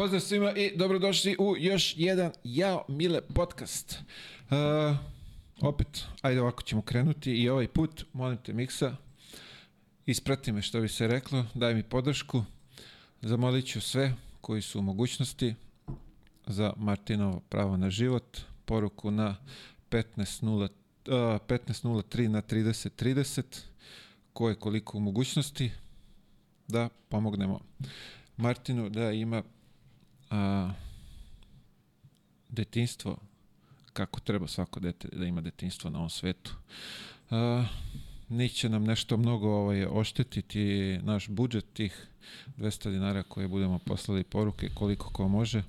Pozdrav svima i dobrodošli u još jedan Jao Mile podcast. Uh, opet, ajde ovako ćemo krenuti. I ovaj put, molim te Miksa, isprati me što bi se reklo, daj mi podršku, zamolit ću sve koji su u mogućnosti za Martinovo pravo na život, poruku na 15.03 uh, 15 na 30.30, ko je koliko u mogućnosti, da pomognemo Martinu da ima a, detinstvo kako treba svako dete da ima detinstvo na ovom svetu. A, neće nam nešto mnogo ovaj, oštetiti naš budžet tih 200 dinara koje budemo poslali poruke koliko ko može.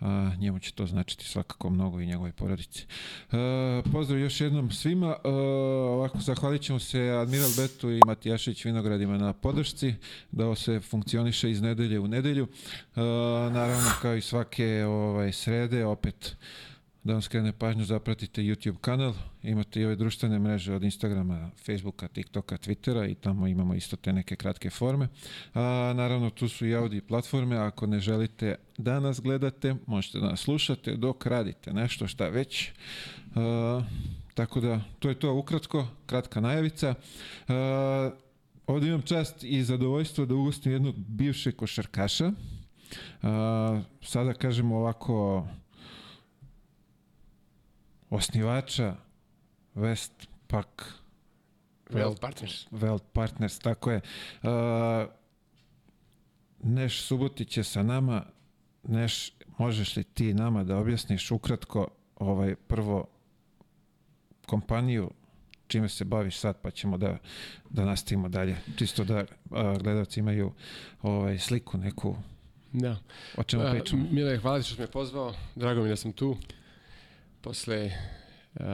A, njemu će to značiti svakako mnogo i njegovoj porodici. A, pozdrav još jednom svima. A, ovako, zahvalit ćemo se Admiral Betu i Matijašić Vinogradima na podršci, da ovo se funkcioniše iz nedelje u nedelju. A, naravno, kao i svake ovaj, srede, opet da vam skrene pažnju, zapratite YouTube kanal, imate i ove društvene mreže od Instagrama, Facebooka, TikToka, Twittera i tamo imamo isto te neke kratke forme. A, naravno, tu su i audio platforme, ako ne želite da nas gledate, možete da nas slušate dok radite nešto šta već. A, tako da, to je to ukratko, kratka najavica. A, ovdje imam čast i zadovoljstvo da ugostim jednog bivšeg košarkaša. A, sada kažemo ovako osnivača Westpac Welt Partners. Welt Partners, tako je. Uh, Neš Subotić je sa nama. Neš, možeš li ti nama da objasniš ukratko ovaj prvo kompaniju čime se baviš sad, pa ćemo da, da nastavimo dalje. Čisto da a, gledalci imaju ovaj, sliku neku Da. o čemu pričamo. Mile, hvala ti što si me pozvao. Drago mi da sam tu. Posle uh,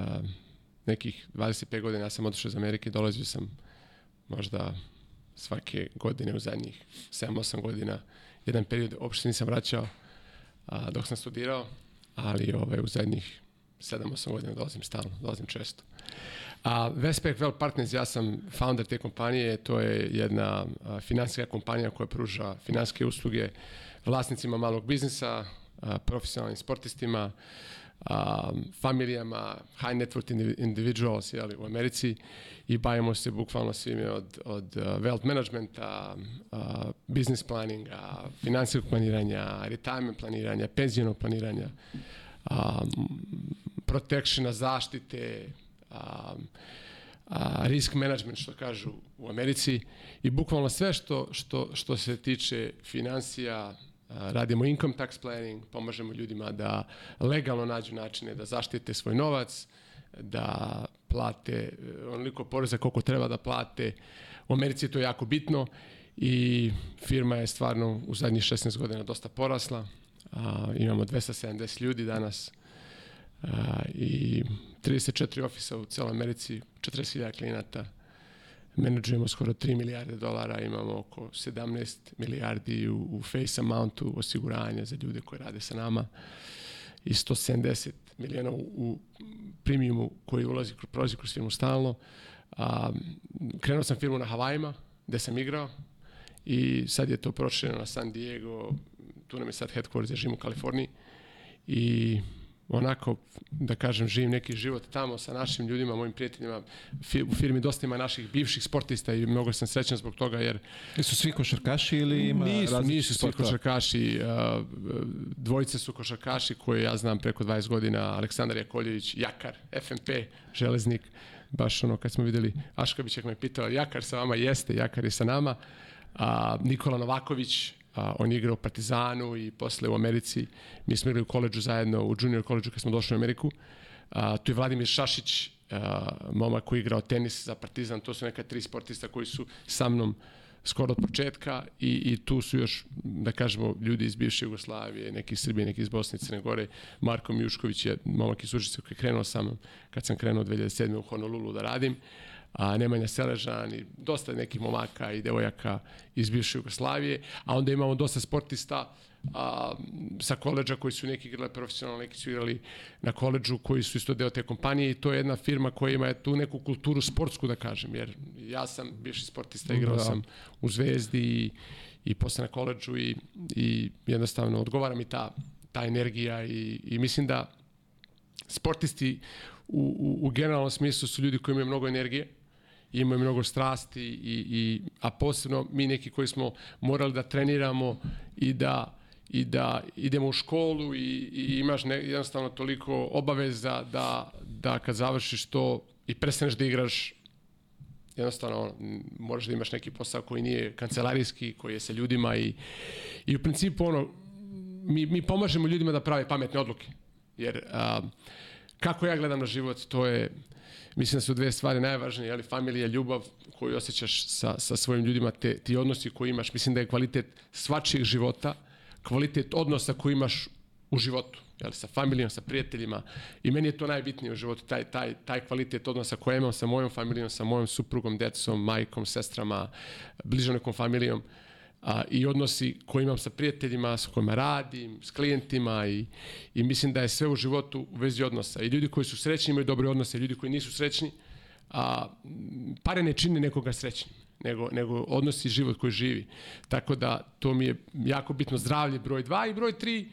nekih 25 godina ja sam otišao iz Amerike, dolazio sam možda svake godine u zadnjih 7-8 godina. Jedan period uopšte nisam vraćao a, dok sam studirao, ali ovaj, u zadnjih 7-8 godina dolazim stalno, dolazim često. A Westpac Well Partners, ja sam founder te kompanije, to je jedna finansijska kompanija koja pruža finansijske usluge vlasnicima malog biznisa, a, profesionalnim sportistima, a, familijama, high net worth indivi- individuals jeli, u Americi i bavimo se bukvalno svime od, od uh, wealth managementa, uh, business planninga, finansijskog planiranja, retirement planiranja, penzionog planiranja, um, protectiona, zaštite, um, a, risk management što kažu u Americi i bukvalno sve što, što, što se tiče financija, radimo income tax planning, pomažemo ljudima da legalno nađu načine da zaštite svoj novac, da plate e, onoliko poreza koliko treba da plate. U Americi je to jako bitno i firma je stvarno u zadnjih 16 godina dosta porasla. A, imamo 270 ljudi danas a, i 34 ofisa u celoj Americi, 40.000 klijenata, menadžujemo skoro 3 milijarde dolara, imamo oko 17 milijardi u, u face amountu osiguranja za ljude koji rade sa nama i 170 milijuna u, u premiumu koji ulazi, prolazi kroz firmu stalno. A, krenuo sam firmu na Havajima, gde sam igrao i sad je to prošireno na San Diego, tu nam je sad headquarters, ja živim u Kaliforniji i onako, da kažem, živim neki život tamo sa našim ljudima, mojim prijateljima. U firmi dosta ima naših bivših sportista i mnogo sam srećan zbog toga jer Jesu svi košarkaši ili ima nisu, nisu svi košarkaši. Dvojice su košarkaši koje ja znam preko 20 godina. Aleksandar Jakoljević, Jakar, FNP, Železnik. Baš ono kad smo videli Aškabić me pitao, Jakar sa vama jeste, Jakar je sa nama. A, Nikola Novaković, a, on je igrao u Partizanu i posle u Americi. Mi smo igrali u koleđu zajedno, u junior koleđu kad smo došli u Ameriku. A, tu je Vladimir Šašić, a, momak koji je igrao tenis za Partizan. To su neka tri sportista koji su sa mnom skoro od početka i, i tu su još, da kažemo, ljudi iz bivše Jugoslavije, neki iz Srbije, neki iz Bosne i Crne Gore. Marko Mijušković je momak iz Užice koji je krenuo sa mnom kad sam krenuo 2007. u Honolulu da radim. A, Nemanja Seležan i dosta nekih momaka i devojaka iz bivše Jugoslavije, a onda imamo dosta sportista a, sa koleđa koji su neki igrali profesionalno, neki su igrali na koleđu koji su isto deo te kompanije i to je jedna firma koja ima tu neku kulturu sportsku da kažem, jer ja sam bivši sportista, igrao da. sam u Zvezdi i, i posle na koleđu i, i jednostavno odgovara mi ta, ta energija i, i mislim da sportisti u, u, u generalnom smislu su ljudi koji imaju mnogo energije, imaju mnogo strasti i, i, a posebno mi neki koji smo morali da treniramo i da i da idemo u školu i, i imaš ne, jednostavno toliko obaveza da, da kad završiš to i prestaneš da igraš jednostavno možeš da imaš neki posao koji nije kancelarijski, koji je sa ljudima i, i u principu ono mi, mi pomažemo ljudima da prave pametne odluke. Jer a, kako ja gledam na život, to je mislim da su dve stvari najvažnije, ali familija, ljubav koju osjećaš sa, sa svojim ljudima, te, ti odnosi koji imaš, mislim da je kvalitet svačijeg života, kvalitet odnosa koji imaš u životu, jel, sa familijom, sa prijateljima. I meni je to najbitnije u životu, taj, taj, taj kvalitet odnosa koji imam sa mojom familijom, sa mojom suprugom, decom, majkom, sestrama, bližanekom familijom a, i odnosi koje imam sa prijateljima, sa kojima radim, s klijentima i, i mislim da je sve u životu u vezi odnosa. I ljudi koji su srećni imaju dobre odnose, ljudi koji nisu srećni, a, pare ne čine nekoga srećnim nego, nego odnosi život koji živi. Tako da to mi je jako bitno zdravlje broj 2 i broj 3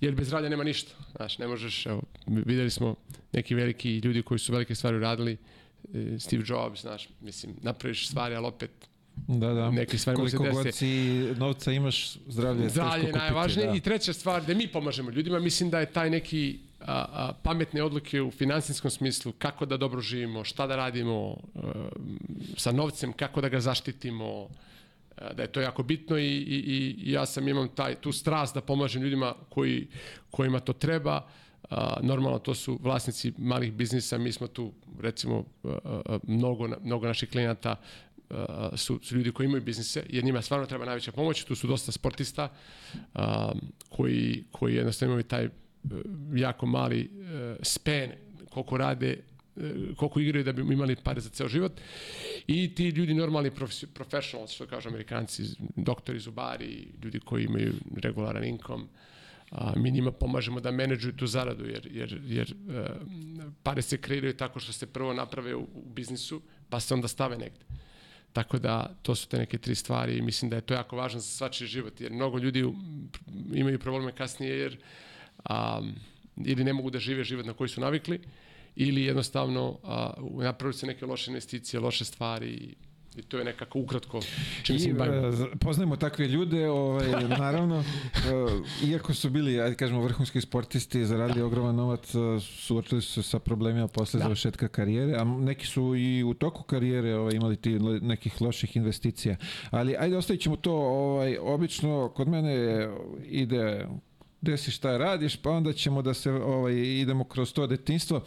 jer bez zdravlja nema ništa. Znaš, ne možeš, evo, videli smo neki veliki ljudi koji su velike stvari uradili, e, Steve Jobs, znaš, mislim, napraviš stvari, ali opet Da, da. Neke stvari Koliko god si novca imaš, zdravlje je zdravlje je najvažnije. Da. I treća stvar, da mi pomažemo ljudima, mislim da je taj neki a, a, pametne odluke u finansijskom smislu, kako da dobro živimo, šta da radimo a, sa novcem, kako da ga zaštitimo, a, da je to jako bitno i, i, i ja sam imam taj, tu strast da pomažem ljudima koji, kojima to treba. A, normalno to su vlasnici malih biznisa, mi smo tu recimo a, a, mnogo, mnogo naših klijenata su, su ljudi koji imaju biznise, jer njima stvarno treba najveća pomoć, tu su dosta sportista a, koji, koji jednostavno imaju taj jako mali uh, span koliko rade koliko igraju da bi imali pare za ceo život. I ti ljudi normalni professionals što kažu amerikanci doktori, zubari ljudi koji imaju regularan income a, mi njima pomažemo da menadžuju tu zaradu jer, jer, jer uh, pare se kreiraju tako što se prvo naprave u, u biznisu pa se onda stave negde Tako da to su te neke tri stvari i mislim da je to jako važno za svačiji život jer mnogo ljudi imaju probleme kasnije jer a, ili ne mogu da žive život na koji su navikli, ili jednostavno a, napravili se neke loše investicije, loše stvari i to je nekako ukratko čim se bavimo. E, poznajemo takve ljude, ovaj, naravno, e, iako su bili, ajde kažemo, vrhunski sportisti, zaradili da. ogroman novac, e, suočili su se sa problemima posle da. završetka karijere, a neki su i u toku karijere ovaj, imali ti nekih loših investicija. Ali ajde, ostavit ćemo to, ovaj, obično kod mene ide desi šta radiš, pa onda ćemo da se ovaj, idemo kroz to detinstvo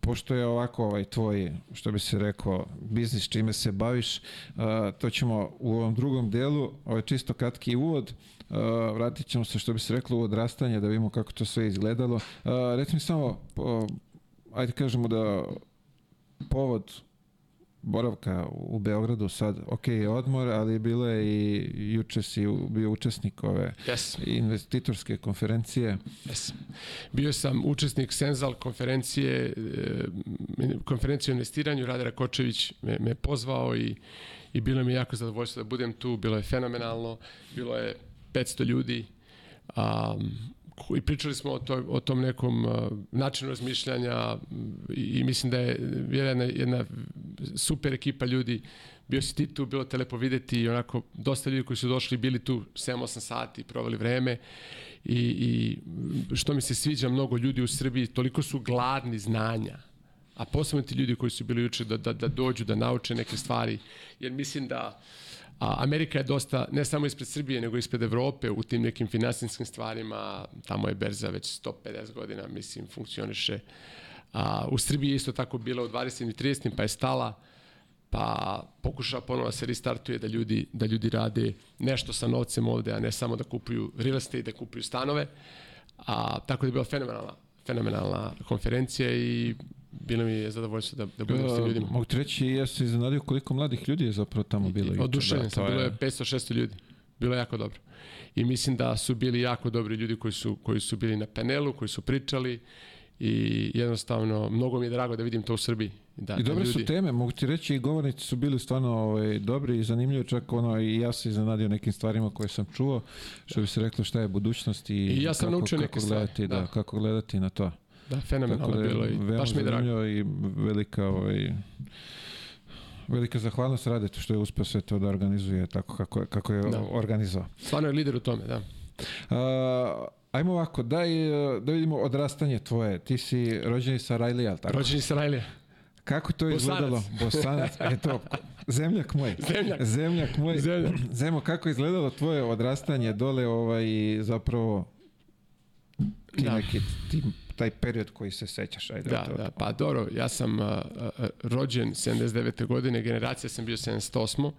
pošto je ovako ovaj tvoj, što bi se rekao, biznis čime se baviš, uh, to ćemo u ovom drugom delu, ovaj čisto kratki uvod, uh, vratit ćemo se, što bi se reklo, u odrastanje, da vidimo kako to sve izgledalo. Uh, recimo samo, uh, ajde kažemo da povod boravka u Beogradu sad, ok, odmor, ali bilo je i juče si bio učesnik ove yes. investitorske konferencije. Yes. Bio sam učesnik Senzal konferencije, e, konferencije o investiranju, Rade Rakočević me, me pozvao i, i bilo mi jako zadovoljstvo da budem tu, bilo je fenomenalno, bilo je 500 ljudi, um, i pričali smo o, to, o tom nekom uh, načinu razmišljanja i, i mislim da je jedna, jedna super ekipa ljudi. Bio si ti tu, bilo te lepo videti i onako dosta ljudi koji su došli bili tu 7-8 sati, proveli vreme. I, i što mi se sviđa mnogo ljudi u Srbiji, toliko su gladni znanja a posebno ti ljudi koji su bili juče da, da, da dođu, da nauče neke stvari, jer mislim da A Amerika je dosta, ne samo ispred Srbije, nego ispred Evrope u tim nekim finansijskim stvarima. Tamo je berza već 150 godina, mislim, funkcioniše. A, u Srbiji je isto tako bila u 20. i 30. pa je stala pa pokuša ponovo da se restartuje da ljudi, da ljudi rade nešto sa novcem ovde, a ne samo da kupuju real estate, da kupuju stanove. A, tako da je bila fenomenalna, fenomenalna konferencija i bilo mi je zadovoljstvo da, da budem s tim ljudima. Mogu ti reći, ja se iznenadio koliko mladih ljudi je zapravo tamo bilo. Oduševljen Da, sam, bilo je 500-600 ljudi. Bilo je jako dobro. I mislim da su bili jako dobri ljudi koji su, koji su bili na panelu, koji su pričali i jednostavno mnogo mi je drago da vidim to u Srbiji. Da, I dobre da su ljudi, teme, mogu ti reći, i govornici su bili stvarno ovaj, dobri i zanimljivi, čak ono, i ja se iznenadio nekim stvarima koje sam čuo, što bi se reklo šta je budućnost i, I ja sam kako, naučio kako neke stvari, gledati, da. da. kako gledati na to. Da, fenomenalno je bilo i baš mi je drago. i velika ovaj, velika zahvalnost Radetu što je uspeo sve to da organizuje tako kako je, kako je Da. organizovao. Stvarno je lider u tome, da. A, ajmo ovako, daj da vidimo odrastanje tvoje. Ti si rođeni sa Rajlija, tako? Rođeni sa Rajlija. Kako to Bosanac. izgledalo? Bosanac. Eto, zemljak moj. Zemljak. Zemljak moj. Zemljak. Zemo, kako je izgledalo tvoje odrastanje dole ovaj, zapravo ti Da. neki, ti, taj period koji se sećaš. Ajde, Da, to, da, pa dobro, ja sam a, rođen 79. godine, generacija sam bio 78.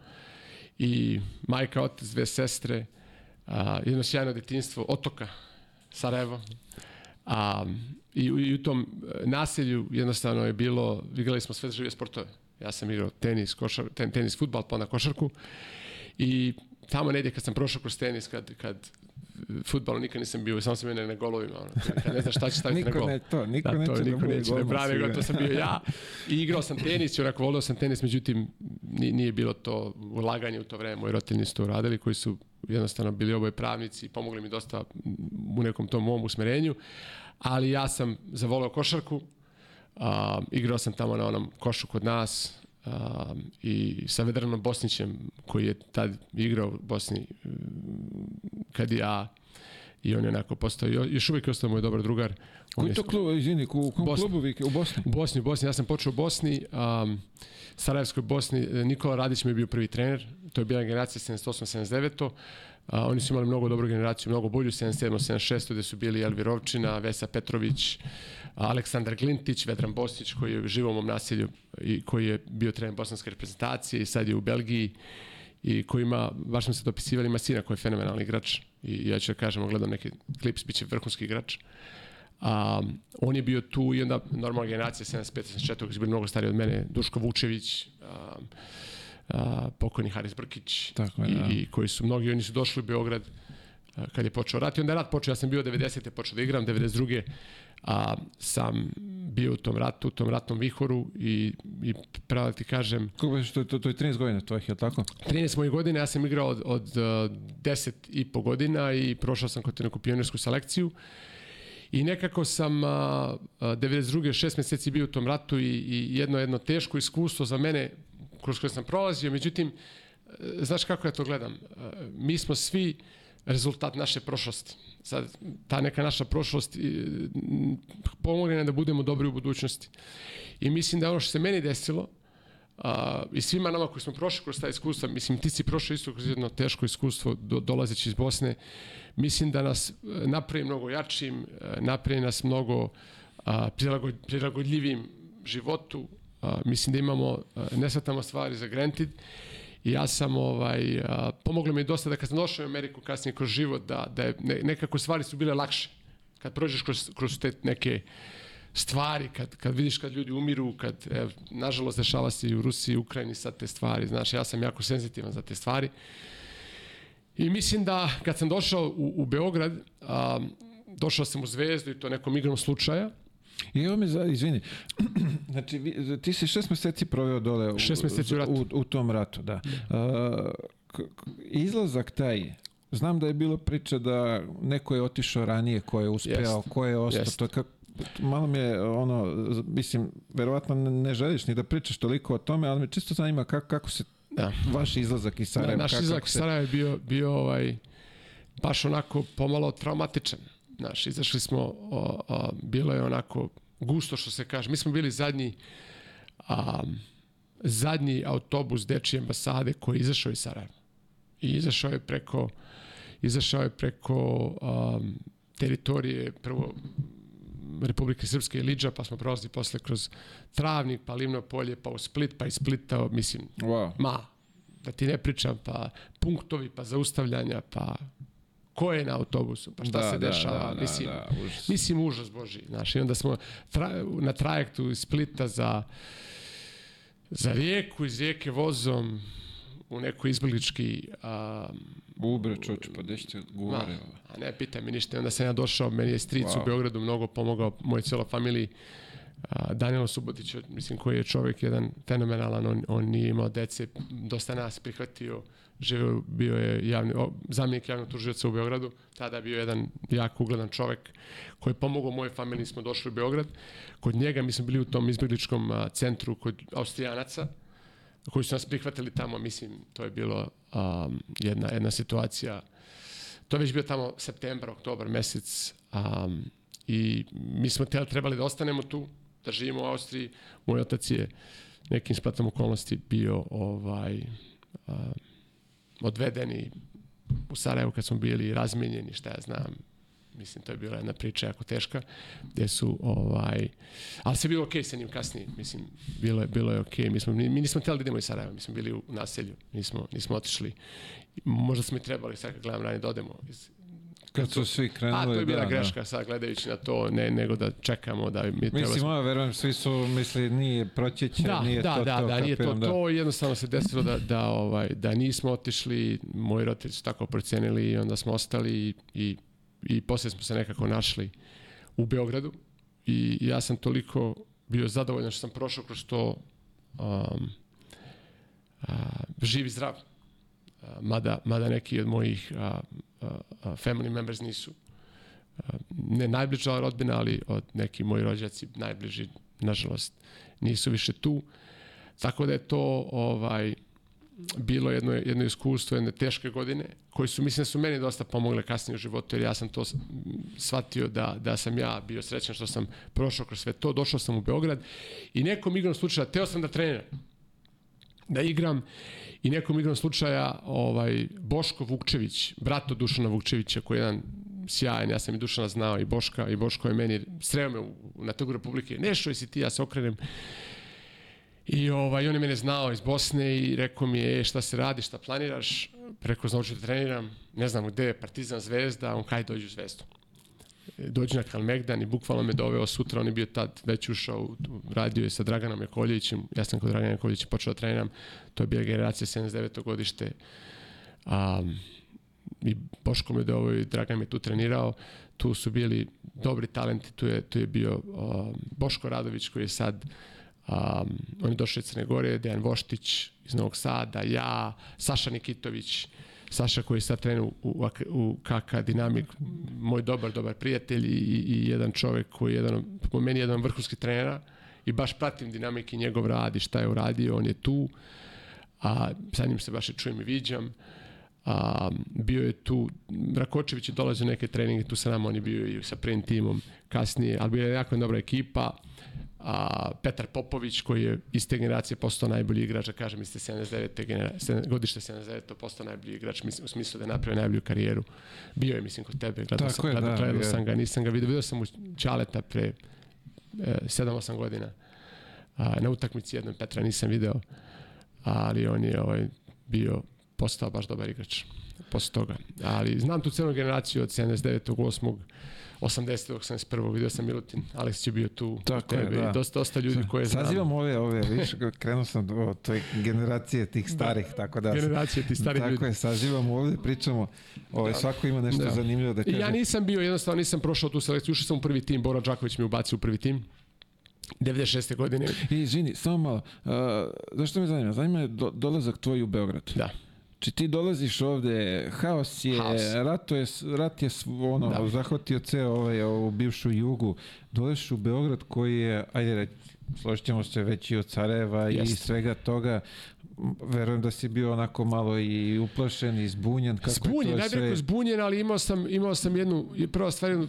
I majka, otac, dve sestre, a, jedno sjajno detinstvo, otoka, Sarajevo. A, i, u- I u tom e, naselju jednostavno je bilo, igrali smo sve žive sportove. Ja sam igrao tenis, košar, ten, tenis, futbal, pa onda košarku. I tamo negdje kad sam prošao kroz tenis, kad, kad futbalu nikad nisam bio, samo sam bio na, na golovima. Ono, ne znaš šta će staviti na Niko gol. ne, to, niko Da, neće to da niko neće da brani, nego sigurno. to sam bio ja. I igrao sam tenis i onako volio sam tenis, međutim ni- nije bilo to ulaganje u to vreme. Moji roditelji nisu to uradili, koji su jednostavno bili oboje pravnici i pomogli mi dosta u nekom tom mom usmerenju. Ali ja sam zavoleo košarku, a, igrao sam tamo na onom košu kod nas a, i sa Vedranom Bosnićem koji je tad igrao u Bosni mm, kad ja i on je onako postao, još uvijek je ostao moj dobar drugar. Koji je- to klub, izvini, u kom Bosna. klubu u Bosni? u Bosni, u Bosni. Ja sam počeo u Bosni, um, Sarajevskoj Bosni. e, Nikola Radić mi je bio prvi trener. To je bila generacija 78-79. A, oni su imali mnogo dobru generaciju, mnogo bolju, 77-76, gde su bili Elvir Ovčina, Vesa Petrović, a, Aleksandar Glintić, Vedran Bosnić, koji je živo u mom naselju i koji je bio trener bosanske reprezentacije i sad je u Belgiji i koji ima, baš smo se dopisivali, ima sina koji je fenomenalni igrač i ja ću da kažem, gledam neki klips, bit će vrhunski igrač. A, on je bio tu i onda normalna generacija 75-74 koji su bili mnogo stariji od mene, Duško Vučević, a, a, pokojni Haris Brkić Tako je, i, da. i koji su mnogi, oni su došli u Beograd kad je počeo rat i onda je rat počeo, ja sam bio 90. počeo da igram, 92. A, sam bio u tom ratu, u tom ratnom vihoru i, i pravo da ti kažem, Kako beše, to, to, je 13 godina tvojih, je li tako? 13 mojih godina, ja sam igrao od, od uh, 10 i po godina i prošao sam kod neku pioniersku selekciju. I nekako sam uh, uh, 92. šest meseci bio u tom ratu i, i jedno jedno teško iskustvo za mene kroz koje sam prolazio. Međutim, uh, znaš kako ja to gledam? Uh, mi smo svi rezultat naše prošlosti. Sad, ta neka naša prošlost pomogne nam da budemo dobri u budućnosti. I mislim da ono što se meni desilo, a, i svima nama koji smo prošli kroz ta iskustva, mislim ti si prošao isto kroz jedno teško iskustvo do, dolazeći iz Bosne, mislim da nas e, napravi mnogo jačim, e, napravi nas mnogo a, prilagod, prilagodljivim životu, a, mislim da imamo, a, ne shvatamo stvari za granted ja sam ovaj, pomoglo mi dosta da kad sam došao u Ameriku kasnije kroz život, da, da je, ne, nekako stvari su bile lakše. Kad prođeš kroz, kroz te neke stvari, kad, kad vidiš kad ljudi umiru, kad, ev, nažalost, dešava se i u Rusiji i Ukrajini sad te stvari, znaš, ja sam jako senzitivan za te stvari. I mislim da kad sam došao u, u Beograd, a, došao sam u Zvezdu i to nekom igrom slučaja, I evo me, za, izvini, znači vi, ti si šest meseci proveo dole u, Šest meseci u ratu. u, u tom ratu, da. Uh, k- k- izlazak taj, znam da je bilo priča da neko je otišao ranije, ko je uspeo, Jest. ko je ostao, to je kako malo mi je ono, mislim, verovatno ne, želiš ni da pričaš toliko o tome, ali me čisto zanima kako, kako se da. vaš izlazak iz Sarajeva, naš kako, izlazak iz. Sarajeva je bio, bio ovaj, baš onako pomalo traumatičan. Znaš, izašli smo, o, o, bilo je onako gusto što se kaže. Mi smo bili zadnji a, zadnji autobus dečije ambasade koji je izašao iz Sarajeva. I izašao je preko izašao je preko um, teritorije prvo Republike Srpske i Liđa, pa smo prolazili posle kroz Travnik, pa Livno polje, pa u Split, pa iz Splita, mislim, Wow. ma, da ti ne pričam, pa punktovi, pa zaustavljanja, pa ko je na autobusu, pa šta Da, se da, dešava, da, mislim, da, užas. mislim užas Boži, znaš, i onda smo tra, na trajektu iz Splita za, za rijeku, iz rijeke vozom u neko izbjeglički a, Ubre, čoč, pa gde Ma, govore? a ne pitaj me ništa. Onda sam ja došao, meni je stric Wow. u Beogradu mnogo pomogao, moj cijela familiji. A, Danilo Subotić, mislim, koji je čovjek jedan fenomenalan, on, on nije imao dece, dosta nas prihvatio, živeo, bio je javni, o, zamjenik javnog tužioca u Beogradu, tada je bio jedan jako ugledan čovjek koji je pomogao mojoj familiji, smo došli u Beograd. Kod njega mi smo bili u tom izbjegličkom a, centru kod Austrijanaca, koji su nas prihvatili tamo, mislim, to je bilo um, jedna, jedna situacija to je već bio tamo septembar, oktobar mesec um, i mi smo tel, trebali da ostanemo tu, da živimo u Austriji. Moj otac je nekim splatom okolnosti bio ovaj um, odveden i u Sarajevu kad smo bili razmenjeni, šta ja znam, mislim to je bila jedna priča jako teška, gde su ovaj, ali se bilo okej sa njim kasnije, mislim, bilo je, bilo je okej, mi, smo, mi nismo htjeli da idemo iz Sarajeva, mi smo bili u naselju, nismo, nismo otišli, možda smo i trebali, sad kad gledam ranije, da odemo iz, Kad su svi krenuli, a to je bila da, greška sad gledajući na to, ne, nego da čekamo da mi Da. treba Mislim, ja verujem, svi su misli nije proćeće, da, nije da, to da, to, da, nije to kapiram, to i jednostavno se desilo da, da, ovaj, da nismo otišli, moji roditelji su tako procenili i onda smo ostali i, i, poslije smo se nekako našli u Beogradu i ja sam toliko bio zadovoljan što sam prošao kroz to um, a, živ i zdrav. Mada, mada neki od mojih a, a, a, family members nisu. A, ne najbliža rodbina, ali od neki moji rođaci najbliži, nažalost, nisu više tu. Tako da je to ovaj bilo jedno, jedno iskustvo, jedne teške godine, koji su, mislim da su meni dosta pomogle kasnije u životu, jer ja sam to shvatio da, da sam ja bio srećan što sam prošao kroz sve to, došao sam u Beograd i nekom igrom slučaja, teo sam da treniram, da igram i nekom igrom slučaja ovaj, Boško Vukčević, brat od Dušana Vukčevića, koji je jedan sjajan, ja sam i Dušana znao i Boška, i Boško je meni, sreo me u, na trgu Republike, Nešo, jesi ti, ja se okrenem, I ovaj, on je mene znao iz Bosne i rekao mi je, e, šta se radi, šta planiraš? Preko znači da treniram, ne znam gde Partizan Zvezda, on kaj dođe u Zvezdu. Dođe na Kalmegdan i bukvalno me doveo sutra, on je bio tad već ušao, radio je sa Draganom Jakovljevićem, ja sam kod Dragana Jakovljevića počeo da treniram, to je bila generacija 79. godište, um, i Boško me doveo i Dragan me tu trenirao, tu su bili dobri talenti, tu je, tu je bio um, Boško Radović koji je sad Um, on je došao iz Crne Gore, Dejan Voštić iz Novog Sada, ja, Saša Nikitović, Saša koji sad trenu u, u, u KK Dinamik, moj dobar, dobar prijatelj i, i, jedan čovek koji je jedan, po meni jedan vrhunski trenera i baš pratim dinamik i njegov rad i šta je uradio, on je tu, a sa njim se baš i čujem i viđam. A, bio je tu, Rakočević je dolazio neke treninge tu sa nama, on je bio i sa prvim timom kasnije, ali bio je jako dobra ekipa. A, Petar Popović koji je iz te generacije postao najbolji igrač, da kažem iz te 79. Genera, sedam- godište 79. postao najbolji igrač mislim, u smislu da je napravio najbolju karijeru. Bio je, mislim, kod tebe, gledao, Tako sam, je, gledao, da, gledao sam ga, nisam ga vidio, vidio sam u Ćaleta pre e, 7-8 godina a, na utakmici jednom Petra nisam video, ali on je ovaj, bio postao baš dobar igrač posle toga. Ali znam tu celu generaciju od 79. 8. 80. 81. Vidio sam Milutin, Aleksić je bio tu, Tako je, tebe da. i dosta, dosta ljudi koje znam. Sazivam ove, ove, viš, krenuo sam do toj generacije tih starih, tako da... Generacije ti starih Tako ljudi. je, saživamo ovde, pričamo, ovaj, svako ima nešto Da. zanimljivo da kaže. ja nisam bio, jednostavno nisam prošao tu selekciju, ušao sam u prvi tim, Bora Đaković me ubacio u prvi tim. 96. godine. I, izvini, samo malo, uh, zašto me zanima? Zanima me do, dolazak tvoj u Beograd. Da. Či ti dolaziš ovde, haos je, Haos. Rato je, rat je ono, Da. zahvatio ceo ovaj, ovu bivšu jugu. Dolaziš u Beograd koji je, ajde reći, složit ćemo se već i od Sarajeva i Jeste. svega toga. Verujem da si bio onako malo i uplašen i zbunjen. Kako je Zbunjen, to ne bih rekao zbunjen, ali imao sam, imao sam jednu, i prva stvar, jednu,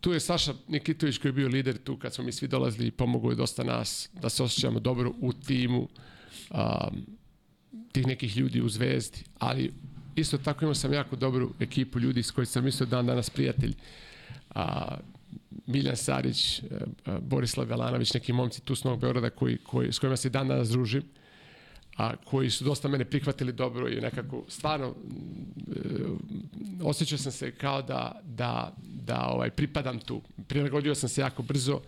tu je Saša Nikitović koji je bio lider tu kad smo mi svi dolazili i pomogao je dosta nas da se osjećamo dobro u timu um, tih nekih ljudi u Zvezdi, ali isto tako imao sam jako dobru ekipu ljudi s kojima sam mislio dan danas prijatelj. A, Miljan Sarić, e, e, Borislav Velanović, neki momci tu s Novog Beograda koji, koji, s kojima se dan danas družim. a koji su dosta mene prihvatili dobro i nekako stvarno e, osjećao sam se kao da, da, da ovaj, pripadam tu. Prilagodio sam se jako brzo,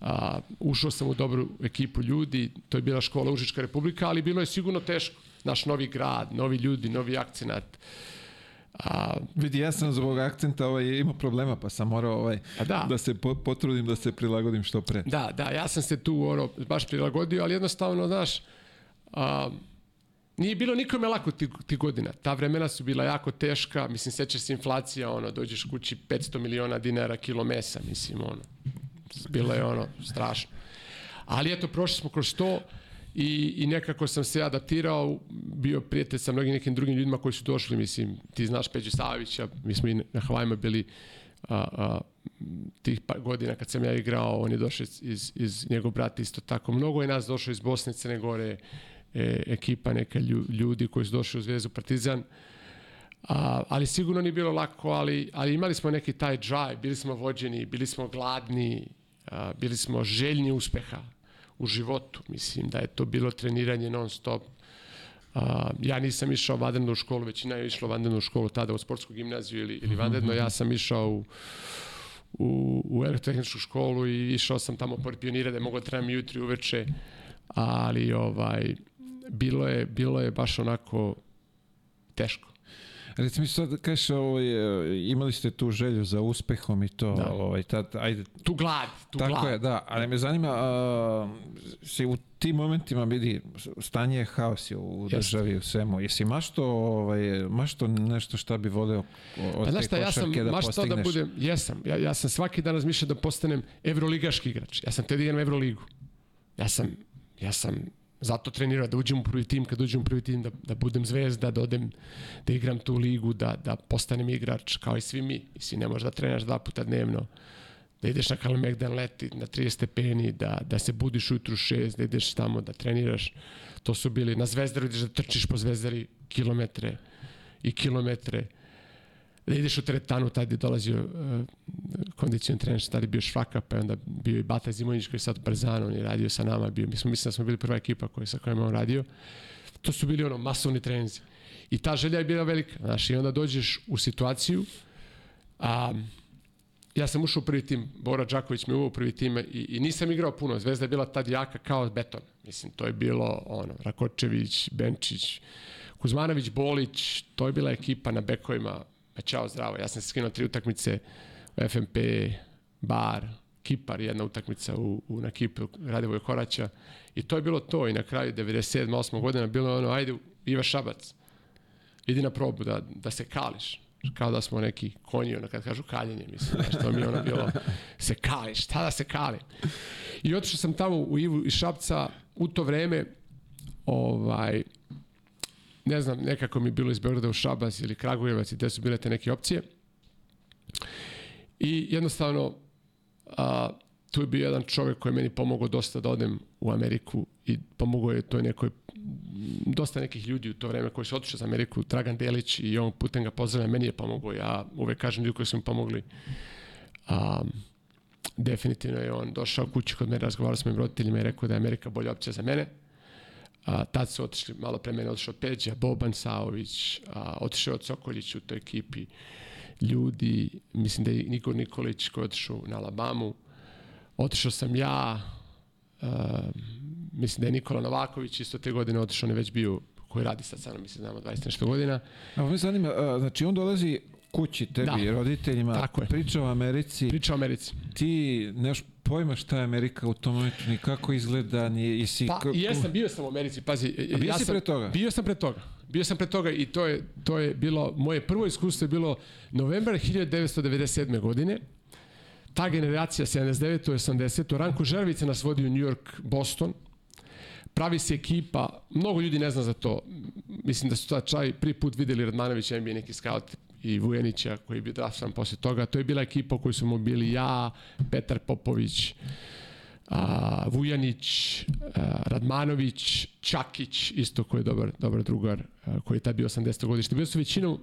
a, ušao sam u dobru ekipu ljudi, to je bila škola Užička republika, ali bilo je sigurno teško. Naš novi grad, novi ljudi, novi akcenat. A, vidi, ja sam zbog akcenta ovaj, imao problema, pa sam morao ovaj, da. da se potrudim da se prilagodim što pre. Da, da, ja sam se tu ono, baš prilagodio, ali jednostavno, znaš, a, nije bilo nikome lako ti, ti godina. Ta vremena su bila jako teška, mislim, sećaš se inflacija, ono, dođeš kući 500 miliona dinara kilo mesa, mislim, ono, bilo je ono, strašno. Ali eto, prošli smo kroz to i, i nekako sam se adaptirao, bio prijatelj sa mnogim nekim drugim ljudima koji su došli, mislim, ti znaš Peđu Savića, mi smo i na Havajima bili a, a, tih pa godina kad sam ja igrao, on je došao iz, iz, njegov brat isto tako. Mnogo je nas došlo iz Bosne, Crne Gore, e, ekipa neka ljudi koji su došli u Zvezdu Partizan. A, ali sigurno nije bilo lako, ali, ali imali smo neki taj drive, bili smo vođeni, bili smo gladni, a, bili smo željni uspeha u životu. Mislim da je to bilo treniranje non stop. A, ja nisam išao vanredno u školu, većina je išla vanredno u školu tada u sportsku gimnaziju ili, ili vanredno. Ja sam išao u, u, u elektrotehničku školu i išao sam tamo pored pionira da je moglo da trebam jutri uveče, ali ovaj, bilo je, bilo je baš onako teško. Recimo mi sad kažeš, ovaj, imali ste tu želju za uspehom i to, da. ovaj, tad, ajde. Tu glad, tu Tako glad. je, da, ali me zanima, a, si u tim momentima vidi, stanje je haos je u državi, u svemu. Jesi mašto, ovaj, mašto nešto šta bi voleo od pa, znaš šta, ja sam da maštao da budem, jesam, ja, ja sam svaki dan razmišljao da postanem evroligaški igrač. Ja sam te da Evroligu. Ja sam, ja sam zato trenirao da uđem u prvi tim, kad uđem u prvi tim da, da budem zvezda, da odem da igram tu ligu, da, da postanem igrač kao i svi mi. Mislim, ne možeš da trenaš dva puta dnevno, da ideš na Kalemegdan leti na 30 stepeni, da, da se budiš ujutru 6, da ideš tamo da treniraš. To su bili na zvezdaru, ideš da trčiš po zvezdari kilometre i kilometre da ideš u teretanu, tada je dolazio uh, kondicijon trener, tada je bio Švaka, pa je onda bio i Bata Zimonjić koji je sad u Parzanu, on je radio sa nama, bio, mi smo mislim da smo bili prva ekipa koja, sa kojom on radio. To su bili ono masovni treninzi. I ta želja je bila velika, znaš, i onda dođeš u situaciju, a ja sam ušao u prvi tim, Bora Đaković me uvao u prvi tim i, i nisam igrao puno, Zvezda je bila tad jaka kao beton. Mislim, to je bilo ono, Rakočević, Benčić, Kuzmanović, Bolić, to je bila ekipa na bekovima, Pa čao, zdravo. Ja sam se skinuo tri utakmice u FMP, Bar, Kipar, jedna utakmica u, u, na Kipu Radivoj Koraća. I to je bilo to. I na kraju 97. 8. godina bilo je ono, ajde, Iva Šabac, idi na probu da, da se kališ. Kao da smo neki konji, ono kad kažu kaljenje, mislim, znaš, to mi je ono bilo, se kališ, šta da se kalim. I otišao sam tamo u Ivu i Šapca u to vreme, ovaj, ne znam, nekako mi je bilo iz Beograda u Šabas ili Kragujevac i gde su bile te neke opcije. I jednostavno, a, tu je bio jedan čovek koji je meni pomogao dosta da odem u Ameriku i pomogao je toj nekoj dosta nekih ljudi u to vreme koji su otišli za Ameriku, Dragan Delić i on putem ga pozdravljam, meni je pomogao, ja uvek kažem ljudi koji su mi pomogli. A, definitivno je on došao kući kod mene, razgovarao s mojim roditeljima i rekao da je Amerika bolja opcija za mene A, tad su otišli, malo pre mene otišao Peđa, Boban Saović, a, otišao od Sokoljić u toj ekipi ljudi, mislim da je Niko Nikolić koji je otišao na Alabamu, otišao sam ja, a, mislim da je Nikola Novaković isto te godine otišao, on je već bio koji radi sad sa mnom, mislim, znamo 20 nešto godina. A me zanima, a, znači on dolazi kući tebi, da. roditeljima, Tako je. priča o Americi. Priča o Americi. Ti neš pojma šta je Amerika u tom momentu, ni kako izgleda, ni jesi... Pa, jesam, bio sam u Americi, pazi. A bio ja si sam, pre toga? Bio sam pre toga. Bio sam pre toga i to je, to je bilo, moje prvo iskustvo je bilo novembar 1997. godine. Ta generacija 79. 80. Ranko Žervica nas vodi u New York, Boston. Pravi se ekipa, mnogo ljudi ne zna za to. Mislim da su ta čaj prvi put videli Radmanović, NBA neki scout i Vujanića koji bio draftan posle toga. To je bila ekipa u kojoj smo bili ja, Petar Popović, a, Vujanić, a, Radmanović, Čakić, isto koji je dobar, dobar drugar, a, koji je tad bio 80. godište. Bilo su većinom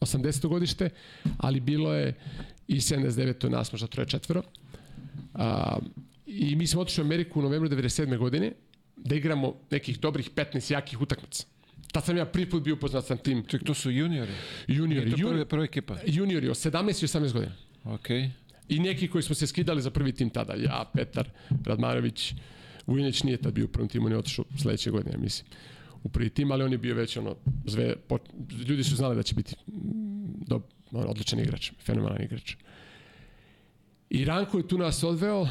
80. godište, ali bilo je i 79. nas možda troje četvero. A, I mi smo otišli u Ameriku u novembru 97. godine da igramo nekih dobrih 15 jakih utakmica. Tad sam ja prvi put bio upoznat sa tim Ček, to su juniori. juniori. Je to prva, Juni, prva ekipa? juniori od 17 i 18 godina. Ok. I neki koji smo se skidali za prvi tim tada. Ja, Petar, Radmanović, Vujnić nije tad bio u prvom timu, on je otišao sledeće godine, ja mislim u prvi tim, ali on je bio već ono, zve, po, ljudi su znali da će biti mm, do, on, odličan igrač, fenomenalan igrač. I Ranko je tu nas odveo, uh,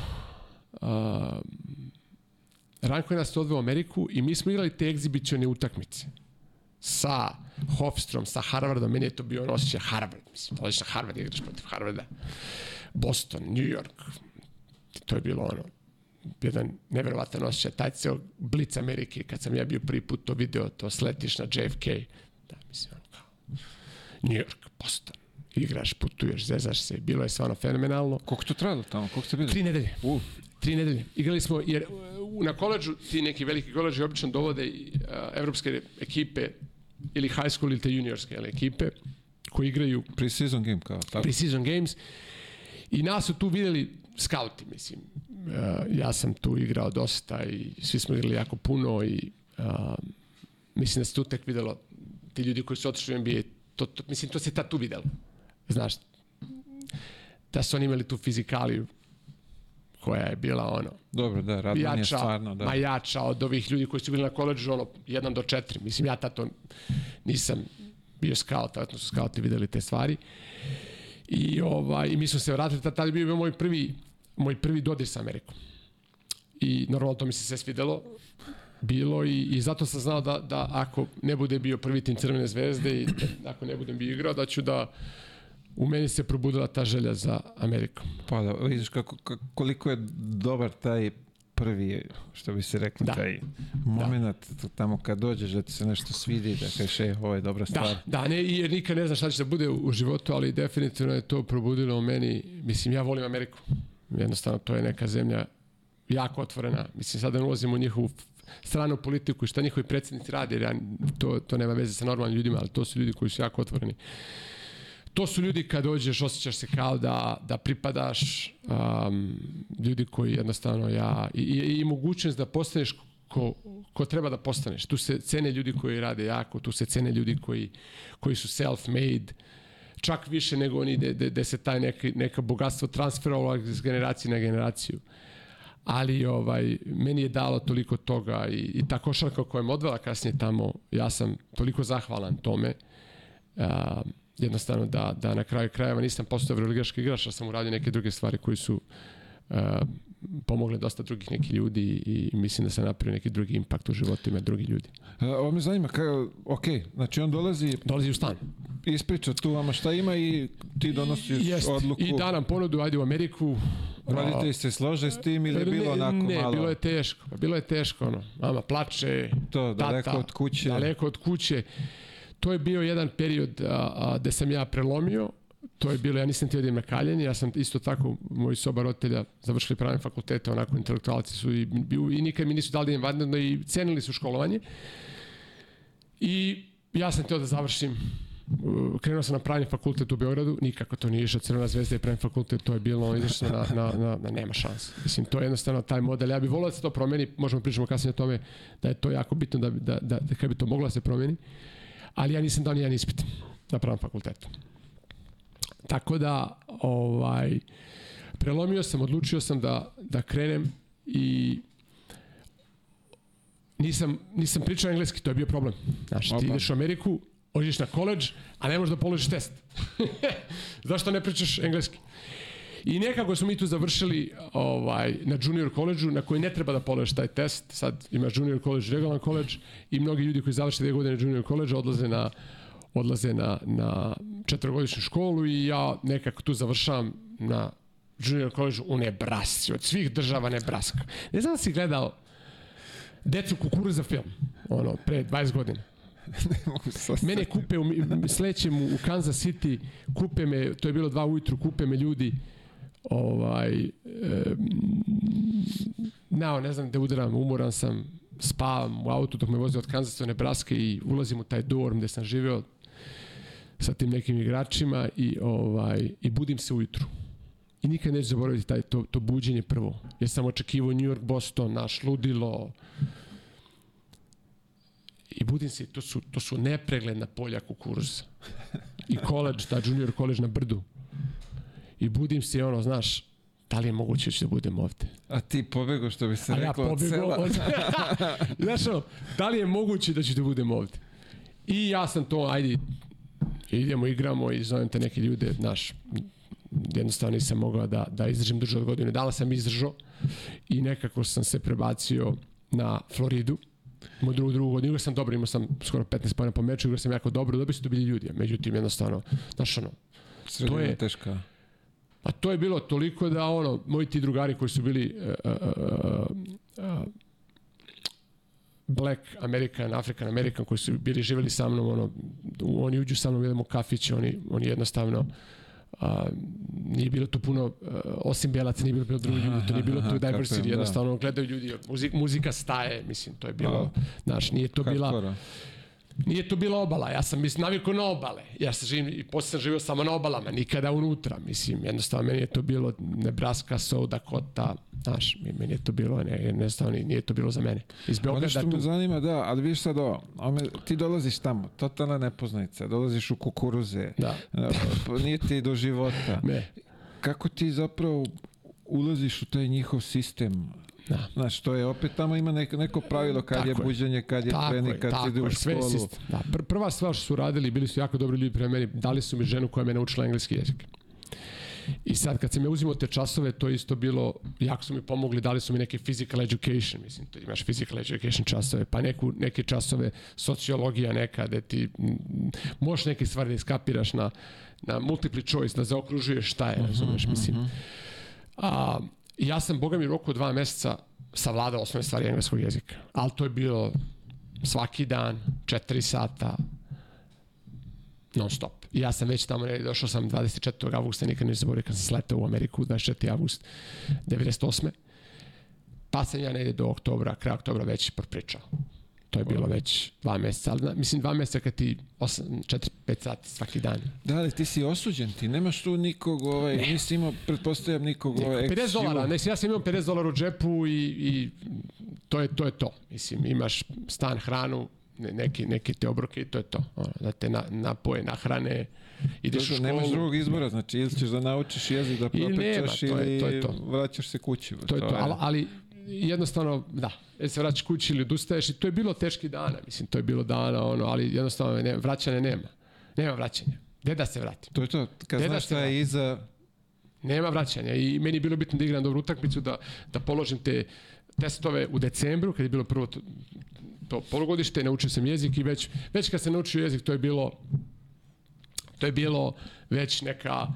Ranko je nas odveo u Ameriku i mi smo igrali te egzibicione utakmice sa Hofstrom, sa Harvardom, meni je to bio on osjećaj Harvard, mislim, dođeš na Harvard, igraš protiv Harvarda, Boston, New York, to je bilo ono, jedan neverovatan osjećaj, taj ceo blic Amerike, kad sam ja bio prvi put to video, to sletiš na JFK, da, mislim, ono kao, New York, Boston, igraš, putuješ, zezaš se, bilo je stvarno fenomenalno. Koliko to trajalo tamo? Koliko ste bili? Tri nedelje. U, Tri nedelje. Igrali smo, jer uh, na koleđu, ti neki veliki koleđi obično dovode uh, evropske ekipe ili high school ili te juniorske ili ekipe koji igraju pre-season game kao, tako? pre-season games i nas su tu videli skauti, mislim. Uh, ja sam tu igrao dosta i svi smo igrali jako puno i uh, mislim da se tu tek videlo ti ljudi koji su otišli u NBA, to, to, mislim, to se tad tu videlo. Znaš, da su oni imali tu fizikaliju koja je bila ono Dobro, da, Radman je jača, stvarno, da. ma jača od ovih ljudi koji su bili na koleđu, ono, 1 do 4. Mislim, ja tato nisam bio scout, vjerojatno su scouti videli te stvari. I, ovaj, i mi smo se vratili, tada je bio moj prvi, moj prvi dodir sa Amerikom. I normalno to mi se sve svidelo bilo i, i zato sam znao da, da ako ne bude bio prvi tim Crvene zvezde i ako ne budem bio igrao, da ću da u meni se probudila ta želja za Amerikom. Pa da, vidiš kako, koliko je dobar taj prvi, što bi se rekli, Da. taj moment tamo kad dođeš da ti se nešto svidi, da kažeš, e, ovo je dobra stvar. Da, da, ne, jer nikad ne znaš šta će da bude u životu, ali definitivno je to probudilo u meni, mislim, ja volim Ameriku. Jednostavno, to je neka zemlja jako otvorena. Mislim, sada ne ulazimo u njihovu stranu politiku i šta njihovi predsjednici rade, jer ja, to, to nema veze sa normalnim ljudima, ali to su ljudi koji su jako otvoreni. To su ljudi kad dođeš, osjećaš se kao da, da pripadaš, um, ljudi koji jednostavno ja, i, i, i mogućnost da postaneš ko, ko treba da postaneš. Tu se cene ljudi koji rade jako, tu se cene ljudi koji, koji su self-made, čak više nego oni gde, gde, gde se taj neki, neka bogatstvo transferovalo iz generacije na generaciju. Ali ovaj, meni je dalo toliko toga i, i ta košarka koja me odvela kasnije tamo, ja sam toliko zahvalan tome. Uh, jednostavno da, da na kraju krajeva nisam postao evroligaški igrač, a sam uradio neke druge stvari koji su uh, pomogle dosta drugih nekih ljudi i, i mislim da sam napravio neki drugi impakt u životima drugih ljudi. E, Ovo me zanima, kao, ok, znači on dolazi, Dolazi u stan. ispriča tu vama šta ima i ti donosiš Jest. odluku. I da nam ponudu, ajde u Ameriku. Roditelji se slože s tim ili je bilo ne, onako ne, malo? bilo je teško. Bilo je teško, ono. Mama plače, To, daleko tata, od kuće. Daleko od kuće. To je bio jedan period a, a, gde sam ja prelomio. To je bilo, ja nisam htio da idem na kaljenje, ja sam isto tako, moji soba roditelja završili pravne fakultete, onako intelektualci su i, i nikad mi nisu dali da idem vanredno i cenili su školovanje. I ja sam htio da završim uh, krenuo sam na pravni fakultet u Beogradu, nikako to nije išao Crvena zvezda i pravni fakultet, to je bilo izašlo na, na, na, na, nema šanse. Mislim, to je jednostavno taj model. Ja bih volio da se to promeni, možemo pričamo kasnije o tome da je to jako bitno da, da, da, da kad bi to moglo da se promeni, ali ja nisam dao nijedan ispit na pravnom fakultetu. Tako da, ovaj, prelomio sam, odlučio sam da, da krenem i nisam, nisam pričao engleski, to je bio problem. Znaš, ti Opa. ideš u Ameriku, hoćeš na koleđ, a ne možeš da položiš test. Zašto ne pričaš engleski? I nekako smo mi tu završili ovaj, na junior koleđu na koji ne treba da položiš taj test. Sad ima junior koleđ, regularan koleđ i mnogi ljudi koji završe dve godine junior koleđa odlaze na odlaze na, na četvrogodišnju školu i ja nekako tu završavam na junior koleđu u Nebrasci, od svih država Nebraska. Ne znam da si gledao Decu kukuruza film, ono, pre 20 godina. Mene kupe, u, slećem u Kansas City, kupe me, to je bilo dva ujutru, kupe me ljudi, ovaj, nao, ne znam da udaram, umoran sam, spavam u autu dok me vozi od Kansasa do Nebraska i ulazim u taj dorm gde sam živeo sa tim nekim igračima i, ovaj, i budim se ujutru. I nikad neću zaboraviti taj, to, to buđenje prvo. Jer sam očekivao New York, Boston, naš ludilo, budim se, to su, to su nepregledna polja kukuruza. I koleđ, ta junior koleđ na brdu. I budim se ono, znaš, da li je moguće da budem ovde? A ti pobego što bi se A ja reklo od pobegao sela. od... Znaš ono, da li je moguće da ću da budem ovde? I ja sam to, ajde, idemo, igramo i zovem te neke ljude, znaš, jednostavno nisam mogao da, da izdržim duže od godine. Dala sam izdržao i nekako sam se prebacio na Floridu. Moj drugu, drugu godinu, igrao sam dobro, imao sam skoro 15 pojena po meču, igrao sam jako dobro, dobili su to bili ljudi, međutim, jednostavno, znaš ono, Sredina to je teška. A to je bilo toliko da ono, moji ti drugari koji su bili uh, uh, uh, Black American, African American koji su bili živeli sa mnom, ono, oni uđu sa mnom, jedemo kafić, oni, oni jednostavno a, nije bilo tu puno, uh, osim belaca, nije bilo, bilo drugi ljudi, to nije bilo tu diversity, kapiram, da. jednostavno gledaju ljudi, muzik, muzika staje, mislim, to je bilo, znaš, nije to bila, Hardcore. Nije to bila obala, ja sam mislim navikao na obale. Ja sam živim i posle sam živio samo na obalama, nikada unutra, mislim, jednostavno meni je to bilo Nebraska, South Dakota, znaš, meni je to bilo, ne, jednostavno ni- nije to bilo za mene. Iz Ono Beograda što me tu, zanima, da, ali vidiš sad ovo, ome, ti dolaziš tamo, totalna nepoznanica, dolaziš u kukuruze, da, pa nije ti do života. ne, Kako ti zapravo ulaziš u taj njihov sistem? Da. Znaš, to je opet tamo ima neko, neko pravilo kad Tako je je. buđenje, kad je trening, kad tako ide u sve školu. Da, pr prva stvar što su radili, bili su jako dobri ljudi prema meni, dali su mi ženu koja me naučila engleski jezik. I sad kad sam ja uzimao te časove, to je isto bilo, jako su mi pomogli, dali su mi neke physical education, mislim, to imaš physical education časove, pa neku, neke časove sociologija neka, gde ti možeš neke stvari da iskapiraš na, na multiple choice, da zaokružuješ šta je, razumeš, mislim. A, ja sam, boga mi, u roku dva meseca savladao osnovne stvari engleskog jezika. Ali to je bilo svaki dan, četiri sata, non stop. I ja sam već tamo negdje, došao sam 24. augusta, nikad ne zaboravim kad sam sletao u Ameriku, 24. august 98. Pa sam ja negdje do oktobra, kraj oktobra već propričao. To je bilo već dva meseca, ali mislim dva meseca kad ti 8, 4, 5 sati svaki dan. Da, ali ti si osuđen, ti nemaš tu nikog, ovaj, nisi imao, pretpostavljam, nikog ovaj, 50 dolara, ne, ja sam imao 50 dolara u džepu i, i to, je, to je to. Mislim, imaš stan, hranu, ne, neki, neki te obroke i to je to. Ono, da te na, napoje, nahrane, ideš u Dobro, školu. nemaš drugog izbora, znači ili ćeš da naučiš jezik da Ili nema, to je- to je to. vraćaš se kući. To je to, ali, ali jednostavno, da, ili se vraćaš kući ili odustaješ i to je bilo teški dana, mislim, to je bilo dana, ono, ali jednostavno ne, vraćanja nema. Nema vraćanja. Gde da se vratim? To je to, kad Ne znaš daš se šta je iza, Nema vraćanja i meni je bilo bitno da igram dobru utakmicu, da, da položim te testove u decembru, kad je bilo prvo to, to polugodište, naučio sam jezik i već, već kad sam naučio jezik, to je bilo to je bilo već neka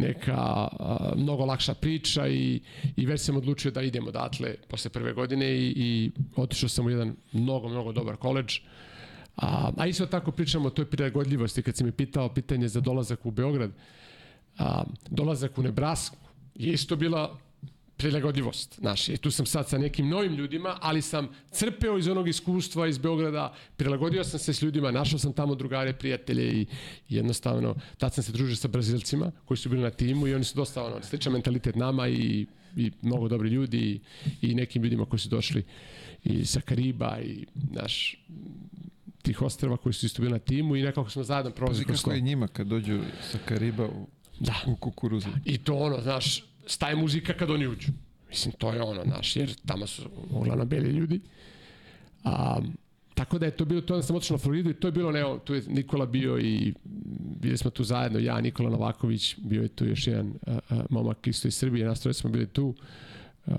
neka a, mnogo lakša priča i, i već sam odlučio da idem odatle posle prve godine i, i otišao sam u jedan mnogo, mnogo dobar koleđ. A, a isto tako pričamo o toj prilagodljivosti, kad si mi pitao pitanje za dolazak u Beograd, a, dolazak u Nebrasku je isto bila prilagodljivost. Znaš, i tu sam sad sa nekim novim ljudima, ali sam crpeo iz onog iskustva iz Beograda, prilagodio sam se s ljudima, našao sam tamo drugare, prijatelje i, i jednostavno tad sam se družio sa Brazilcima koji su bili na timu i oni su dosta ono, sličan mentalitet nama i, i mnogo dobri ljudi i, i nekim ljudima koji su došli i sa Kariba i naš tih ostrava koji su isto bili na timu i nekako smo zajedno prolazili kroz kako je njima kad dođu sa Kariba u, Da. u kukuruzu. I to ono, znaš, staje muzika kad oni uđu. Mislim, to je ono, znaš, jer tamo su uglavnom beli ljudi. A, tako da je to bilo, to onda sam otišao na Floridu i to je bilo, ne, tu je Nikola bio i bili smo tu zajedno, ja, Nikola Novaković, bio je tu još jedan a, a, momak isto iz Srbije, nas troje smo bili tu. Uh,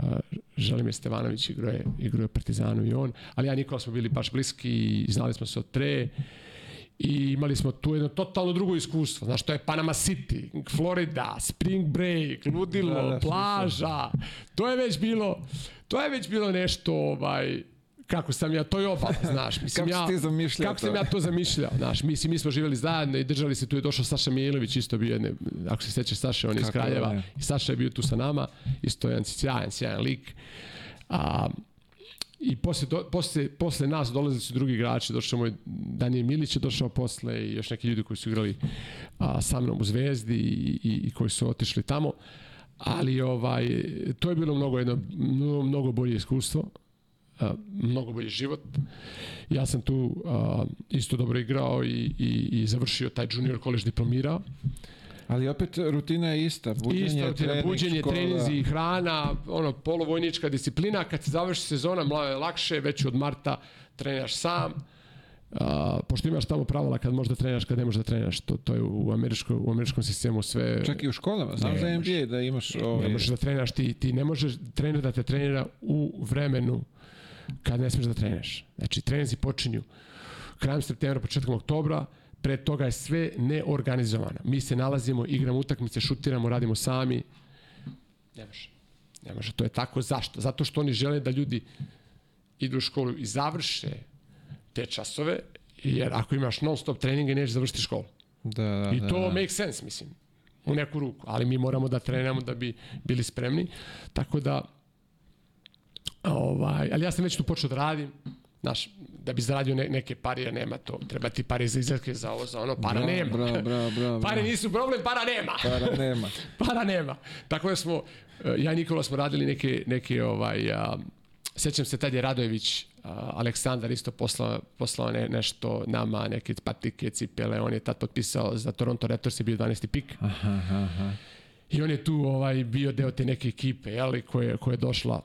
Želimir Stevanović igrao je, igrao je Partizanu i on, ali ja Nikola smo bili baš bliski i znali smo se od pre i imali smo tu jedno totalno drugo iskustvo. Znaš, to je Panama City, Florida, Spring Break, ludilo, Da, da, da, da, plaža. To je već bilo, to je već bilo nešto, ovaj, kako sam ja, to je obala, znaš. Mislim, Kako ja, ti zamišljao Kako to? sam ja to zamišljao, znaš. Mislim, mi smo živjeli zajedno i držali se, tu je došao Saša Mijailović, isto bio jedne, ako se sećaš Saše, on je iz da Kraljeva. ne. I Saša je bio tu sa nama, isto jedan sjajan, sjajan lik. A, I posle, do, posle, posle nas dolazili su drugi igrači, došao moj Danijel Milić je došao posle i još neki ljudi koji su igrali a, sa mnom u Zvezdi i, i koji su otišli tamo. Ali ovaj, to je bilo mnogo, jedno, mnogo, mnogo bolje iskustvo. a, mnogo bolji život. Ja sam tu a, isto dobro igrao i, i, i završio taj junior college diplomirao. Ali opet rutina je ista. Buđenje, Isto rutina, trening, buđenje, škola. trenizi, hrana, ono, polovojnička disciplina. Kad se završi sezona, malo je lakše, već od marta treniraš sam. A, pošto imaš tamo pravila kad možeš da treniraš, kad ne možeš da treniraš. To, to je u, američko, u američkom sistemu sve... Čak i u školama. Znam Ne za. NBA da imaš... Ne Ovaj, možeš da treniraš, ti, ti ne možeš trener da te trenira u vremenu kad ne smiješ da treniraš. Znači, treninzi počinju krajem septembra, početkom oktobra, pre toga je sve neorganizovano. Mi se nalazimo, igramo utakmice, šutiramo, radimo sami. Ne može. Ne može. To je tako. Zašto? Zato što oni žele da ljudi idu u školu i završe te časove, jer ako imaš non stop treninge, nećeš završiti školu. da, da, I da, to da. make sense, mislim, u neku ruku. Ali mi moramo da trenamo da bi bili spremni. Tako da, ovaj, ali ja sam već tu počeo da radim. Znaš, da bi zaradio ne, neke pare, nema to. Treba ti pare za izgledke, za ovo, za ono. Para Bravo, nema. Bravo, bravo, bravo. Pare nisu problem, para nema. Para nema. para nema. Tako da smo, eh, ja i Nikola smo radili neke, neke ovaj, a, Sjećam se, tad je Radojević, a, Aleksandar isto poslao, poslao ne, nešto nama, neke patike, cipele, on je tad potpisao za Toronto Raptors je bio 12. pik. Aha, aha, aha. I on je tu ovaj bio deo te neke ekipe, jeli, koja, koja je došla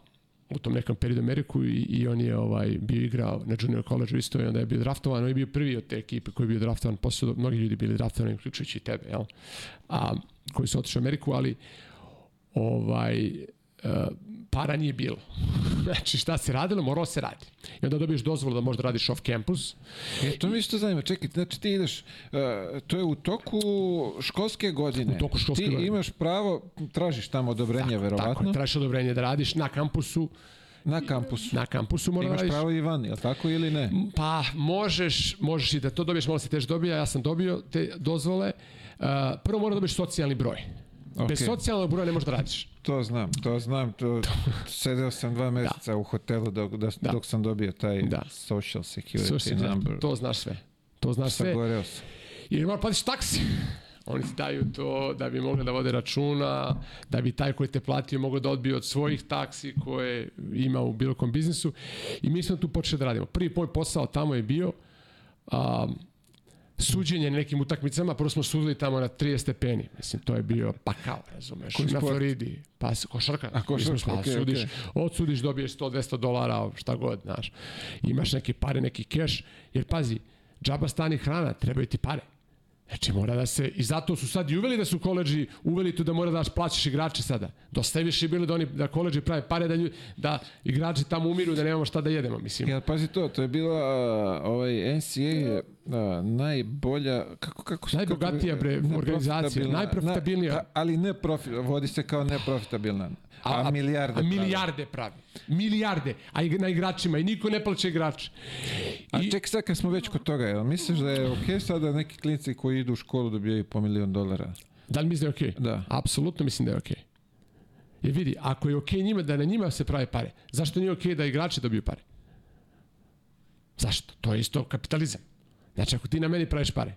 u tom nekom periodu Ameriku i, i on je ovaj bio igrao na junior college isto i onda je bio draftovan, on je bio prvi od te ekipe koji je bio draftovan, posle mnogi ljudi bili draftovani, uključujući i tebe, jel? A, koji su otišli u Ameriku, ali ovaj, para nije bilo. znači šta se radilo, moralo se radi. I onda dobiješ dozvolu da možda radiš off campus. E, to mi isto zanima. Čekaj, znači ti ideš, uh, to je u toku školske godine. U toku školske ti godine. imaš pravo, tražiš tamo odobrenje, Tako verovatno, je, tražiš odobrenje da radiš na kampusu, na kampusu. na kampusu mora da Imaš pravo i van, je tako ili ne? Pa možeš, možeš i da to dobiješ, malo se teže dobija, ja sam dobio te dozvole. Uh, prvo mora da dobiješ socijalni broj. Okay. Bez socijalnog broja ne možeš da radiš. To znam, to znam. To, sedeo sam dva meseca u hotelu dok, da, Da. dok sam dobio taj Da. social security Slušaj, number. to znaš sve. To znaš sve. Sagoreo sam. I mora platiš taksi. Oni ti daju to da bi mogli da vode računa, da bi taj koji te platio mogao da odbije od svojih taksi koje ima u bilo kom biznisu. I mi smo tu počeli da radimo. Prvi moj posao tamo je bio a, suđenje na nekim utakmicama. Prvo smo sudili tamo na 30 stepeni. Mislim, to je bio pakao, razumeš, Koji na sport? Floridi. Pa košarka. A, košarka, pa, okej, sudiš, okej. odsudiš, dobiješ 100-200 dolara, šta god, znaš. Imaš neke pare, neki keš, jer pazi, džaba stani hrana, trebaju ti pare. Znači mora da se, i zato su sad i uveli da su koleđi, uveli tu da mora da plaćaš igrače sada. Dosta je više bilo da oni, da koleđi prave pare, da, da igrači tamo umiru, da nemamo šta da jedemo, mislim. Ja, pazi to, to je bila a, ovaj NCAA a, najbolja, kako, kako se... Najbogatija, kako- bre, organizacija, najprofitabilnija. Na, ali ne profi, vodi se kao neprofitabilna. A, a milijarde. A pravi. milijarde pravi. Milijarde. A i na igračima. I niko ne plaća igrače. A I, ček sad kad smo već kod toga, jel misliš da je okej sada neki klinci koji idu u školu dobijaju po milion dolara? da li misliš da je okej? Da. Apsolutno mislim da je okej. Jer vidi, ako je okej njima da na njima se prave pare, zašto nije okej da igrači dobiju pare? Zašto? To je isto kapitalizam. Znači, ako ti na meni praviš pare,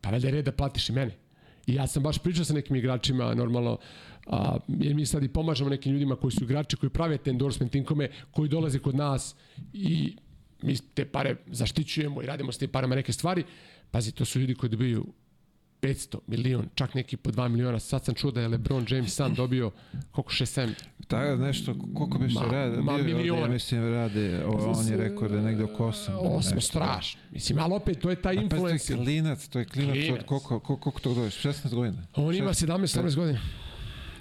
pa valjda je red da platiš i mene. I ja sam baš pričao sa nekim igračima, normalno, a, jer mi sad i pomažemo nekim ljudima koji su igrači, koji prave te endorsement inkome, koji dolaze kod nas i mi te pare zaštićujemo i radimo s tim parama neke stvari. Pazi, to su ljudi koji dobiju 500 milion, čak neki po 2 miliona. Sad sam čuo da je LeBron James sam dobio koliko 6-7 Tako nešto, koliko bi se rade? ma bio je ovde, milione. Ja mislim rade, o, on je rekao da je negde oko 8. Osmo, strašno. Mislim, ali opet, to je taj Pa to je influencer. klinac, to je klinac, Klinac. od koliko, koliko, koliko to dođeš? 16 godina? On ima 17-18 godina.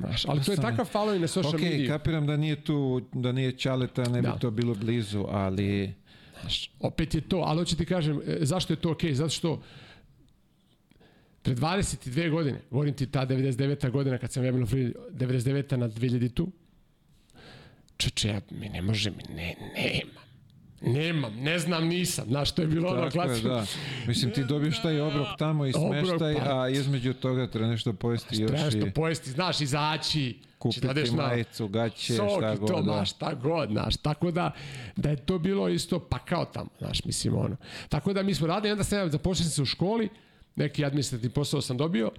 Znaš, ali to je takav following na social Ok, mediji. kapiram da nije tu, da nije Ćaleta, ne bi Da. to bilo blizu, ali... Znaš, opet je to, ali hoću ti kažem, e, zašto je to okej? Zato što pre 22 godine, govorim ti ta 99. godina kad sam ja bilo free, 99. na 2000-tu, čeče, ja, mi ne može, mi ne, nemam. Nemam, ne znam, nisam. Znaš, to je bilo ono klasično. da. Mislim, ti dobiješ taj obrok tamo i Obrok, smeštaj, pa. a između toga treba nešto pojesti još Treba nešto i pojesti, znaš, izaći, kupiti da majicu, gaće, sok šta i god. to, da. znaš, šta god, znaš, tako da, da je to bilo isto pakao tamo, znaš, mislim, ono. Tako da mi smo radili, onda sam ja sam se u školi, neki administrativni posao sam dobio,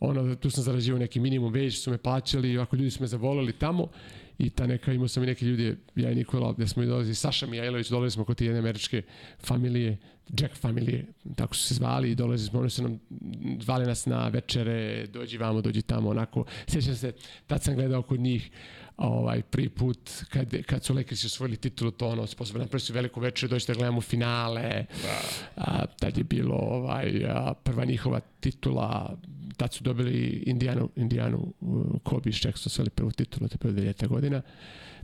ono, tu sam zarađivao neki minimum već, su me plaćali, ovako ljudi su me zavolali tamo i ta neka, imao sam i neke ljudi, ja i Nikola, gde smo i dolazi, Saša Mijailović, dolazili smo kod te jedne američke familije, Jack familije, tako su se zvali i dolazili smo, oni su nam zvali nas na večere, dođi vamo, dođi tamo, onako, sjećam se, tad sam gledao kod njih, ovaj prvi put kad, kad su Lakersi osvojili titulu to ono sposobno napravili su veliku večer doći da gledamo finale da. a, tad je bilo ovaj a, prva njihova titula tad su dobili Indijanu, Indijanu Kobe iz su osvojili prvu titulu to je 2000. godina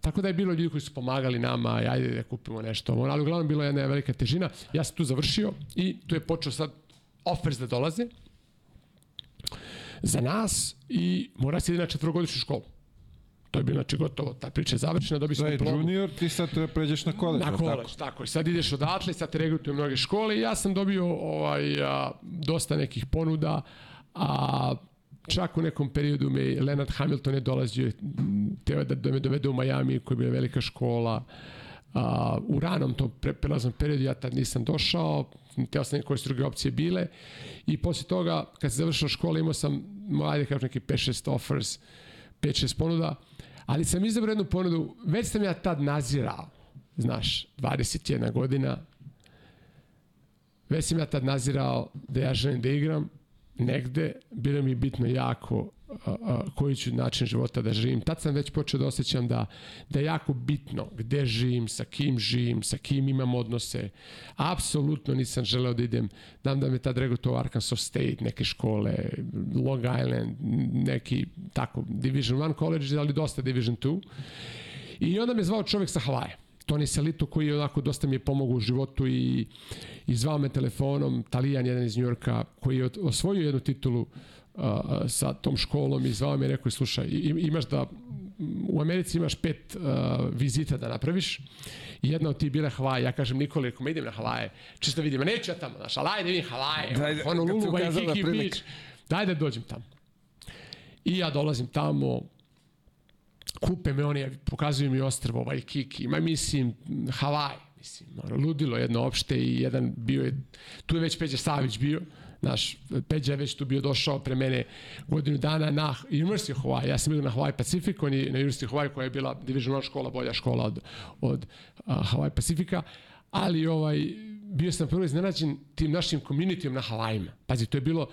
Tako da je bilo ljudi koji su pomagali nama, ajde da kupimo nešto, ali uglavnom bilo je jedna velika težina. Ja sam tu završio i tu je počeo sad offers da dolaze za nas i mora se ide na četvrogodišnju školu. To je bilo znači gotovo, ta priča je završena, dobio sam diplomu. To je junior, ti sad pređeš na koleđ. Na koleđ, tako? tako. I sad ideš odatle, sad te regrutuju mnoge škole i ja sam dobio ovaj, a, dosta nekih ponuda, a čak u nekom periodu me Leonard Hamilton je dolazio, teo da, da me dovede u Miami, koja je bila velika škola, a, u ranom tom pre, prelaznom periodu ja tad nisam došao, teo sam koje su druge opcije bile i posle toga, kad se završila škola, imao sam, ajde kažem, neki 5-6 offers, 5-6 ponuda, ali sam izabrao jednu ponudu, već sam ja tad nazirao, znaš, 21 godina, već sam ja tad nazirao da ja želim da igram negde, bilo mi bitno jako koji ću način života da živim. Tad sam već počeo da osjećam da, da je jako bitno gde živim, sa kim živim, sa kim imam odnose. Apsolutno nisam želeo da idem, znam da me tad rego to Arkansas State, neke škole, Long Island, neki tako Division 1 college, ali dosta Division 2. I onda me zvao čovjek sa Havaja. Toni Salito koji je onako dosta mi je pomogao u životu i, i zvao me telefonom, Talijan jedan iz Njorka koji je osvojio jednu titulu a, sa tom školom i zvao me i rekao, slušaj, imaš da u Americi imaš pet uh, vizita da napraviš. Jedna od tih bila Havaje. Ja kažem Nikoli, ako me idem na Havaje, čisto vidim, neću ja tamo, znaš, ali ajde vidim Havaje, Daj, Honolulu, Waikiki Beach, daj da dođem tamo. I ja dolazim tamo, kupe me oni, pokazuju mi ostrvo, Waikiki, ma mislim, Havaj, mislim, ludilo jedno opšte i jedan bio je, tu je već Peđa Savić bio, naš Peđa je već tu bio došao pre mene godinu dana na University of Hawaii. Ja sam bio na Hawaii Pacific, on je na University of Hawaii koja je bila division škola, bolja škola od, od uh, Hawaii Pacifika, ali ovaj, bio sam prvo iznenađen tim našim komunitijom na Havajima. Pazi, to je bilo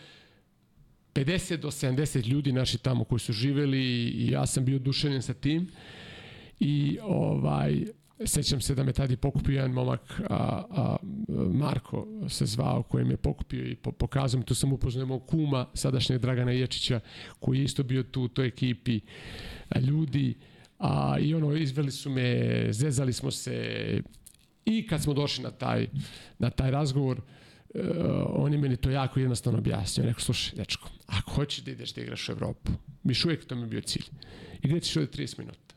50 do 70 ljudi naši tamo koji su živeli i ja sam bio dušenjen sa tim. I ovaj, sećam se da me tada pokupio jedan momak, a, a, Marko se zvao, koji me pokupio i po, pokazao mi, tu sam upoznao mog kuma, sadašnjeg Dragana Ječića, koji je isto bio tu u toj ekipi ljudi, a, i ono, izveli su me, zezali smo se i kad smo došli na taj, na taj razgovor, uh, on je meni to jako jednostavno objasnio. Rekao, slušaj, dečko, ako hoćeš da ideš da igraš u Evropu, miš uvijek to mi bio cilj, igrat ćeš ovde 30 minuta.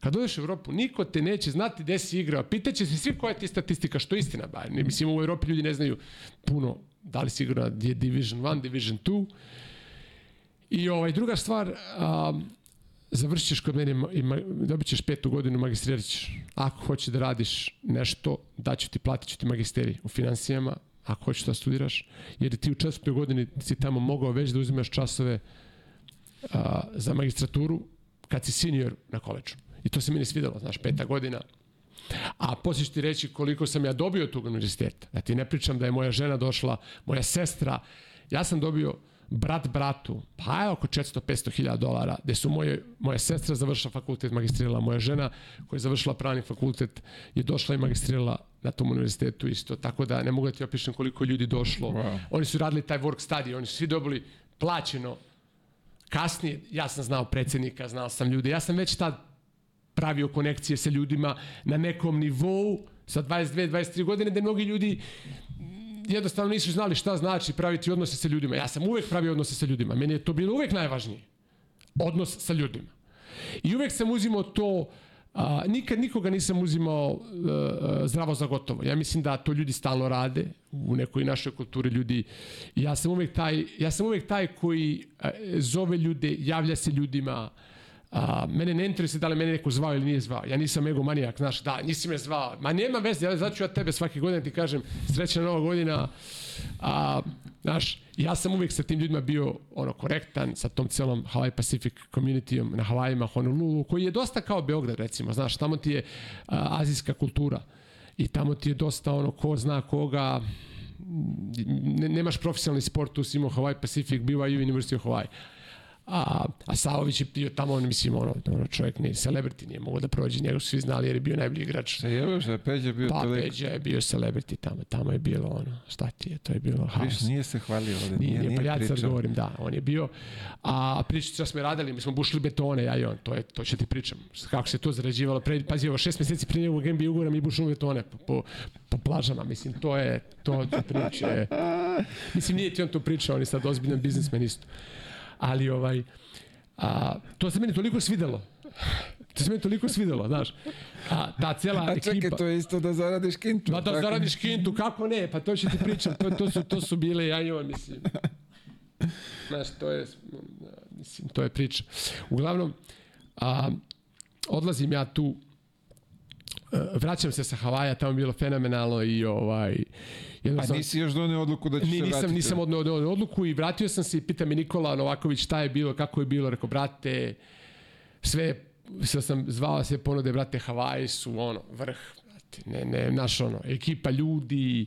Kad dođeš u Evropu, niko te neće znati gde si igrao. Pitaće se svi koja ti je statistika, što je istina. Ba. Ne, mislim, u Evropi ljudi ne znaju puno da li si igrao na Division 1, Division 2. I ovaj, druga stvar, um, završit ćeš kod mene i dobit ćeš petu godinu, magistrirat ćeš. Ako hoćeš da radiš nešto, daću ti, platit ću ti magisterij u financijama, ako hoćeš da studiraš, jer ti u četvrtoj godini si tamo mogao već da uzimaš časove a, za magistraturu kad si senior na koleđu. I to se meni svidelo, znaš, peta godina. A poslije ću ti reći koliko sam ja dobio tog univerziteta. Da ti ne pričam da je moja žena došla, moja sestra, ja sam dobio brat bratu, pa je oko 400-500 hiljada dolara, gde su moje, moja sestra završila fakultet, magistrirala, moja žena koja je završila pravni fakultet je došla i magistrirala na tom univerzitetu isto, tako da ne mogu da ti opišem koliko ljudi došlo. Wow. Oni su radili taj work study, oni su svi dobili plaćeno. Kasnije, ja sam znao predsednika, znao sam ljude, ja sam već tad pravio konekcije sa ljudima na nekom nivou sa 22-23 godine, da mnogi ljudi jednostavno nisu znali šta znači praviti odnose sa ljudima. Ja sam uvek pravio odnose sa ljudima. Meni je to bilo uvek najvažnije. Odnos sa ljudima. I uvek sam uzimao to A, nikad nikoga nisam uzimao uh, zdravo za gotovo. Ja mislim da to ljudi stalno rade u nekoj našoj kulturi ljudi. Ja sam uvek taj, ja sam uvek taj koji uh, zove ljude, javlja se ljudima, A, mene ne interesuje da li mene neko zvao ili nije zvao. Ja nisam egomanijak, znaš, da, nisi me zvao. Ma nema veze, ja začu ja tebe svake godine ti kažem, srećna nova godina. A, znaš, ja sam uvijek sa tim ljudima bio ono korektan, sa tom celom Hawaii Pacific communityom na Havajima, Honolulu, koji je dosta kao Beograd, recimo, znaš, tamo ti je a, azijska kultura i tamo ti je dosta ono ko zna koga, ne, nemaš profesionalni sport, tu si imao Hawaii Pacific, BYU University of Hawaii a, a Savović je bio tamo, on, mislim, ono, ono čovjek nije celebrity, nije mogo da prođe, njega su svi znali jer je bio najbolji igrač. Se jebe se, Peđa bio pa, toliko. Peđa je bio celebrity tamo, tamo je bilo ono, šta ti je, to je bilo haos. Viš, nije se hvalio ovde, Nije, nije, nije, pa ja sad govorim, da, on je bio, a pričati smo radili, mi smo bušili betone, ja i on, to je, to ću ti pričam, kako se to zarađivalo, pre, pazi, ovo šest meseci prije njegovog NBA ugovora mi bušili betone po, po, po plažama, mislim, to je, to je priče, mislim, nije ti on to pričao, on je sad ozbiljan biznismen isto, ali ovaj, a, to se meni toliko svidelo, to se meni toliko svidelo, znaš, a ta cela A ekipa... čekaj, to je isto da zaradiš kintu. Ma da tako? zaradiš kintu, kako ne? Pa to ću ti pričam, to, to, su, to su bile ja i on, mislim. Znaš, to je, mislim, to je priča. Uglavnom, a, odlazim ja tu, vraćam se sa Havaja, tamo je bilo fenomenalno i ovaj, Pa jednostavno, nisi još donio odluku da ćeš Ni, se nisam, vratiti. nisam odneo od, odluku i vratio sam se i pita me Nikola Novaković šta je bilo, kako je bilo, rekao, brate, sve, sve sam zvao sve ponude, brate, Havaji su, ono, vrh, brate, ne, ne, naš, ono, ekipa ljudi,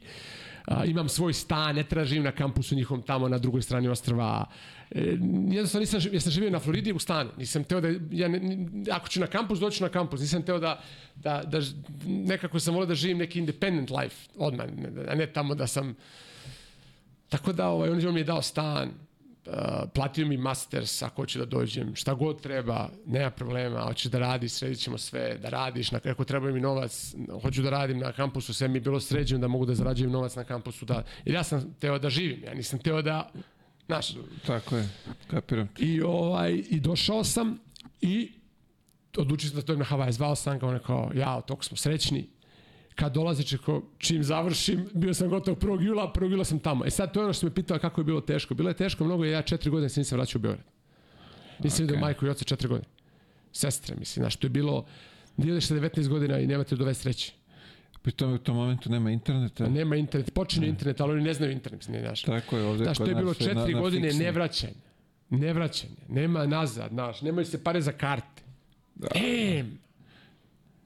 a, imam svoj stan, ne tražim na kampusu njihovom tamo na drugoj strani ostrva, jednostavno nisam, ja sam živio na Floridi u stanu, nisam teo da, ja ne, ako ću na kampus, doću na kampus, nisam teo da, da, da nekako sam volio da živim neki independent life odmah, a ne tamo da sam, Tako da ovaj, on, on mi je dao stan, uh, platio mi masters ako hoću da dođem, šta god treba, nema problema, hoćeš da radiš, sredit ćemo sve, da radiš, na, ako treba mi novac, hoću da radim na kampusu, sve mi je bilo sređeno da mogu da zarađujem novac na kampusu, da, jer ja sam teo da živim, ja nisam teo da, znaš, Tako je, kapiram. I, ovaj, I došao sam i odlučio sam da to na Havaj. Zvao sam ga, on je kao, ja, toliko smo srećni. Kad dolazi, čeko, čim završim, bio sam gotov 1. jula, 1. jula sam tamo. E sad, to je ono što me pitao kako je bilo teško. Bilo je teško mnogo, jer ja četiri godine se nisam vraćao u Beograd. Nisam okay. vidio majku i oca četiri godine. Sestre, mislim, znaš, to je bilo, ideš sa 19 godina i nemate do 23. Pri tome u tom momentu nema interneta. Nema internet, počinje internet, ali oni ne znaju internet, mislim, znaš. Tako je ovde Znaš, to je bilo četiri na, na godine fiksni. nevraćanja. Nevraćanje. Nema nazad, znaš. Nemaju se pare za karte. Da. Em.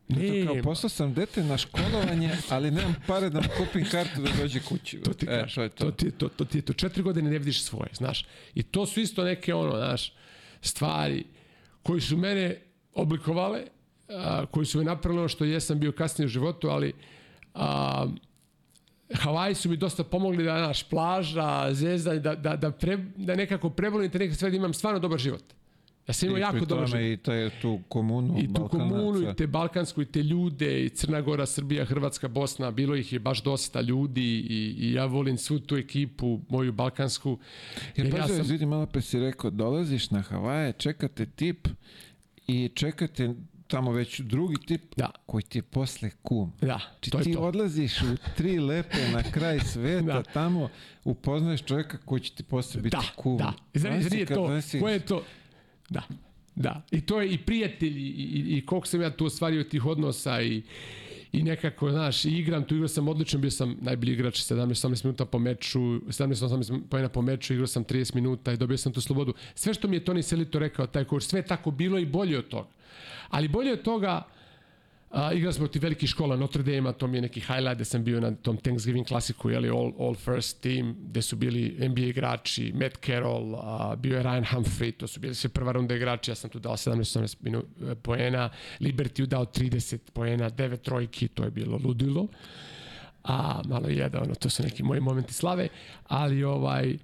Ne, kao, poslao sam dete na školovanje, ali nemam pare da kupim kartu da dođe kući. to ti e, kažem. to to. to. ti je to, to ti je to. Četiri godine ne vidiš svoje, znaš. I to su isto neke, ono, znaš, stvari koji su mene oblikovale, a, koji su me napravili ono što jesam bio kasnije u životu, ali a, Havaji su mi dosta pomogli da, naš, plaža, zvezda, da, da, da, pre, da nekako prebolim te neke stvari, da imam stvarno dobar život. Ja sam imao I jako dobar život. I taj, tu komunu I tu komunu, i te balkansku, i te ljude, i Crna Gora, Srbija, Hrvatska, Bosna, bilo ih je baš dosta ljudi i, i ja volim svu tu ekipu, moju balkansku. Ja jer pa ja sam- vidim malo pre si rekao, dolaziš na Havaje, čekate tip i čekate tamo već drugi tip Da. koji ti je posle kum. Da, Či to je ti to. odlaziš u tri lepe na kraj sveta, Da. tamo upoznaješ čovjeka koji će ti posle biti Da, kum. da. Si nije kad to? nosiš- Ko je to? Da, da. I to je i prijatelji i, i, i koliko sam ja tu ostvario tih odnosa i, i nekako, znaš, igram tu, igrao sam odlično, bio sam najbolji igrač 17-18 minuta po meču, 17-18 pojena po meču, igrao sam 30 minuta i dobio sam tu slobodu. Sve što mi je Toni Selito rekao, taj coach, sve je tako bilo i bolje od toga. Ali bolje od toga, A, igrali smo ti velikih škola Notre Dame, to mi je neki highlight da sam bio na tom Thanksgiving klasiku, jeli, all, all first team, gde su bili NBA igrači, Matt Carroll, a, bio je Ryan Humphrey, to su bili sve prva runda igrači, ja sam tu dao 17-18 minu, e, poena, Liberty dao 30 poena, 9 trojki, to je bilo ludilo. A, malo je da, ono, to su neki moji momenti slave, ali ovaj,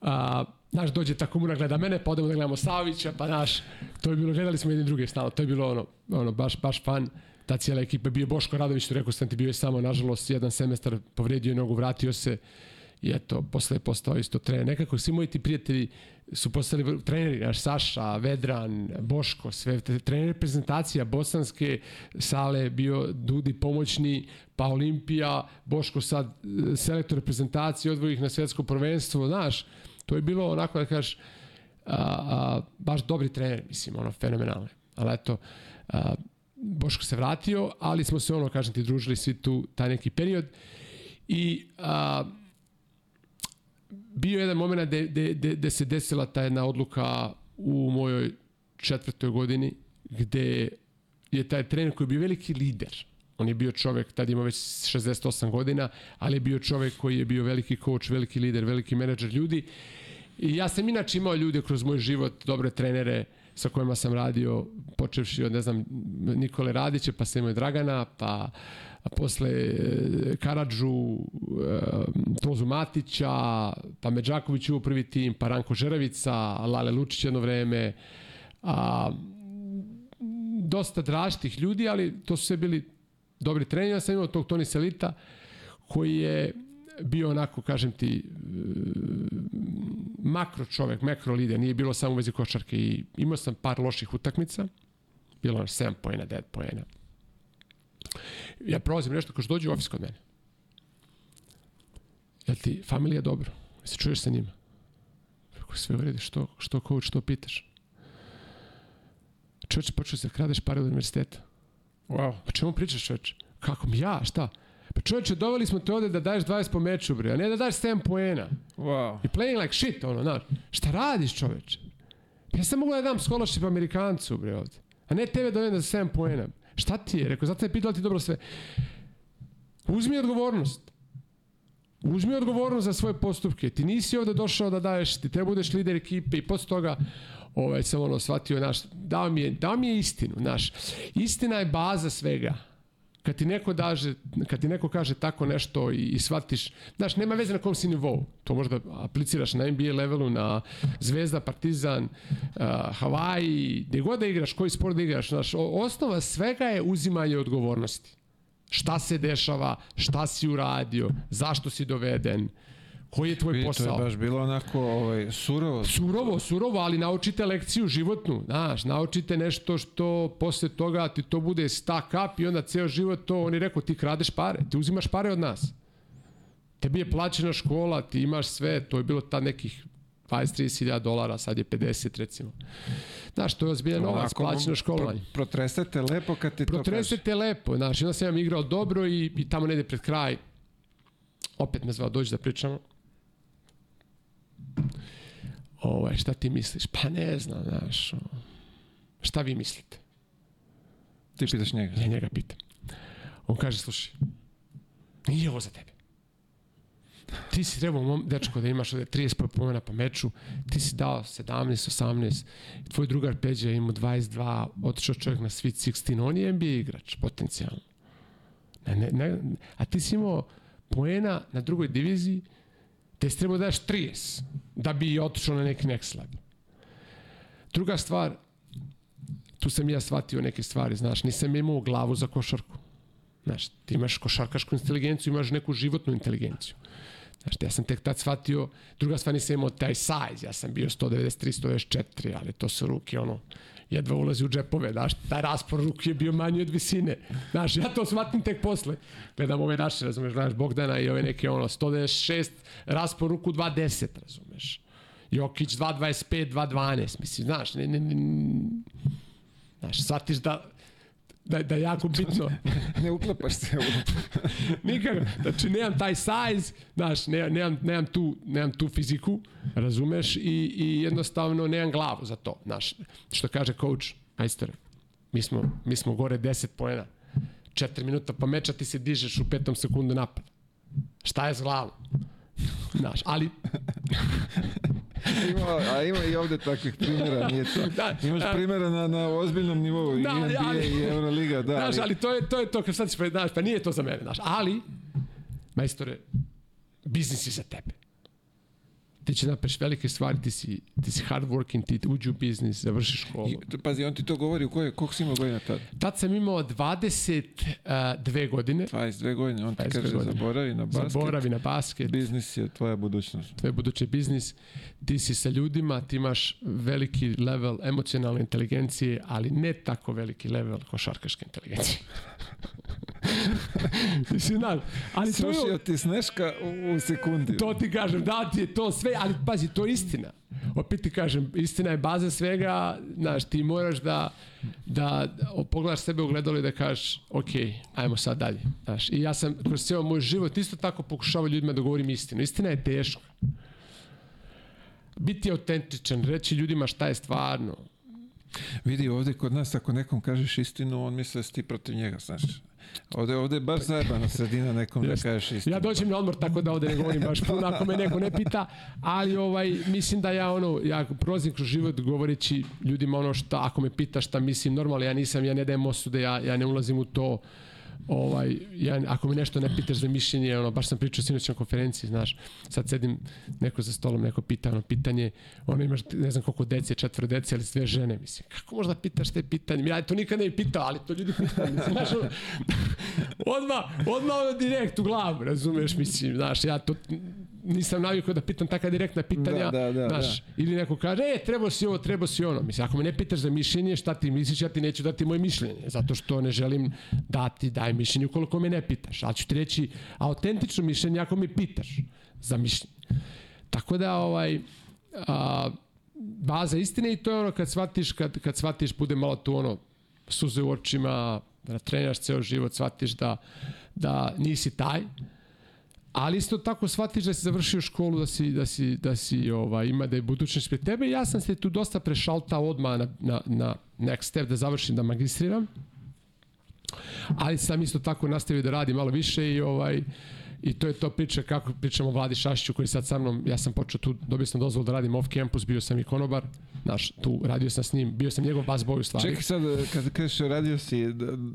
a, znaš, dođe ta komuna, gleda mene, pa odemo da gledamo Savića, pa znaš, to je bilo, gledali smo jedni druge stalno, to je bilo ono, ono baš, baš fan, ta cijela ekipa, bio Boško Radović, što rekao sam ti, bio je samo, nažalost, jedan semestar povredio nogu, vratio se, i eto, posle je postao isto trener. Nekako svi moji ti prijatelji su postali treneri, naš Saša, Vedran, Boško, sve trener reprezentacija bosanske sale bio Dudi pomoćni, pa Olimpija, Boško sad e, selektor reprezentacije, odvoji ih na svetsko prvenstvo, znaš, to je bilo onako da kažeš, a, a, baš dobri trener, mislim, ono, fenomenalni. Ali eto, a, Boško se vratio, ali smo se ono, kažem ti, družili svi tu taj neki period. I a, bio je jedan moment gde, gde, gde, gde se desila ta jedna odluka u mojoj četvrtoj godini, gde je taj trener koji je bio veliki lider, on je bio čovek, tad ima već 68 godina, ali je bio čovek koji je bio veliki coach, veliki lider, veliki menadžer ljudi. I ja sam inače imao ljude kroz moj život, dobre trenere, sa kojima sam radio, počevši od, ne znam, Nikole Radića, pa imao Dragana, pa a posle e, Karadžu, e, Tozu Matića, pa Međaković u prvi tim, pa Ranko Žeravica, Lale Lučić jedno vreme, a, dosta draštih ljudi, ali to su sve bili dobri treneri. Ja sam imao tog Toni Selita, koji je bio onako, kažem ti, makro čovek, makro lider, nije bilo samo u vezi košarke i imao sam par loših utakmica, bilo je 7 pojena, 9 pojena. Ja prolazim nešto, što dođe u ofis kod mene. Jel ti familija dobro? Se čuješ sa njima? Kako sve uredi, što, što coach, što pitaš? Čovječ, počeo se da kradeš pare od univerziteta. Wow. Pa čemu pričaš čovječ? Kako mi ja, šta? Pa čovječe, doveli smo te ovde da daješ 20 po meču, bre, a ne da daješ 7 poena. Wow. I playing like shit, ono, znaš. Šta radiš, čoveče? Pa ja sam mogu da dam scholarship Amerikancu, bre, ovde. A ne tebe dovedem za 7 poena. Šta ti je? Rekao, zato ne pitala ti dobro sve. Uzmi odgovornost. Uzmi odgovornost za svoje postupke. Ti nisi ovde došao da daješ, ti treba budeš lider ekipe i posle toga ovaj, sam ono shvatio, naš, dao mi je, dao mi je istinu, naš. Istina je baza svega kad ti neko daže, kad ti neko kaže tako nešto i, i shvatiš, znaš, nema veze na kom si nivou. To možda apliciraš na NBA levelu, na Zvezda, Partizan, uh, Hawaii, gde god da igraš, koji sport da igraš, znaš, osnova svega je uzimanje odgovornosti. Šta se dešava, šta si uradio, zašto si doveden, Koji je tvoj posao? To je baš bilo onako ovaj, surovo. Surovo, surovo, ali naučite lekciju životnu, znaš, naučite nešto što posle toga ti to bude stack up i onda ceo život to, oni rekao, ti kradeš pare, ti uzimaš pare od nas. Tebi je plaćena škola, ti imaš sve, to je bilo ta nekih 20-30 dolara, sad je 50 recimo. Znaš, to je ozbiljan novac, plaćeno školovanje. Pro, protresete lepo kad ti to kažeš. Protresete lepo, znaš, onda sam ja igrao dobro i, i tamo negde pred kraj opet me zvao dođi da pričamo ovaj, šta ti misliš? Pa ne znam, znaš, šta vi mislite? Ti pitaš njega? Ja njega pitam. On kaže, slušaj, nije ovo za tebe. Ti si trebao, mom, dečko, da imaš ovde 30 pomena po meču, ti si dao 17, 18, tvoj drugar Peđa ima 22, otišao čovjek na Sweet 16, on je NBA igrač, potencijalno. Ne, ne, ne, a ti si imao poena na drugoj diviziji, te si trebao da daš 30 da bi otišao na neki next level. Druga stvar, tu sam ja shvatio neke stvari, znaš, nisam imao glavu za košarku. Znaš, ti imaš košarkašku inteligenciju, imaš neku životnu inteligenciju. Znaš, ja sam tek tad shvatio, druga stvar nisam imao taj size, ja sam bio 193, 194, ali to su ruke, ono, jedva ulazi u džepove, znaš, taj raspor ruke je bio manji od visine. Znaš, ja to shvatim tek posle. Gledam ove naše, razumeš, znaš, Bogdana i ove neke, ono, 196, raspor ruku 210, razumeš. Jokić 2.25, 2.12, mislim, znaš, ne, ne, ne, znaš, shvatiš da, da, da je jako bitno. ne uklapaš se u... Nikako. Znači, nemam taj size, znaš, nemam, nemam, nemam, tu, nemam tu fiziku, razumeš, i, i jednostavno nemam glavu za to, znaš. Što kaže coach, majstore, mi smo, mi smo gore 10 poena, 4 minuta pa meča ti se dižeš u petom sekundu napad. Šta je s glavom? Znaš, ali... ima, a ima i ovde takvih primjera, nije to. Da, Imaš primjera na, na ozbiljnom nivou, da, i NBA ali, i Euroliga, da. Znaš, ali to je, to je to, kad sad ćeš, znaš, pa nije to za mene, znaš, ali, majstore, biznis je za tebe ti će napraviš velike stvari, ti si, ti si hard working, ti uđi u biznis, završiš školu. I, pazi, on ti to govori u koje, koliko si imao godina tad? Tad sam imao 22 godine. 22 godine, on ti kaže godine. zaboravi na basket. Zaboravi na basket. Biznis je tvoja budućnost. Tvoj budući biznis. Ti si sa ljudima, ti imaš veliki level emocionalne inteligencije, ali ne tako veliki level košarkaške inteligencije. Mislim, ali je... ti sneška u, u sekundi. To ti kažem, da ti je to sve, ali pazi, to je istina. opet ti kažem, istina je baza svega, znaš, ti moraš da, da pogledaš sebe u gledalo i da kažeš, ok, ajmo sad dalje. Znaš, I ja sam kroz cijel moj život isto tako pokušavao ljudima da govorim istinu. Istina je teška. Biti autentičan, reći ljudima šta je stvarno. Vidi ovde kod nas, ako nekom kažeš istinu, on misle da si ti protiv njega, znaš. Ovde, ovde je baš zajebana sredina nekom da kažeš istinu. Ja dođem na odmor tako da ovde ne govorim baš puno ako me neko ne pita, ali ovaj mislim da ja ono ja prolazim kroz život govoreći ljudima ono šta ako me pita šta mislim normalno ja nisam ja ne dajem osude ja ja ne ulazim u to ovaj, ja, ako me nešto ne pitaš za mišljenje, ono, baš sam pričao sinoć na konferenciji, znaš, sad sedim neko za stolom, neko pita ono pitanje, ono imaš, ne znam koliko dece, četvro dece, ali sve žene, mislim, kako možda pitaš te pitanje? Ja to nikad ne pitao, ali to ljudi pitaju, mislim, znaš, ono, odmah, odmah ono direkt u glavu, razumeš, mislim, znaš, ja to nisam navikao da pitam taka direktna pitanja, da, da, da, znaš, da. ili neko kaže, e, treba si ovo, treba si ono. Mislim, ako me ne pitaš za mišljenje, šta ti misliš, ja ti neću dati moje mišljenje, zato što ne želim dati, daj mišljenje ukoliko me ne pitaš. Ali ću ti reći autentično mišljenje ako me pitaš za mišljenje. Tako da, ovaj, a, baza istine i to je ono kad shvatiš, kad, kad shvatiš, bude malo tu ono, suze u očima, da treniraš ceo život, shvatiš da, da nisi taj, ali isto tako shvatiš da si završio školu, da si, da si, da si ovaj, ima da je budućnost pred tebe. Ja sam se tu dosta prešaltao odmah na, na, na next step da završim, da magistriram. Ali sam isto tako nastavio da radim malo više i ovaj, I to je to priča kako pričamo o Vladi Šašću koji sad sa mnom, ja sam počeo tu, dobio sam dozvolu da radim off campus, bio sam i konobar, znaš, tu radio sam s njim, bio sam njegov bas boy u stvari. Čekaj sad, kad kažeš radio si,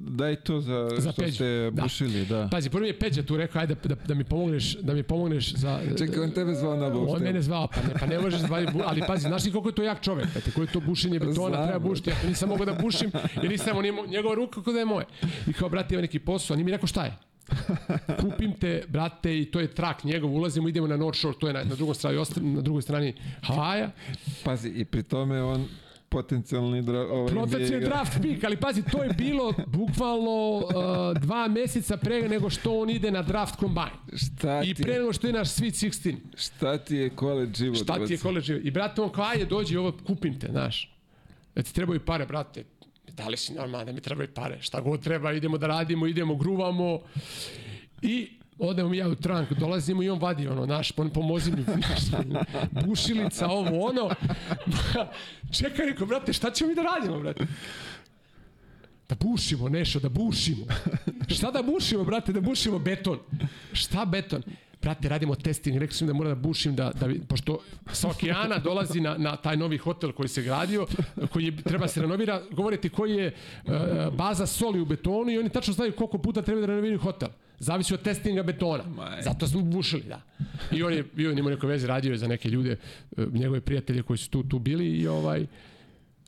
daj to za, za što peđu. ste da. bušili, da. Pazi, prvo mi je Peđa tu rekao, ajde da, da, mi pomogneš, da mi pomogneš za... Čekaj, on tebe zvao na buštenje. On mene zvao, pa ne, pa ne možeš zvati, ali pazi, znaš li koliko je to jak čovek, pa koji je to bušenje betona, Znam. treba bušiti, ja nisam mogao da bušim, jer nisam, on njegova ruka kako da je moje. I kao, brate, ima neki posao, on mi rekao šta je? kupim te, brate, i to je trak njegov, ulazimo, idemo na North Shore, to je na, na drugoj strani, na drugoj strani Havaja. Pazi, i pri tome on potencijalni dra, ovaj potencijalni draft pick, ali pazi, to je bilo bukvalno uh, dva meseca pre nego što on ide na draft combine. Šta ti I pre nego što je naš Sweet 16. Šta ti je college život? Šta ti je college život? I brate, on kao, ajde, dođi ovo, kupim te, znaš. Da ti trebaju pare, brate, da li si normalno da mi trebaju pare, šta god treba, idemo da radimo, idemo, gruvamo i odemo ja u trank, dolazimo i on vadi ono, naš, on pomozi mi, naš, bušilica, ovo, ono. Čekaj, reko, brate, šta ćemo mi da radimo, brate? Da bušimo nešto, da bušimo. Šta da bušimo, brate, da bušimo beton. Šta beton? Brate, radimo testing, rekao sam da moram da bušim, da, da, pošto sa okeana dolazi na, na taj novi hotel koji se gradio, koji je, treba se renovira, govorite koji je uh, baza soli u betonu i oni tačno znaju koliko puta treba da renoviraju hotel. Zavisi od testinga betona. Zato smo bušili, da. I on je bio, nima neko veze, radio je za neke ljude, uh, njegove prijatelje koji su tu, tu bili i ovaj,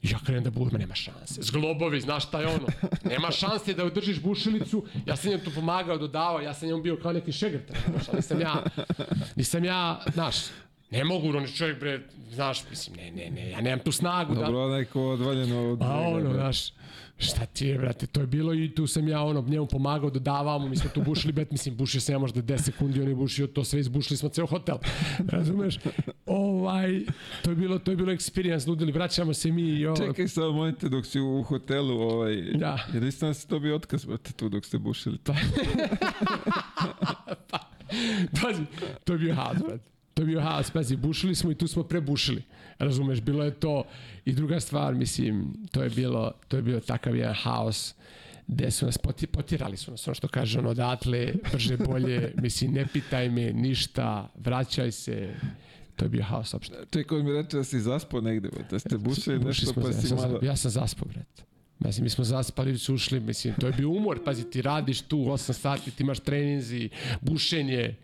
ja krenem da bušim, nema šanse. Zglobovi, znaš šta je ono? Nema šanse da održiš bušilicu. Ja sam njemu tu pomagao, dodavao, ja sam njemu bio kao neki šegrt. Znaš, nisam ja, nisam ja, znaš, Ne mogu, on je čovjek, bre, znaš, mislim, ne, ne, ne, ja nemam tu snagu. Dobro, da... Dobro, neko odvaljeno od... A ono, znaš, šta ti je, brate, to je bilo i tu sam ja ono, njemu pomagao, dodavao mu, mi smo tu bušili bet, mislim, bušio sam ja možda 10 sekundi, on je bušio to sve, izbušili smo ceo hotel, razumeš? Ovaj, to je bilo, to je bilo experience, nudili, vraćamo se mi i ovo. Čekaj samo, mojte, dok si u hotelu, ovaj, da. jer isto nas to bi otkaz, brate, tu dok ste bušili. Pa, pa, pazi, to je bio haos, brate. To je bio haos, pazi, bušili smo i tu smo prebušili. Razumeš, bilo je to. I druga stvar, mislim, to je bilo, to je bio takav jedan haos gde su nas poti, potirali su nas, ono što kaže ono, odatle, brže, bolje, mislim, ne pitaj me ništa, vraćaj se, to je bio haos opšte. Čekaj, mi reče da si zaspao negde, da ste bušili nešto pa si malo... Ja sam zaspao, brate. Mislim, mi smo zaspali, su ušli, mislim, to je bio umor, pazi, ti radiš tu 8 sati, ti imaš treninzi, bušenje,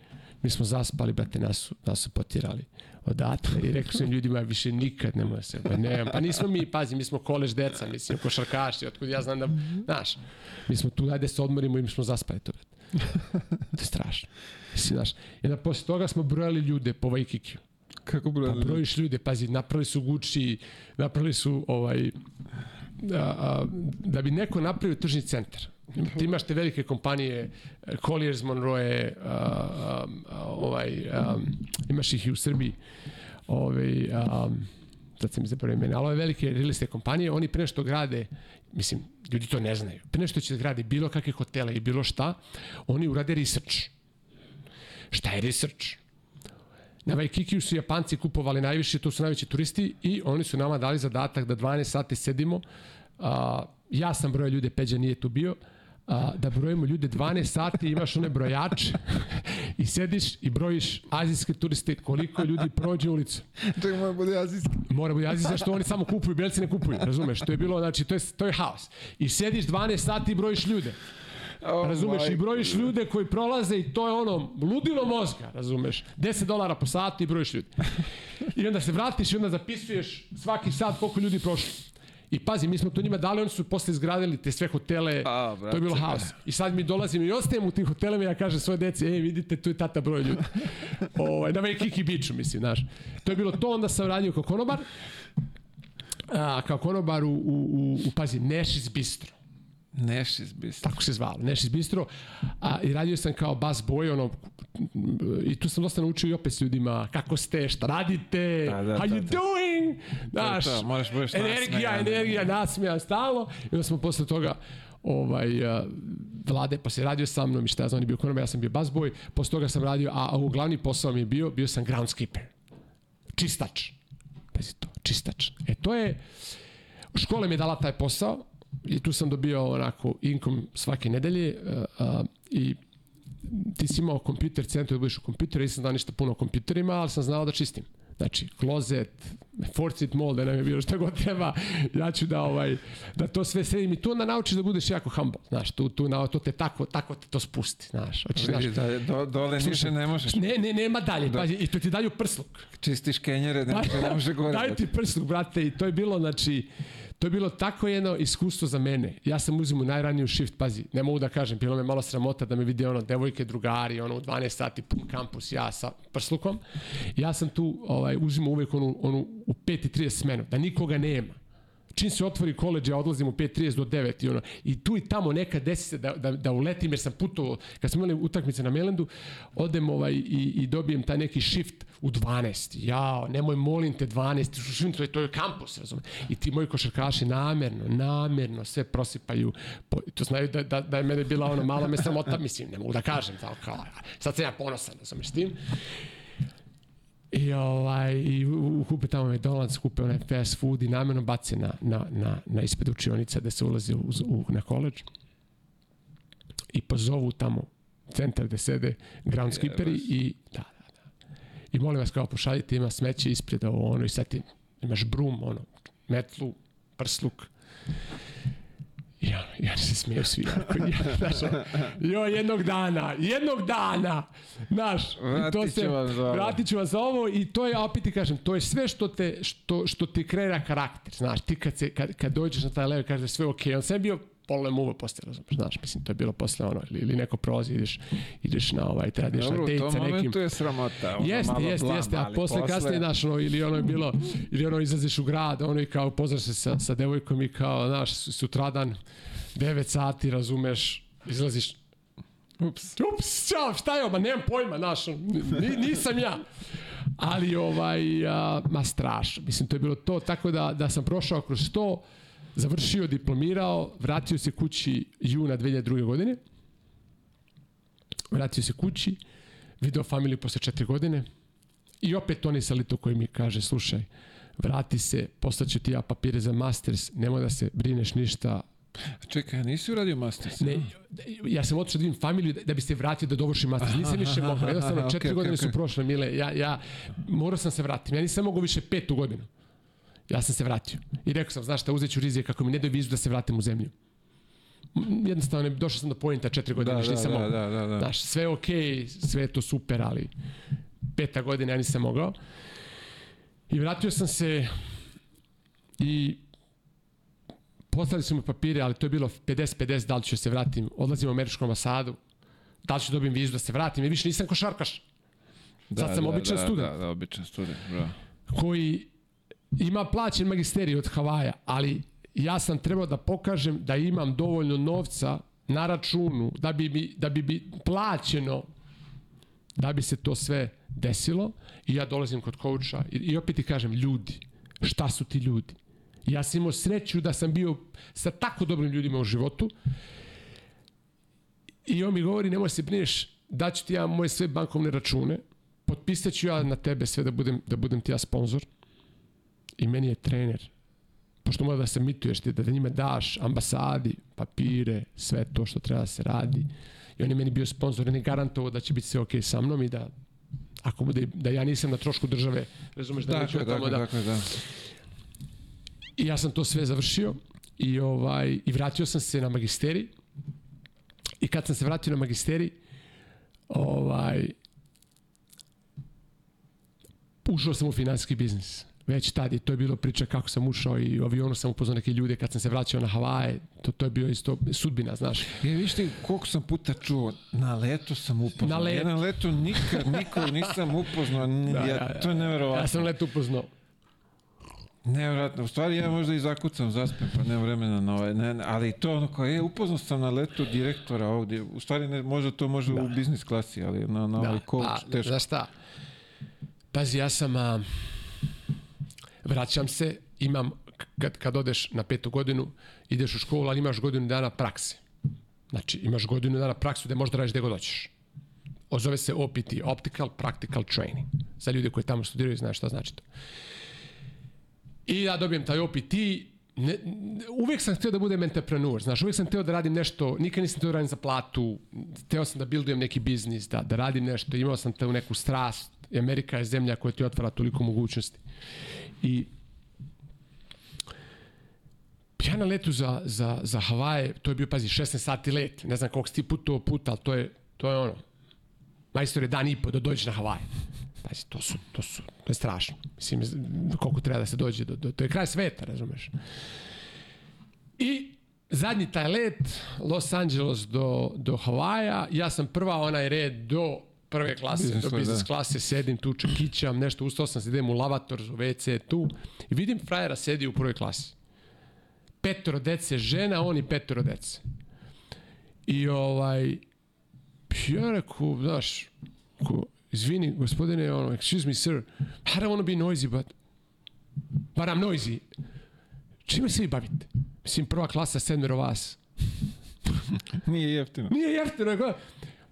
mi smo zaspali, brate, nas su, nas su potirali odatle i rekao sam ljudima više nikad ne može se, pa ne, pa nismo mi, pazi, mi smo kolež deca, mislim, košarkaši, otkud ja znam da, znaš, mi smo tu, ajde se odmorimo i mi smo zaspali to. To je strašno. Mislim, znaš, i onda posle toga smo brojali ljude po Vajkikiju. Kako brojali? Pa brojiš ljude, pazi, napravili su Gucci, napravili su ovaj, a, a, da bi neko napravio tržni centar Ti imaš te velike kompanije, Colliers, Monroe, uh, um, ovaj, um, imaš ih i u Srbiji. ovaj, um, sad sam mi zaboravio mene, ali ove velike real kompanije, oni pre što grade, mislim, ljudi to ne znaju, pre što će da grade bilo kakve hotele i bilo šta, oni urade research. Šta je research? Na Waikikiju su Japanci kupovali najviše, to su najveći turisti i oni su nama dali zadatak da 12 sati sedimo. A, ja sam broj ljude, Peđa nije tu bio, a, da brojimo ljude 12 sati, imaš one brojače i sediš i brojiš azijske turiste koliko ljudi prođe ulicu. Čekaj, mora bude azijski. Mora bude azijski, zašto oni samo kupuju, belci ne kupuju, razumeš? To je bilo, znači, to je, to je haos. I sediš 12 sati i brojiš ljude. Oh, Razumeš, i brojiš ljude koji prolaze i to je ono, ludilo mozga, razumeš. 10 dolara po satu i brojiš ljude. I onda se vratiš i onda zapisuješ svaki sat koliko ljudi prošlo. I pazi, mi smo to njima dali, oni su posle izgradili te sve hotele, A, to je bilo brate. haos. I sad mi dolazimo i ostajemo u tim hotelima i ja kažem svoje deci, ej, vidite, tu je tata broj ljudi. ovaj, na Waikiki Beachu, mislim, znaš. To je bilo to, onda sam radio kao konobar, a, kao konobar u, u, u, u pazi, Nash's Bistro Neš izbist. tako se zvalo, Nešis Bistro, a, i radio sam kao bus boy, ono, i tu sam dosta naučio i opet s ljudima, kako ste, šta radite, Da, da, how to, you to. doing, znaš, to, moraš budeš energija, nasmejan. energija, nasmejan stalno, i onda smo posle toga, ovaj, a, Vlade, pa se radio sa mnom i šta ja znam, on je bio konobar, ja sam bio bus boy, posle toga sam radio, a, a glavni posao mi je bio, bio sam groundskeeper, čistač, pazi to, čistač. E to je, škola mi je dala taj posao i tu sam dobio onako income svake nedelje uh, uh, i ti si imao kompjuter centru da budeš u kompjuteru, nisam znao ništa puno o kompjuterima, ali sam znao da čistim. Znači, klozet, forcit mold, da nam je bilo šta god treba, ja ću da, ovaj, da to sve sredim i tu onda naučiš da budeš jako humble, znaš, tu, tu, na, to te tako, tako te to spusti, znaš, hoćeš, znaš, da, do, dole niže ne možeš. ne, ne, nema dalje, pazi, i to ti daju prsluk. Čistiš kenjere, ne, ne može gore. Daj ti prsluk, brate, i to je bilo, znači, to je bilo tako jedno iskustvo za mene. Ja sam uzim u najraniju shift, pazi, ne mogu da kažem, bilo me malo sramota da me vidi ono, devojke, drugari, ono, u 12 sati pun kampus, ja sa prslukom. Ja sam tu, ovaj, uzimao uvek onu, onu u 5.30 smenu, da nikoga nema čim se otvori koleđ, ja odlazim u 5.30 do 9 i ono, i tu i tamo nekad desi se da, da, da uletim, jer sam putovao, kad smo imali utakmice na Melendu, odem ovaj, i, i dobijem taj neki shift u 12. Jao, nemoj, molim te, 12. Šušim, to je, to je kampus, razumem. I ti moji košarkaši namerno, namerno sve prosipaju. Po, to znaju da, da, da je mene bila ono, malo me sramota, mislim, ne mogu da kažem, kao, kao, sad sam ja ponosan, razumeš, s tim. I, ovaj, i kupe tamo McDonald's, kupe onaj fast food i namjerno bace na, na, na, na ispred učionica da se ulazi u, u, na koleđ. I pozovu tamo centar gde sede groundskeeperi i da, da, da. I molim vas kao pošaljite, ima smeće ispred ovo ono i sad ti imaš brum, ono, metlu, prsluk. Ono, ja se smiju svi. Jako, ja, znaš, jo, jednog dana, jednog dana, znaš, i to Vratit se, vam za vratit ću vam za ovo i to je, opet ti kažem, to je sve što te, što, što ti kreira karakter, znaš, ti kad, se, kad, kad dođeš na taj level, kažeš sve ok, on sam bio pole muva posle, razumiješ, znaš, mislim, to je bilo posle ono, ili, ili neko prolazi, ideš, ideš na ovaj, treba ideš Dobro, na u date tom sa nekim, momentu je sramota. ono, Jeste, malo jeste, blam, jeste, a ali posle kasnije, znaš, ono, ili ono je bilo, ili ono izlaziš u grad, ono i kao pozdraš se sa, sa devojkom i kao, znaš, sutradan, 9 sati, razumeš, izlaziš, Ups. ups, čao, šta je ovo, ma nemam pojma, znaš, nisam ja. Ali, ovaj, a, ma strašno, mislim, to je bilo to, tako da, da sam prošao kroz to, završio, diplomirao, vratio se kući juna 2002. godine, vratio se kući, video familiju posle četiri godine i opet Toni Salito koji mi kaže, slušaj, vrati se, poslaću ti ja papire za masters, nemoj da se brineš ništa, Čekaj, nisi uradio Masters? Ne, ja sam otišao da vidim familiju da, da bi se vratio da dovršim master. Nisam više mogao. Jednostavno, četiri okej, godine okej, su prošle, Mile. Ja, ja morao sam se vratiti. Ja nisam mogao više petu godinu. Ja sam se vratio. I rekao sam, znaš šta, uzet ću rizije kako mi ne daju vizu da se vratim u zemlju. Jednostavno, došao sam do pojenta četiri godine, Da, više da, nisam da, mogao. da, da, da. Znaš, sve je okej, sve je to super, ali peta godina ja nisam mogao. I vratio sam se i poslali su mi papire, ali to je bilo 50-50 da li ću se vratim, odlazim u američku ambasadu, da li ću dobijem vizu da se vratim, i više nisam košarkaš, Da, sad sam da, običan da, student. Da, da, običan student, bravo. koji ima plaćen magisterij od Havaja, ali ja sam trebao da pokažem da imam dovoljno novca na računu da bi mi, da bi mi plaćeno da bi se to sve desilo. I ja dolazim kod kouča i, i opet ti kažem ljudi, šta su ti ljudi? Ja sam imao sreću da sam bio sa tako dobrim ljudima u životu. I on mi govori nemoj se brineš, daću ti ja moje sve bankovne račune, potpisat ću ja na tebe sve da budem, da budem ti ja sponsor i meni je trener pošto mora da se mituješ ti, da, da njima daš ambasadi, papire, sve to što treba da se radi. I on je meni bio sponsor, on je garantovao da će biti sve okej okay sa mnom i da ako bude, da ja nisam na trošku države, razumeš, da Dakle, neću dakle, tamo da... dakle, da. I ja sam to sve završio i, ovaj, i vratio sam se na magisteri i kad sam se vratio na magisteri ovaj, ušao sam u finansijski biznis. Već tad je to je bilo priča kako sam ušao i u avionu sam upoznao neke ljude kad sam se vraćao na Havaje. To, to je bio isto sudbina, znaš. Je, viš ti koliko sam puta čuo, na letu sam upoznao. Na letu. Ja na letu nikad nikog nisam upoznao, da, ja, ja, to je neverovatno. Ja sam leto upoznao. Nevjerojatno. U stvari ja možda i zakucam, zaspem, pa nemam vremena na ovaj, ne, ali to ono kao, je, upoznao sam na letu direktora ovdje. U stvari ne, možda to može da. u biznis klasi, ali na, na da. ovaj coach pa, teško. Znaš šta? Pazi, ja sam, a, vraćam se, imam, kad, kad odeš na petu godinu, ideš u školu, ali imaš godinu dana prakse. Znači, imaš godinu dana praksu gde možeš da radiš gde god hoćeš. Ozove se OPT, Optical Practical Training. Za ljude koji tamo studiraju znaju šta znači to. I ja dobijem taj OPT, ne, uvek sam hteo da budem entrepreneur, znaš, uvek sam hteo da radim nešto, nikad nisam hteo da radim za platu, hteo sam da buildujem neki biznis, da, da radim nešto, imao sam tu neku strast, Amerika je zemlja koja ti otvara toliko mogućnosti. I ja na letu za, za, za Havaje, to je bio, pazi, 16 sati let, ne znam koliko si ti putovao puta, ali to je, to je ono, majstor je dan i po da dođeš na Havaje. Pazi, to su, to su, to je strašno. Mislim, koliko treba da se dođe, do, do, to je kraj sveta, razumeš. I zadnji taj let, Los Angeles do, do Havaja, ja sam prva onaj red do prve klase, business, do biznis da. klase, sedim tu, čekićam, nešto, ustao sam idem u lavator, u WC tu, i vidim frajera sedi u prvoj klasi. Petoro dece, žena, on i petoro dece. I ovaj, ja rekao, znaš, ko, izvini, gospodine, ono, excuse me, sir, I don't want to be noisy, but, but I'm noisy. Čime se vi bavite? Mislim, prva klasa, sedmero vas. Nije jeftino. Nije jeftino.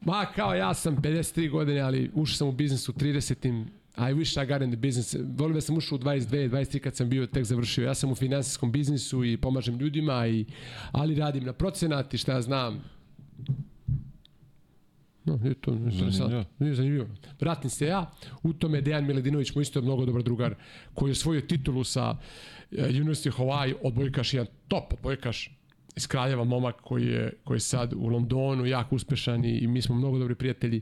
Ma, kao ja sam 53 godine, ali ušao sam u biznis u 30 I wish I got in the business. Volim da sam ušao u 22, 23 kad sam bio tek završio. Ja sam u finansijskom biznisu i pomažem ljudima, i, ali radim na procenat i šta ja znam. No, nije to interesantno. Nije zanimljivo. Vratim se ja. U tome Dejan Miledinović, moj isto mnogo dobar drugar, koji je osvojio titulu sa uh, University of Hawaii, odbojkaš, jedan top odbojkaš iz Kraljeva, momak koji je, koji je sad u Londonu, jako uspešan i, i mi smo mnogo dobri prijatelji.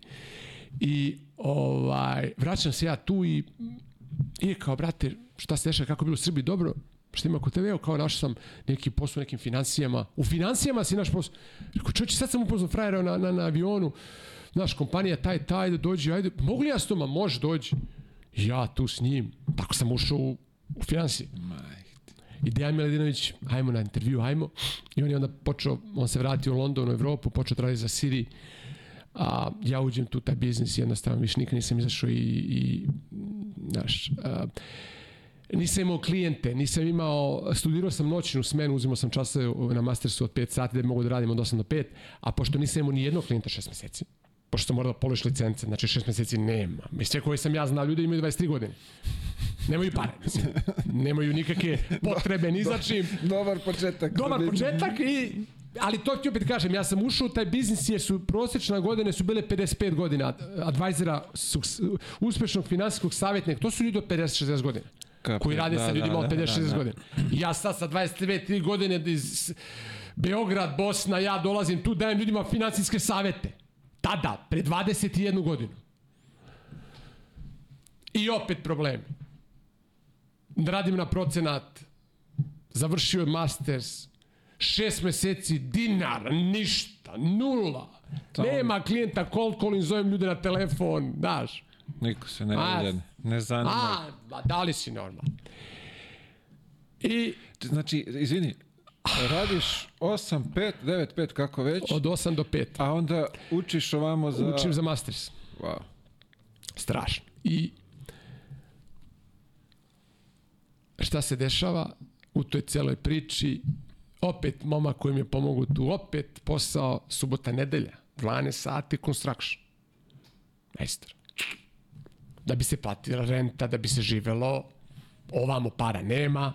I ovaj, vraćam se ja tu i, i kao, brate, šta se dešava, kako je bilo u Srbiji, dobro, šta ima kod tebe, evo kao našao sam neki posao u nekim financijama. U financijama si naš posao. Rekao, čovječe, sad sam upoznao frajera na, na, na avionu, naš kompanija taj, taj, da dođe, ajde, mogu li ja s toma, može, dođi. Ja tu s njim, tako sam ušao u, u financije. Maj. I Dejan Miladinović, ajmo na intervju, ajmo. I on je onda počeo, on se vratio u London, u Evropu, počeo da radi za Siri. A, ja uđem tu taj biznis, jednostavno više nikad nisam izašao i, i znaš, a, nisam imao klijente, nisam imao, studirao sam noćnu smenu, uzimao sam časove na mastersu od 5 sati da mogu da radim od 8 do 5, a pošto nisam imao ni jednog klijenta 6 meseci, pošto sam morao da položiš licence, znači 6 meseci nema. Mi sve koje sam ja znao, ljudi imaju 23 godine. Nemaju pare, mislim. Nemaju nikakve potrebe ni za čim. Dobar početak. Dobar početak i ali to ti opet kažem, ja sam ušao u taj biznis jer su prosječna godine su bile 55 godina advajzera, uspešnog finansijskog savjetnika, to su ljudi od 50-60 godina. Kapi, koji rade da, sa ljudima da, od 50-60 da, da, godina. Ja sad sa 22 3 godine iz Beograd, Bosna, ja dolazim tu, dajem ljudima finansijske savete. Tada, pre 21 godinu. I opet problemi da radim na procenat, završio masters, šest meseci dinar, ništa, nula. Tamo. Nema klijenta, cold calling, zovem ljude na telefon, daš. Niko se ne vidi, ne zanima. A, da li si normal? I... Znači, izvini, radiš 8, 5, 9, 5, kako već. Od 8 do 5. A onda učiš ovamo za... Učim za masters. Wow. Strašno. I šta se dešava u toj celoj priči? Opet momak koji mi je pomogao tu, opet posao subota nedelja, 12 sati construction. Majstor. Da bi se platila renta, da bi se živelo, ovamo para nema,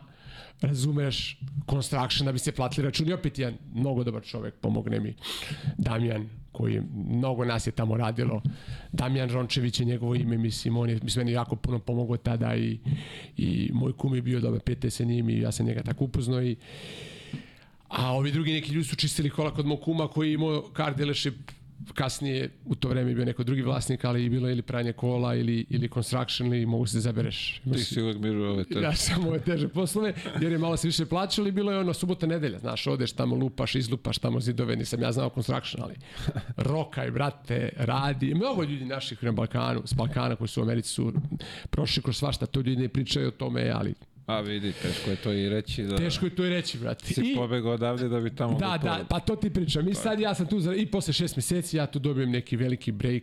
razumeš, construction da bi se platili računi. Opet jedan mnogo dobar čovek, pomogne mi Damjan, koji je, mnogo nas je tamo radilo. Damjan Rončević je njegovo ime, mislim, on je mislim, meni jako puno pomogao tada i, i moj kum je bio dobar pete sa njim i ja sam njega tako upoznao i a ovi drugi neki ljudi su čistili kola kod mog kuma koji imao car dealership kasnije u to vreme bio neko drugi vlasnik, ali i bilo ili pranje kola ili, ili construction ili mogu se da zabereš. Ti si uvek mirao ove teže. Ja sam ove teže poslove, jer je malo se više plaćalo i bilo je ono subota nedelja, znaš, odeš tamo lupaš, izlupaš tamo zidove, nisam ja znao construction, ali rokaj, brate, radi. Mnogo ljudi naših na Balkanu, s Balkana koji su u Americi su prošli kroz svašta, to ljudi ne pričaju o tome, ali A vidi, teško je to i reći da teško je to i reći, brate. si I, pobegao odavde da bi tamo Da, lupao. da, pa to ti pričam. I sad ja sam tu za, i posle šest meseci ja tu dobijem neki veliki break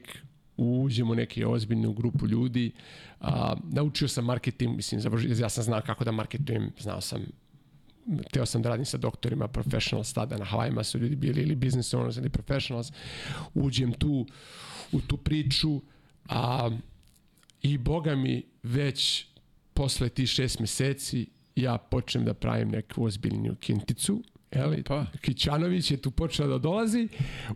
uđem u neki ozbiljnu grupu ljudi. A, naučio sam marketing, mislim, ja sam znao kako da marketujem, znao sam teo sam da radim sa doktorima professionals tada na Havajima su ljudi bili ili business owners ili professionals uđem tu u tu priču a, i boga mi već posle tih šest meseci ja počnem da pravim neku ozbiljniju kinticu Eli, Pa. Kićanović je tu počela da dolazi.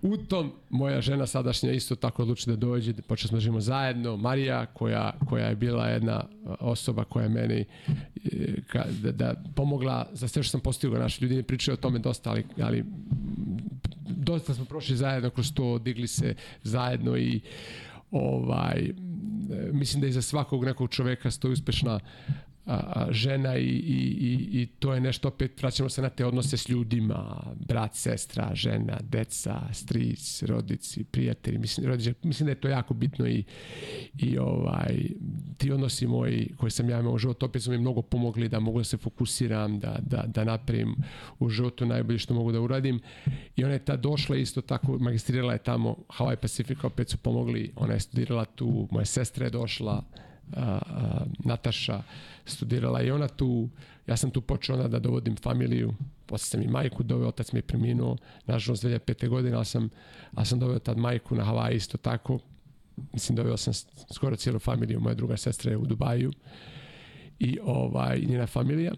U tom moja žena sadašnja isto tako odluči da dođe, da počeli smo živimo zajedno. Marija, koja, koja je bila jedna osoba koja je meni e, ka, da, da pomogla za sve što sam postigao. Naši ljudi ne pričaju o tome dosta, ali, ali dosta smo prošli zajedno kroz to, digli se zajedno i ovaj e, mislim da iza svakog nekog čoveka stoji uspešna a, žena i, i, i, i to je nešto opet vraćamo se na te odnose s ljudima brat, sestra, žena, deca stric, rodici, prijatelji mislim, rodiče, mislim da je to jako bitno i, i ovaj ti odnosi moji koji sam ja imao u životu opet su mi mnogo pomogli da mogu da se fokusiram da, da, da napravim u životu najbolje što mogu da uradim. I ona je ta došla isto tako magistrirala je tamo Hawaii Pacific opet su pomogli. Ona je studirala tu moja sestra je došla a, a, Nataša studirala i ona tu, ja sam tu počeo onda da dovodim familiju, posle sam i majku doveo, otac mi je preminuo, nažalost 2005. godine, ali sam, ali sam doveo tad majku na Havaji isto tako, mislim doveo sam skoro cijelu familiju, moja druga sestra je u Dubaju. I ovaj, njena familija.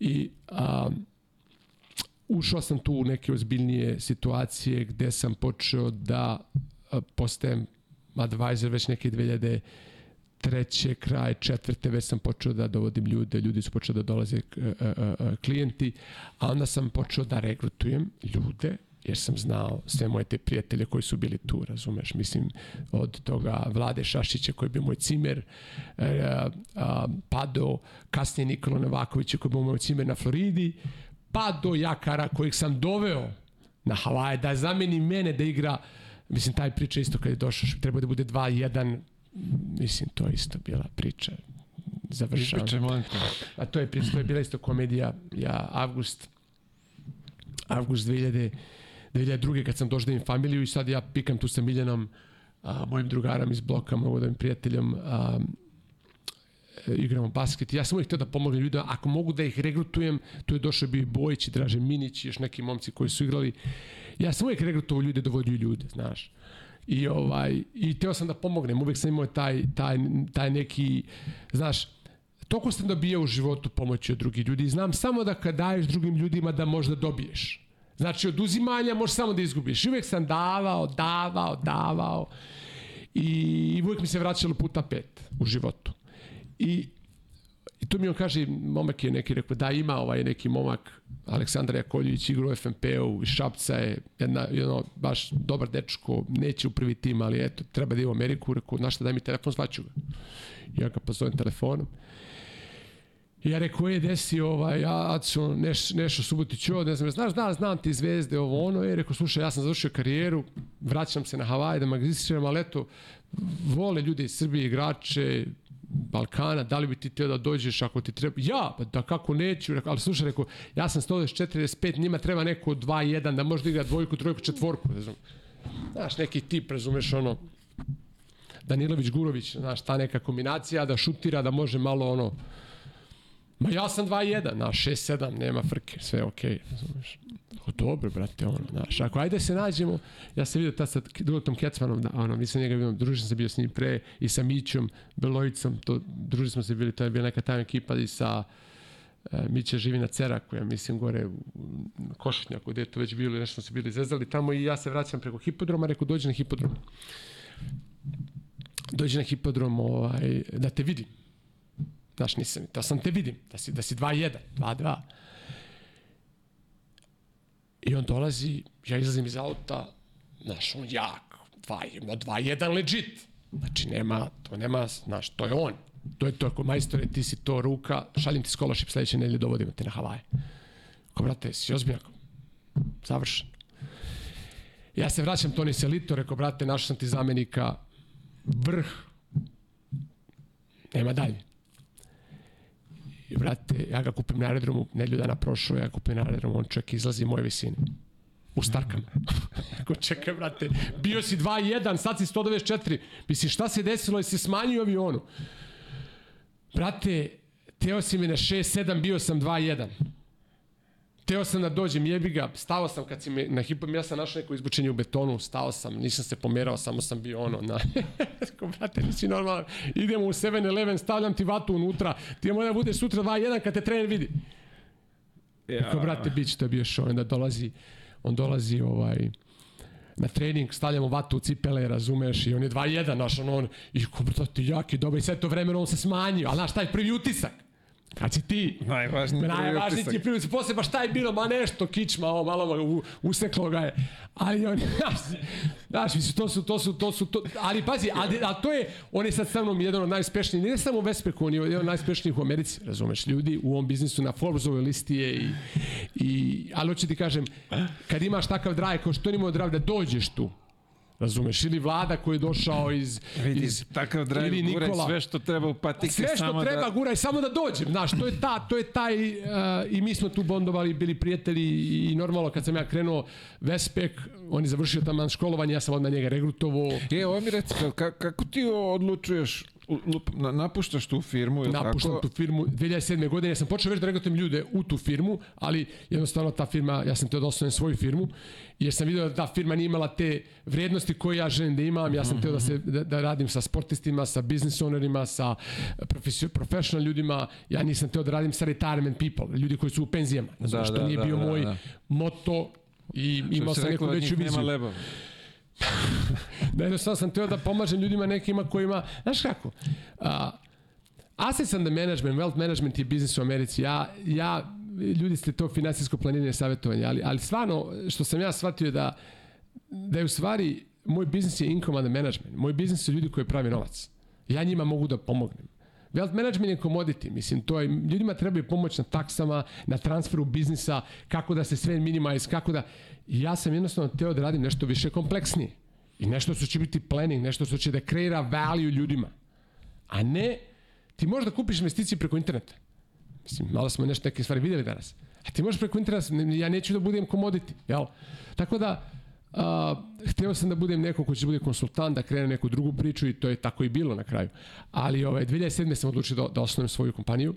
I a, ušao sam tu u neke ozbiljnije situacije gde sam počeo da postajem advisor već neke 2000 treće, kraj četvrte, već sam počeo da dovodim ljude, ljudi su počeli da dolaze e, e, e, klijenti, a onda sam počeo da regrutujem ljude, jer sam znao sve moje te prijatelje koji su bili tu, razumeš, mislim, od toga Vlade Šašića koji bio moj cimer, pa do kasnije Nikola Novakovića koji bio moj cimer na Floridi, pa do Jakara kojeg sam doveo na Havaje da zameni mene da igra. Mislim, taj priča isto kad je došao, treba da bude 2-1, mislim, to je isto bila priča. Završavam. Ispričaj, molim. A to je to je bila isto komedija. Ja, avgust, avgust 2000, 2002. kad sam došao da imam familiju i sad ja pikam tu sa Miljanom, a, mojim drugarom iz bloka, mojim prijateljom, a, e, igramo basket. Ja sam uvijek htio da pomognem ljudima, ako mogu da ih regrutujem, tu je došao bio i Bojić i Minić i još neki momci koji su igrali. Ja sam uvijek regrutovao ljude, dovodio ljude, znaš. I ovaj i teo sam da pomognem, uvek sam imao taj taj taj neki znaš Toliko sam dobijao u životu pomoći od drugih ljudi. Znam samo da kad daješ drugim ljudima da možda dobiješ. Znači, od uzimanja možeš samo da izgubiš. I uvek sam davao, davao, davao. I uvek mi se vraćalo puta pet u životu. I, i tu mi on kaže, momak je neki rekao, da ima ovaj neki momak, Aleksandar Jakoljević igra u FNP-u iz Šapca je jedna, jedno, baš dobar dečko, neće u prvi tim, ali eto, treba da ide u Ameriku, rekao, znaš šta, daj mi telefon, zvaću ga. Ja ga pozovem telefonom. I ja rekao, je, desi ovaj, ja, Aco, neš, Nešo Subotić, ne znam, znaš, da, znam ti zvezde, ovo, ono, je, rekao, slušaj, ja sam završio karijeru, vraćam se na Havaj da magistriram, ali eto, vole ljude iz Srbije, igrače, Balkana, da li bi ti teo da dođeš ako ti treba? Ja, pa da kako neću, rekao, ali slušaj, rekao, ja sam 145, njima treba neko 2-1, da može da igra dvojku, trojku, četvorku, znam. Znaš, neki tip, razumeš, ono, Danilović, Gurović, znaš, ta neka kombinacija, da šutira, da može malo ono, Ma ja sam 2-1, na 6-7, nema frke, sve okej, okay, razumeš. O, dobro, brate, ono, znaš, ako ajde se nađemo, ja sam vidio tad sa Dulotom Kecmanom, da, ono, mi sam njega vidio, družio sam bio s njim pre i sa Mićom, Belojicom, to, družili smo se bili, to je bila neka tajna ekipa i sa e, Mića živi na Ceraku, ja mislim gore u Košutnjaku, gde je to već bilo, nešto smo se bili zezali tamo i ja se vraćam preko hipodroma, rekao dođi na hipodrom. Dođi na hipodrom ovaj, da te vidim Znaš, nisam, da sam te vidim, da si, da si 2-1, 2-2. I on dolazi, ja izlazim iz auta, znaš, on jak, 2-1 legit. Znači, nema, to nema, znaš, to je on. To je to, ako majstore, ti si to ruka, šaljem ti scholarship sledeće nedelje, dovodimo te na Havaje. Ko, brate, si ozbiljan? Završen. Ja se vraćam Toni Selito, rekao, brate, našao sam ti zamenika, vrh, nema dalje. I, brate, ja ga kupim na aerodromu, nedelju dana prošlo, ja kupim na aerodromu, on čovjek izlazi moje visine. U Starkama. Ako čekaj, brate, bio si 2-1, sad si 194. Misli, šta se desilo, se smanjio avionu? Brate, teo si mi na 6-7, bio sam 2-1. Teo sam da dođem, jebi ga, stao sam kad si me, na hipom, ja sam našao neko izbučenje u betonu, stao sam, nisam se pomerao, samo sam bio ono, na, ko brate, nisi normalan, idemo u 7-Eleven, stavljam ti vatu unutra, ti mora da bude sutra 2-1 kad te trener vidi. Ja. Ko brate, bić, to je bio show, onda dolazi, on dolazi ovaj, na trening, stavljamo vatu u cipele, razumeš, i on je 2-1, naš, on, on, i ko brate, jaki, dobro, i sve to vremeno on se smanjio, ali znaš, taj prvi utisak, Kad si ti? Najvažniji Najvažniji ti prvi Posle baš šta je bilo, ma nešto, kičma, ovo, malo u, useklo ga je. Ali on, znaš, znaš, to su, to su, to su, to, ali pazi, ali, a to je, on je sad sa mnom jedan od najspešnijih, ne samo u Vespeku, on je jedan od najspešnijih u Americi, razumeš, ljudi u ovom biznisu na Forbesovoj listi je i, i ali hoću ti kažem, kad imaš takav drive, kao što on imao drive da dođeš tu, Razumeš, ili vlada koji je došao iz... Vidi, iz takav drive ili guraj sve što treba u patike sve što samo treba da... guraj samo da dođem, znaš, to je, ta, to je taj... Uh, I mi smo tu bondovali, bili prijatelji i normalno kad sam ja krenuo Vespek, on je završio tamo školovanje, ja sam odmah njega regrutovao. E, ovo mi reci, kako ti odlučuješ napuštaš tu firmu Napuštam tako? tu firmu 2007. godine. Ja sam počeo već da regratujem ljude u tu firmu, ali jednostavno ta firma, ja sam te da svoju firmu, jer sam vidio da ta firma nije imala te vrednosti koje ja želim da imam. Ja sam mm -hmm. teo da, se, da, da radim sa sportistima, sa business ownerima, sa professional ljudima. Ja nisam teo da radim sa retirement people, ljudi koji su u penzijama. Da, što da, nije da, bio da, moj da. moto i imao sam neku veću viziju. Nema leba da jednostavno sam teo da pomažem ljudima nekima kojima, znaš kako, a, assets under management, wealth management je biznis u Americi. Ja, ja ljudi ste to finansijsko planiranje savjetovanje, ali, ali stvarno, što sam ja shvatio da, da je u stvari, moj biznis je income under management. Moj biznis su ljudi koji pravi novac. Ja njima mogu da pomognem. Wealth management je commodity, mislim, to je, ljudima trebaju pomoć na taksama, na transferu biznisa, kako da se sve minimize, kako da, ja sam jednostavno teo da radim nešto više kompleksnije. I nešto što će biti planning, nešto što će da kreira value ljudima. A ne, ti možeš da kupiš investicije preko interneta. Mislim, malo smo nešto neke stvari videli danas. A ti možeš preko interneta, ja neću da budem commodity, jel? Tako da, Uh, hteo sam da budem neko ko će da bude konsultant, da krene neku drugu priču i to je tako i bilo na kraju. Ali ovaj, 2007. sam odlučio da, da osnovim svoju kompaniju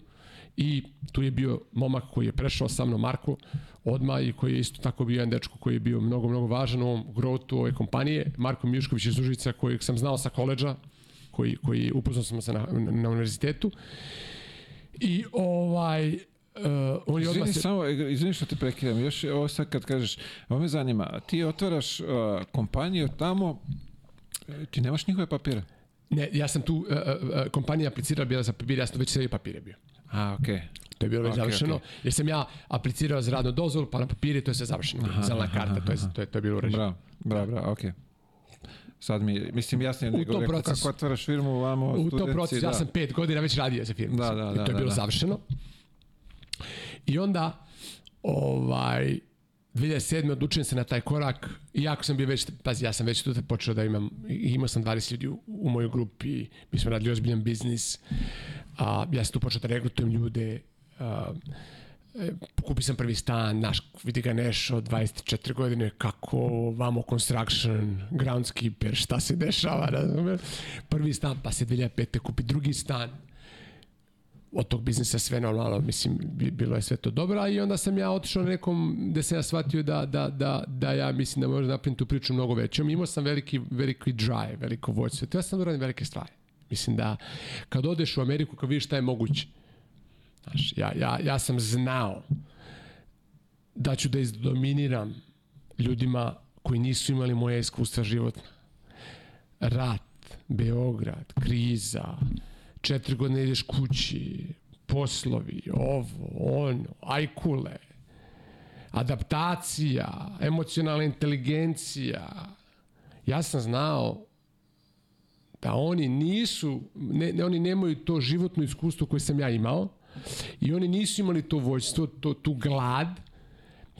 i tu je bio momak koji je prešao sa mnom, Marko, odma i koji je isto tako bio jedan dečko koji je bio mnogo, mnogo važan u ovom growthu ove kompanije. Marko Mijušković iz Užica kojeg sam znao sa koleđa, koji, koji upoznao sam se na, na, na univerzitetu. I ovaj, Uh, on je izvini, se... samo, izvini što te prekidam, još ovo sad kad kažeš, ovo me zanima, ti otvaraš uh, kompaniju tamo, ti nemaš njihove papire? Ne, ja sam tu, uh, uh, kompanija aplicirala bila za papire, ja sam već sve papire bio. A, okej. Okay. To je bilo okay, završeno. Okay. Jer sam ja aplicirao za radnu dozvolu, pa na papiri to je sve završeno. Aha, Zelena aha, karta, aha, to, je, to, je, to je bilo uređeno. Bravo, bravo, bravo, okej. Okay. Sad mi, mislim, jasnije nego rekao proces, kako otvaraš firmu, vamo, U tom procesu, da. ja sam pet godina već radio za firmu. Da, da, da. I to je da, bilo da, završeno. I onda, ovaj, 2007. odlučujem se na taj korak, iako sam bio već, pazi, ja sam već tu počeo da imam, imao sam 20 ljudi u, u mojoj grupi, mi smo radili ozbiljan biznis, a, ja sam tu počeo da regrutujem ljude, e, kupi sam prvi stan, naš, vidi ga Nešo, 24 godine, kako vamo construction, groundskeeper, šta se dešava, razume? Prvi stan, pa se 2005. kupi drugi stan, od tog biznisa sve normalno, mislim, bilo je sve to dobro, i onda sam ja otišao nekom gde sam ja shvatio da, da, da, da ja mislim da možda napravim tu priču mnogo većom. Imao sam veliki, veliki drive, veliko vođstvo. To ja sam da uradim velike stvari. Mislim da kad odeš u Ameriku, kad vidiš šta je moguće, znaš, ja, ja, ja sam znao da ću da izdominiram ljudima koji nisu imali moje iskustva životna. Rat, Beograd, kriza, četiri godine ideš kući, poslovi, ovo, ono, ajkule, adaptacija, emocionalna inteligencija. Ja sam znao da oni nisu, ne, ne, oni nemaju to životno iskustvo koje sam ja imao i oni nisu imali to vođstvo, to, tu glad,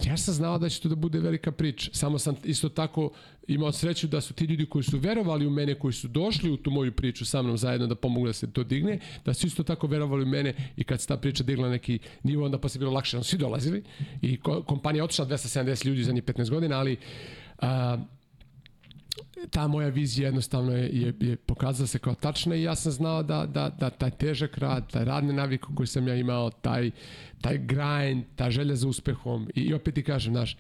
Ja sam znao da će to da bude velika priča. Samo sam isto tako imao sreću da su ti ljudi koji su verovali u mene, koji su došli u tu moju priču sa mnom zajedno da pomogu da se to digne, da su isto tako verovali u mene i kad se ta priča digla neki nivo, onda pa bilo lakše, svi dolazili i kompanija otišla 270 ljudi za njih 15 godina, ali a, ta moja vizija jednostavno je, je, je pokazala se kao tačna i ja sam znao da, da, da taj težak rad, taj radne navike koji sam ja imao, taj, taj grind, ta želja za uspehom i, i opet ti kažem, znaš,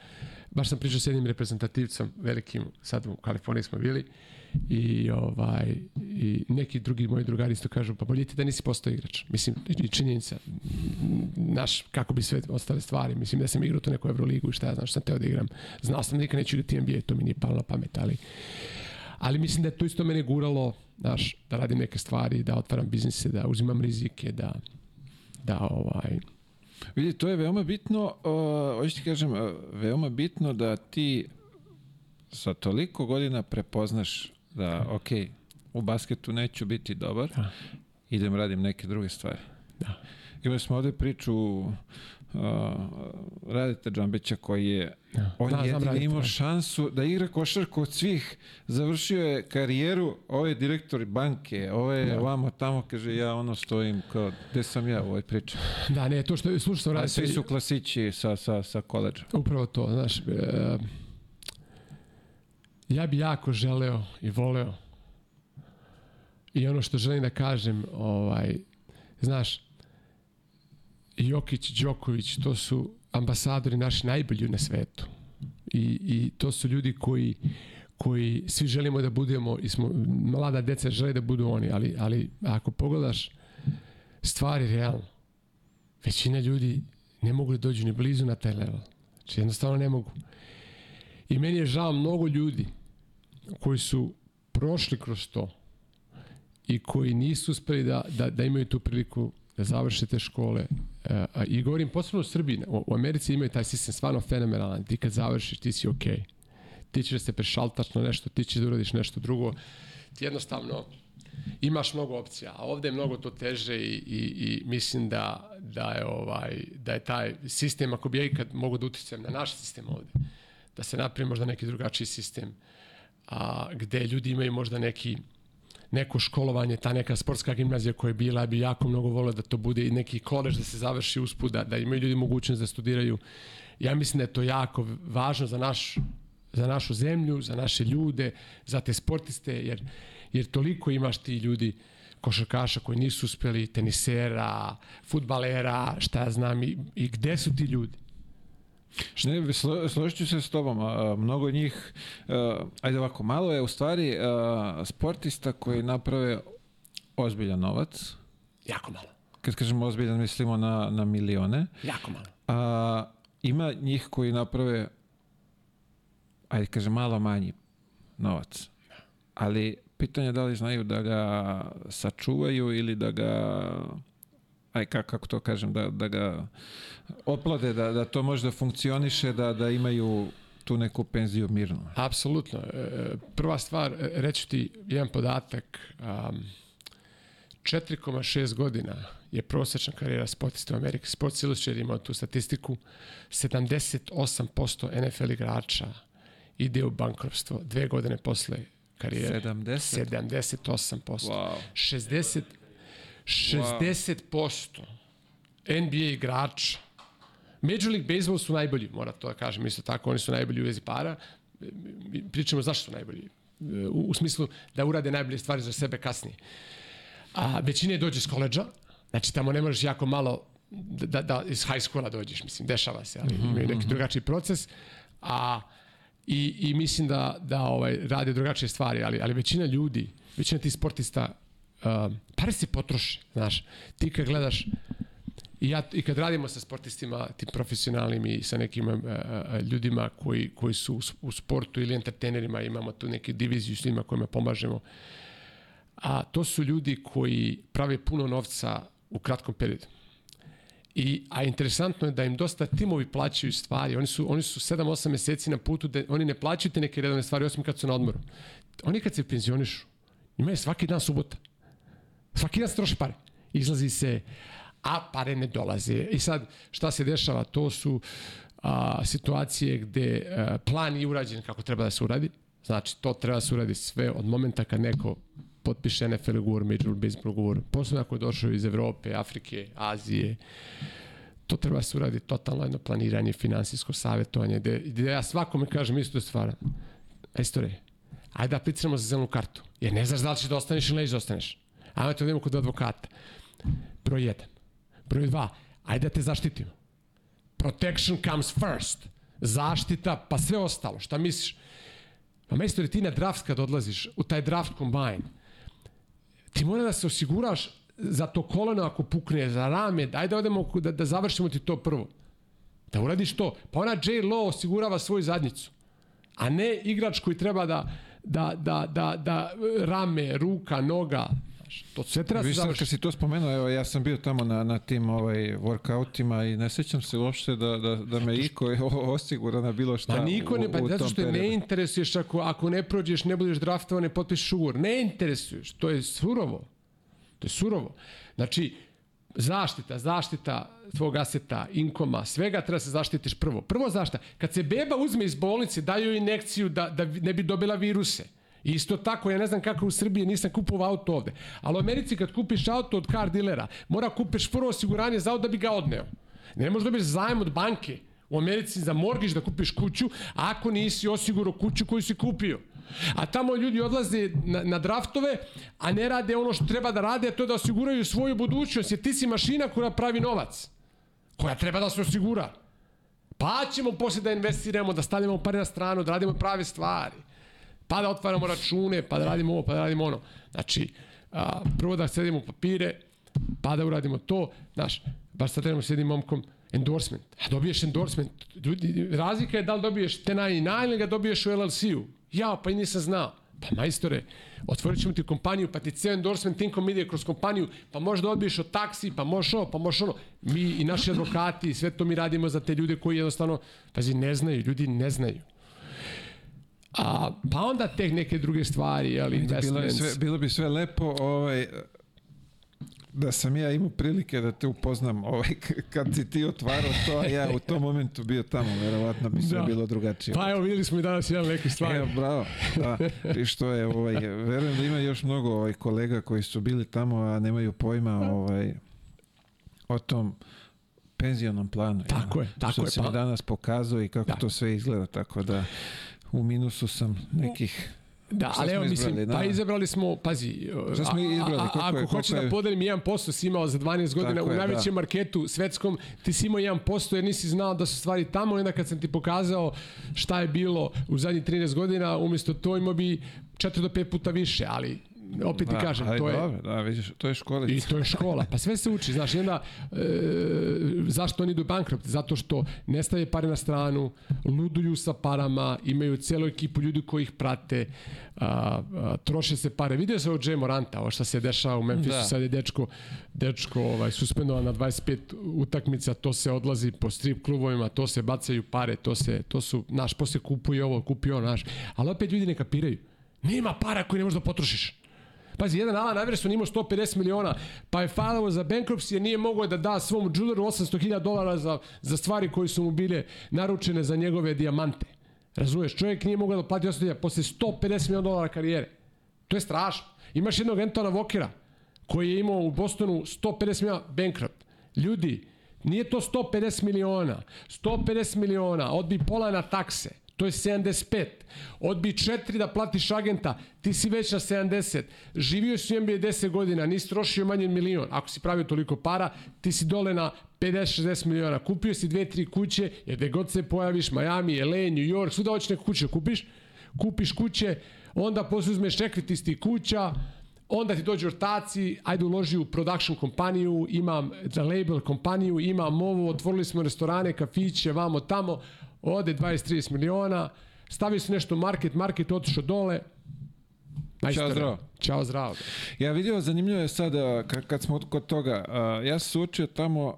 baš sam pričao s jednim reprezentativcom velikim, sad u Kaliforniji smo bili, i ovaj i neki drugi moji drugari isto kažu pa bolje ti da nisi postao igrač. Mislim i činjenica naš kako bi sve ostale stvari mislim da sam igrao tu neku Evroligu i šta ja znam što sam teo da igram. Znao sam da nikad neću igrati NBA to mi nije palo na pamet ali ali mislim da je to isto mene guralo znaš, da radim neke stvari da otvaram biznise da uzimam rizike da da ovaj. Vidi, to je veoma bitno, uh, hoću ti kažem, uh, veoma bitno da ti sa toliko godina prepoznaš da, ok, u basketu neću biti dobar, da. idem radim neke druge stvari. Da. Imali smo ovde priču uh, Radite Džambića koji je da. on da, jedini imao šansu da igra košarku od svih završio je karijeru ovo je direktor banke ovo je da. vamo tamo kaže ja ono stojim kao gde sam ja u ovoj priči da ne to što slušao sam radite svi su klasići sa, sa, sa koleđa upravo to znaš e, ja bi jako želeo i voleo i ono što želim da kažem, ovaj, znaš, Jokić, Đoković, to su ambasadori naši najbolji na svetu. I, I to su ljudi koji, koji svi želimo da budemo, i smo, mlada deca žele da budu oni, ali, ali ako pogledaš stvari realno, većina ljudi ne mogu da dođu ni blizu na taj level. Znači jednostavno ne mogu. I meni je žao mnogo ljudi koji su prošli kroz to i koji nisu uspeli da, da, da imaju tu priliku da završe te škole. E, I govorim posebno u Srbiji, u, u Americi imaju taj sistem stvarno fenomenalan. Ti kad završiš, ti si okej. Ti ćeš da se prešaltaš na nešto, ti ćeš da uradiš nešto drugo. Ti jednostavno imaš mnogo opcija, a ovde je mnogo to teže i, i, i mislim da, da, je ovaj, da je taj sistem, ako bi ja ikad mogu da uticajem na naš sistem ovde, da se napravi možda neki drugačiji sistem, a, gde ljudi imaju možda neki neko školovanje, ta neka sportska gimnazija koja je bila, bi jako mnogo volio da to bude i neki kolež da se završi usput, da, da imaju ljudi mogućnost da studiraju. Ja mislim da je to jako važno za, naš, za našu zemlju, za naše ljude, za te sportiste, jer, jer toliko imaš ti ljudi košarkaša koji nisu uspeli, tenisera, futbalera, šta ja znam, i, i gde su ti ljudi? Ne, slo, složit ću se s tobom. A, mnogo njih, a, ajde ovako, malo je u stvari a, sportista koji naprave ozbiljan novac. Jako malo. Kad kažemo ozbiljan, mislimo na, na milione. Jako malo. A, ima njih koji naprave, ajde kažem, malo manji novac. Ali pitanje je da li znaju da ga sačuvaju ili da ga aj kako, kako to kažem, da, da ga oplade, da, da to može da funkcioniše, da, da imaju tu neku penziju mirnu. Apsolutno. E, prva stvar, e, reću ti jedan podatak, um, 4,6 godina je prosečna karijera sportista u Ameriki. Sports Illustrated ima tu statistiku. 78% NFL igrača ide u bankropstvo dve godine posle karijere. 70? 78%. Wow. 60, 60% NBA igrača Major League Baseball su najbolji, mora to da kažem, isto tako, oni su najbolji u vezi para. Pričamo zašto su najbolji. U, u smislu da urade najbolje stvari za sebe kasnije. A većina je dođe iz koleđa, znači tamo ne možeš jako malo da, da, da iz high schoola dođeš, mislim, dešava se, ali imaju neki drugačiji proces. A i, i mislim da, da ovaj, rade drugačije stvari, ali, ali većina ljudi, većina tih sportista, uh, pare se potroši, znaš. Ti kad gledaš, i, ja, i kad radimo sa sportistima, tim profesionalnim i sa nekim uh, ljudima koji, koji su u, u sportu ili entertainerima, imamo tu neke diviziju s njima kojima pomažemo, a to su ljudi koji prave puno novca u kratkom periodu. I, a interesantno je da im dosta timovi plaćaju stvari. Oni su, oni su 7-8 meseci na putu, da oni ne plaćaju te neke redovne stvari, osim kad su na odmoru. Oni kad se penzionišu, imaju svaki dan subota. Svaki dan se troše pare. Izlazi se, a pare ne dolaze. I sad, šta se dešava? To su a, situacije gde a, plan je urađen kako treba da se uradi. Znači, to treba da se uradi sve od momenta kad neko potpiše NFL ugovor, Major Baseball ugovor, posebno ako je došao iz Evrope, Afrike, Azije, to treba da se uradi totalno jedno planiranje, finansijsko savjetovanje, gde, gde ja svakome kažem isto stvar. Estore, ajde da apliciramo za zelenu kartu, jer ne znaš da li ćeš da ostaneš ili ne ostaneš. Ajde to idemo kod advokata. Broj 1. Broj 2. Ajde da te zaštitimo. Protection comes first. Zaštita, pa sve ostalo. Šta misliš? Pa majstori, ti na draft kad odlaziš, u taj draft combine, ti mora da se osiguraš za to koleno ako pukne, za rame, daj da odemo da, da završimo ti to prvo. Da uradiš to. Pa ona J. Lo osigurava svoju zadnjicu. A ne igrač koji treba da, da, da, da, da rame, ruka, noga, To sve treba se završiti. kad si to spomenuo, evo ja sam bio tamo na, na tim ovaj, workoutima i ne sećam se uopšte da, da, da me iko je osigura na bilo šta Ma niko ne, u, pa u zato tom što ne interesuješ ako, ako ne prođeš, ne budeš draftovan, ne potpišeš ugovor. Ne interesuješ, to je surovo. To je surovo. Znači, zaštita, zaštita tvog aseta, inkoma, svega treba se zaštitiš prvo. Prvo zaštita. Kad se beba uzme iz bolnice, daju joj injekciju da, da ne bi dobila viruse. Isto tako, ja ne znam kako u Srbiji, nisam kupovao auto ovde. Ali u Americi kad kupiš auto od car dilera, mora kupiš prvo osiguranje za auto da bi ga odneo. Ne možeš dobiti zajem od banke u Americi za morgiš da kupiš kuću, ako nisi osigurao kuću koju si kupio. A tamo ljudi odlaze na, na draftove, a ne rade ono što treba da rade, a to je da osiguraju svoju budućnost, jer ti si mašina koja pravi novac, koja treba da se osigura. Pa ćemo posle da investiramo, da stavljamo pare na stranu, da radimo prave stvari. Pa da otvaramo račune, pa da radimo ovo, pa da radimo ono. Znači, a, prvo da sedimo papire, pa da uradimo to. Znaš, baš sad trebamo s jednim momkom, endorsement. A dobiješ endorsement. Razlika je da li dobiješ te naj ili ga dobiješ u LLC-u. Ja, pa i nisam znao. Pa majstore, otvorit ćemo ti kompaniju, pa ti ceo endorsement inkom ide kroz kompaniju, pa možeš da odbiješ od taksi, pa možeš ovo, pa možeš ono. Mi i naši advokati, sve to mi radimo za te ljude koji jednostavno, pazi, ne znaju, ljudi ne znaju. A, pa onda te neke druge stvari, ali Bilo, je investments. sve, bilo bi sve lepo ovaj, da sam ja imao prilike da te upoznam ovaj, kad si ti otvarao to, a ja u tom momentu bio tamo, verovatno bi sve Da. bilo drugačije. Pa evo, videli smo i danas jedan neke stvari. Evo, bravo. Da. I što je, ovaj, verujem da ima još mnogo ovaj, kolega koji su bili tamo, a nemaju pojma ovaj, o tom penzionom planu. Tako je, tako što je, si pa- mi danas pokazao i kako Da. to sve izgleda, tako da u minusu sam nekih Da, ali evo, mislim, da. pa izabrali smo, pazi, Šta smo a- a- a- Koliko je- ako koliko hoćeš je- da podelim 1% si imao za 12 godina Tako u je, najvećem da. marketu svetskom, ti si imao 1% jer nisi znao da su stvari tamo onda kad sam ti pokazao šta je bilo u zadnjih 13 godina, umjesto to imao bi 4 do 5 puta više, ali opet ti kažem, to je... Dobro, da, vidiš, to je školica. I to je škola. Pa sve se uči. Znaš, onda, e, zašto oni idu bankrupt? Zato što ne stave pare na stranu, luduju sa parama, imaju celu ekipu ljudi koji ih prate, a, a, troše se pare. Vidio se od Jay Moranta, ovo što se dešava u Memphisu, Da. sad je dečko, dečko ovaj, suspendovan na 25 utakmica, to se odlazi po strip klubovima, to se bacaju pare, to se, to su, naš, posle kupuje ovo, kupi ono, naš. Ali opet ljudi ne kapiraju. Nema para koje ne možeš da potrošiš. Pazi, jedan Alan Iverson imao 150 miliona, pa je failovo za bankruptcy jer nije mogao da da svom džuleru 800.000 dolara za, za stvari koje su mu bile naručene za njegove dijamante. Razumeš, čovjek nije mogao da plati 800.000 posle 150 miliona dolara karijere. To je strašno. Imaš jednog Antona Vokera koji je imao u Bostonu 150 miliona bankrupt. Ljudi, Nije to 150 miliona. 150 miliona, odbi pola na takse. To je 75. Odbi 4 da platiš agenta, ti si već na 70. Živio si u NBA 10 godina, nisi trošio manje od milion. Ako si pravio toliko para, ti si dole na 50-60 miliona. Kupio si dve, tri kuće, jer gde god se pojaviš, Miami, LA, New York, svuda hoćeš neku kuću da kupiš, kupiš kuće, onda posle uzmeš equity iz kuća, onda ti dođu ortaci, ajde uloži u production kompaniju, imam za label kompaniju, imam ovo, otvorili smo restorane, kafiće, vamo tamo, ode 20-30 miliona, stavio se nešto market, market otišao dole, Majstore. Ćao, zdravo. Ćao zdravo. Ja vidio, zanimljivo je sad, a, ka- kad smo kod toga, a, ja sam se učio tamo,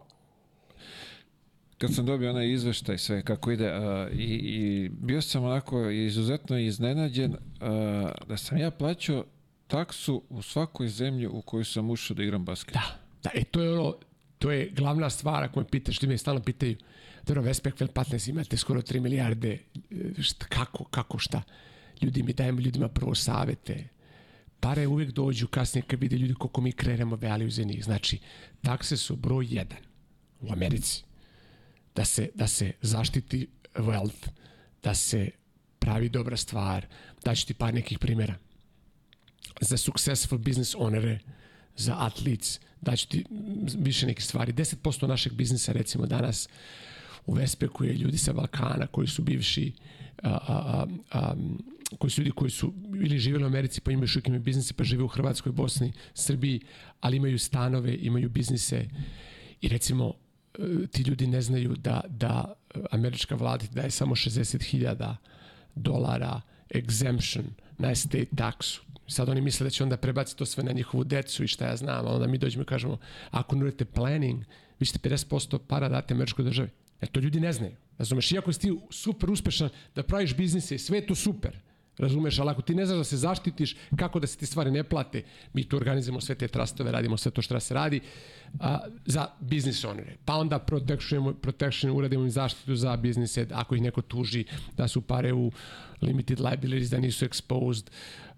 kad sam dobio onaj izveštaj sve kako ide a, i, i bio sam onako izuzetno iznenađen a, da sam ja plaćao taksu u svakoj zemlji u kojoj sam ušao da igram basket. Da, da, e to je ono, to je glavna stvar ako me pitaš, ljudi me stalno pitaju, dobro, Vespek Partners imate skoro 3 milijarde, e, šta, kako, kako, šta? Ljudi mi dajemo ljudima prvo savete, pare uvek dođu kasnije kad vide ljudi koliko mi kreiramo value za njih. Znači, takse su broj jedan u Americi. Da se, da se zaštiti wealth, da se pravi dobra stvar. Daću ti par nekih primjera. Za successful business ownere, za athletes, daću ti više nekih stvari. 10% našeg biznisa recimo danas u Vespeku je ljudi sa Balkana koji su bivši a, a, a, koji su ljudi koji su ili živjeli u Americi pa imaju imaju biznise pa žive u Hrvatskoj, Bosni, Srbiji, ali imaju stanove, imaju biznise i recimo ti ljudi ne znaju da, da američka vlada daje samo 60.000 dolara exemption na estate taksu. Sad oni misle da će onda prebaciti to sve na njihovu decu i šta ja znam, a onda mi dođemo i kažemo, ako ne uradite planning, vi ćete 50% para date američkoj državi. Jer to ljudi ne znaju. Razumeš, iako si ti super uspešan da praviš biznise, sve je to super. Razumeš, ali ako ti ne znaš da se zaštitiš, kako da se ti stvari ne plate, mi tu organizujemo sve te trastove, radimo sve to što da se radi a, za biznis onere. Pa onda protection, protection uradimo im zaštitu za biznise, ako ih neko tuži, da su pare u limited liabilities, da nisu exposed,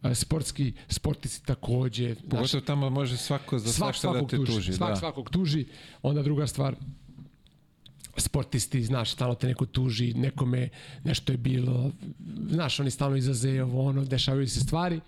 a, sportski, sportisti takođe. Pogotovo tamo može svako za svak svašta da te tuži, tuži. svak da. svakog tuži. Onda druga stvar, sportisti, znaš, stalno te neko tuži, nekome nešto je bilo, znaš, oni stalno izaze ovo, ono, dešavaju se stvari.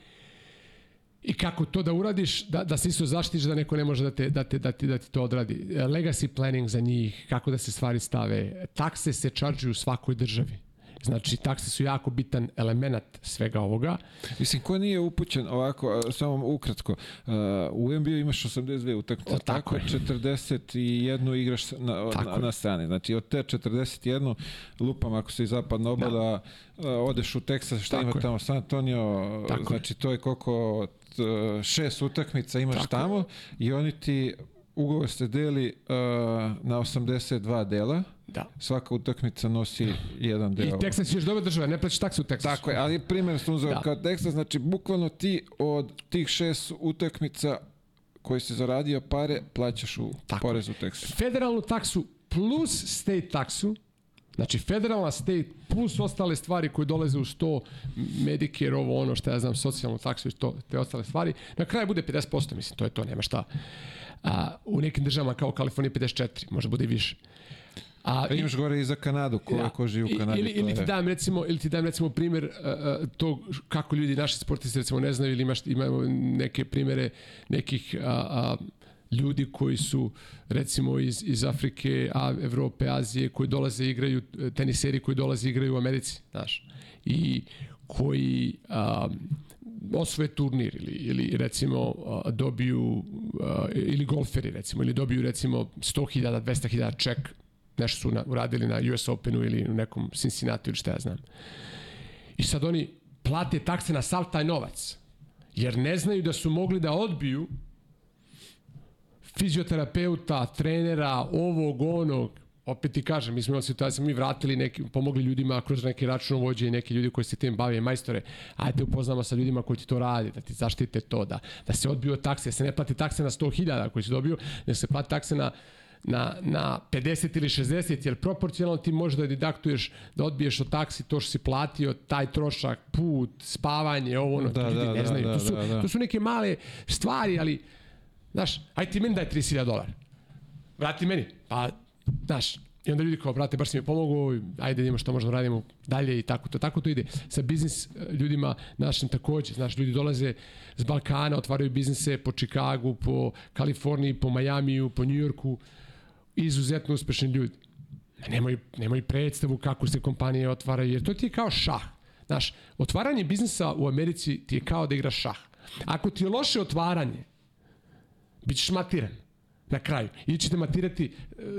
I kako to da uradiš, da, da se isto zaštitiš da neko ne može da, te, da, te, da, ti, da ti to odradi. Legacy planning za njih, kako da se stvari stave. Takse se čarđuju u svakoj državi. Znači, takse su jako bitan element svega ovoga. Mislim, ko nije upućen ovako, samo ukratko, uh, u NBA imaš 82 utakmice, tako tako je. 41 igraš na, Tako na, na strani. Znači, od te 41, lupam ako se iz zapadna obada, da. odeš u Teksas, šta Tako ima je. tamo, San Antonio, Tako znači to je koliko šest utakmica imaš Tako tamo i oni ti ugovor se deli uh, na 82 dela, Da. svaka utakmica nosi jedan deo. I Texas je još dobra država, ne plaćaš taksu u Texasu. Tako je, ali primjer sam uzeo Da. da. kao teksta, znači bukvalno ti od tih šest utakmica koji si zaradio pare, plaćaš u Tako. porez u Teksasu. federalnu taksu plus state taksu, znači federalna state plus ostale stvari koje dolaze uz to, Medicare, ovo ono što ja znam, socijalnu taksu i to, te ostale stvari, na kraju bude 50%, mislim, to je to, nema šta. A, u nekim državama kao Kalifornija 54, može bude i više. A, A imaš gore i za Kanadu, ko, Da. ko živi I- u Kanadi. Ili, ili ti dam recimo, ili ti dam recimo primjer uh, uh, tog kako ljudi naši sportisti recimo ne znaju ili imaš imamo neke primere nekih a, a, ljudi koji su recimo iz, iz Afrike, a, Evrope, Azije koji dolaze i igraju e, teniseri koji dolaze i igraju u Americi, znaš. I koji a, osvoje turnir ili, ili recimo a, dobiju a, ili golferi recimo ili dobiju recimo 100.000, 200.000 ček nešto su na, uradili na US Openu ili u nekom Cincinnati ili šta ja znam. I sad oni plate takse na sav taj novac. Jer ne znaju da su mogli da odbiju fizioterapeuta, trenera, ovog, onog, opet ti kažem, mi smo imali situaciju, mi vratili neki, pomogli ljudima kroz neke računovođe i neki ljudi koji se tim bave, majstore, ajde upoznamo sa ljudima koji ti to rade, da ti zaštite to, da, da se odbiju takse, da se ne plati takse na 100.000 koji si dobio, da se plati takse na na, na 50 ili 60, jer proporcionalno ti možeš da dedaktuješ, da odbiješ od taksi to što si platio, taj trošak, put, spavanje, ovo ono, Da, ljudi da, ne da, znaju. da, to, su, da, da. to su neke male stvari, ali, znaš, aj ti meni daj 30.000 dolara. Vrati meni. Pa Znaš, I onda ljudi kao, brate, baš si mi pomogao, ajde da vidimo što možemo da radimo dalje i tako to. Tako to ide. Sa biznis e, ljudima našim takođe. Znaš, ljudi dolaze s Balkana, otvaraju biznise po Čikagu, po Kaliforniji, po Majamiju, po Njujorku. Izuzetno uspešni ljudi. Nemoj, nemoj predstavu kako se kompanije otvaraju, jer to ti je kao šah. Znaš, otvaranje biznisa u Americi ti je kao da igraš šah. Ako ti je loše otvaranje, bit ćeš matiran na kraju. Ili ćete matirati,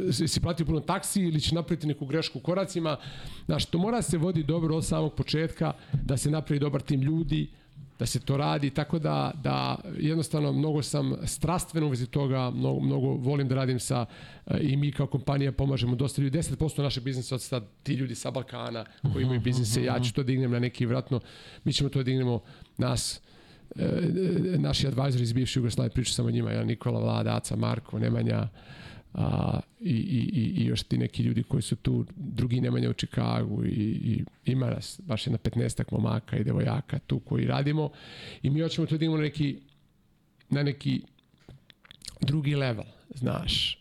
e, si platio puno taksi ili će napraviti neku grešku u koracima. Znaš, to mora se vodi dobro od samog početka, da se napravi dobar tim ljudi, da se to radi, tako da, da jednostavno mnogo sam strastven u vezi toga, mnogo, mnogo volim da radim sa e, i mi kao kompanija pomažemo dosta ljudi, 10% naše biznisa od sad ti ljudi sa Balkana koji imaju biznise, ja ću to da dignem na neki vratno, mi ćemo to da dignemo nas e, naši advajzori iz bivše Jugoslavije, pričao sam o njima, ja, Nikola Vlada, Aca, Marko, Nemanja, a, i, i, i još ti neki ljudi koji su tu, drugi Nemanja u Čikagu i, i ima nas baš jedna 15 momaka i devojaka tu koji radimo i mi hoćemo to da imamo neki, na neki drugi level, znaš,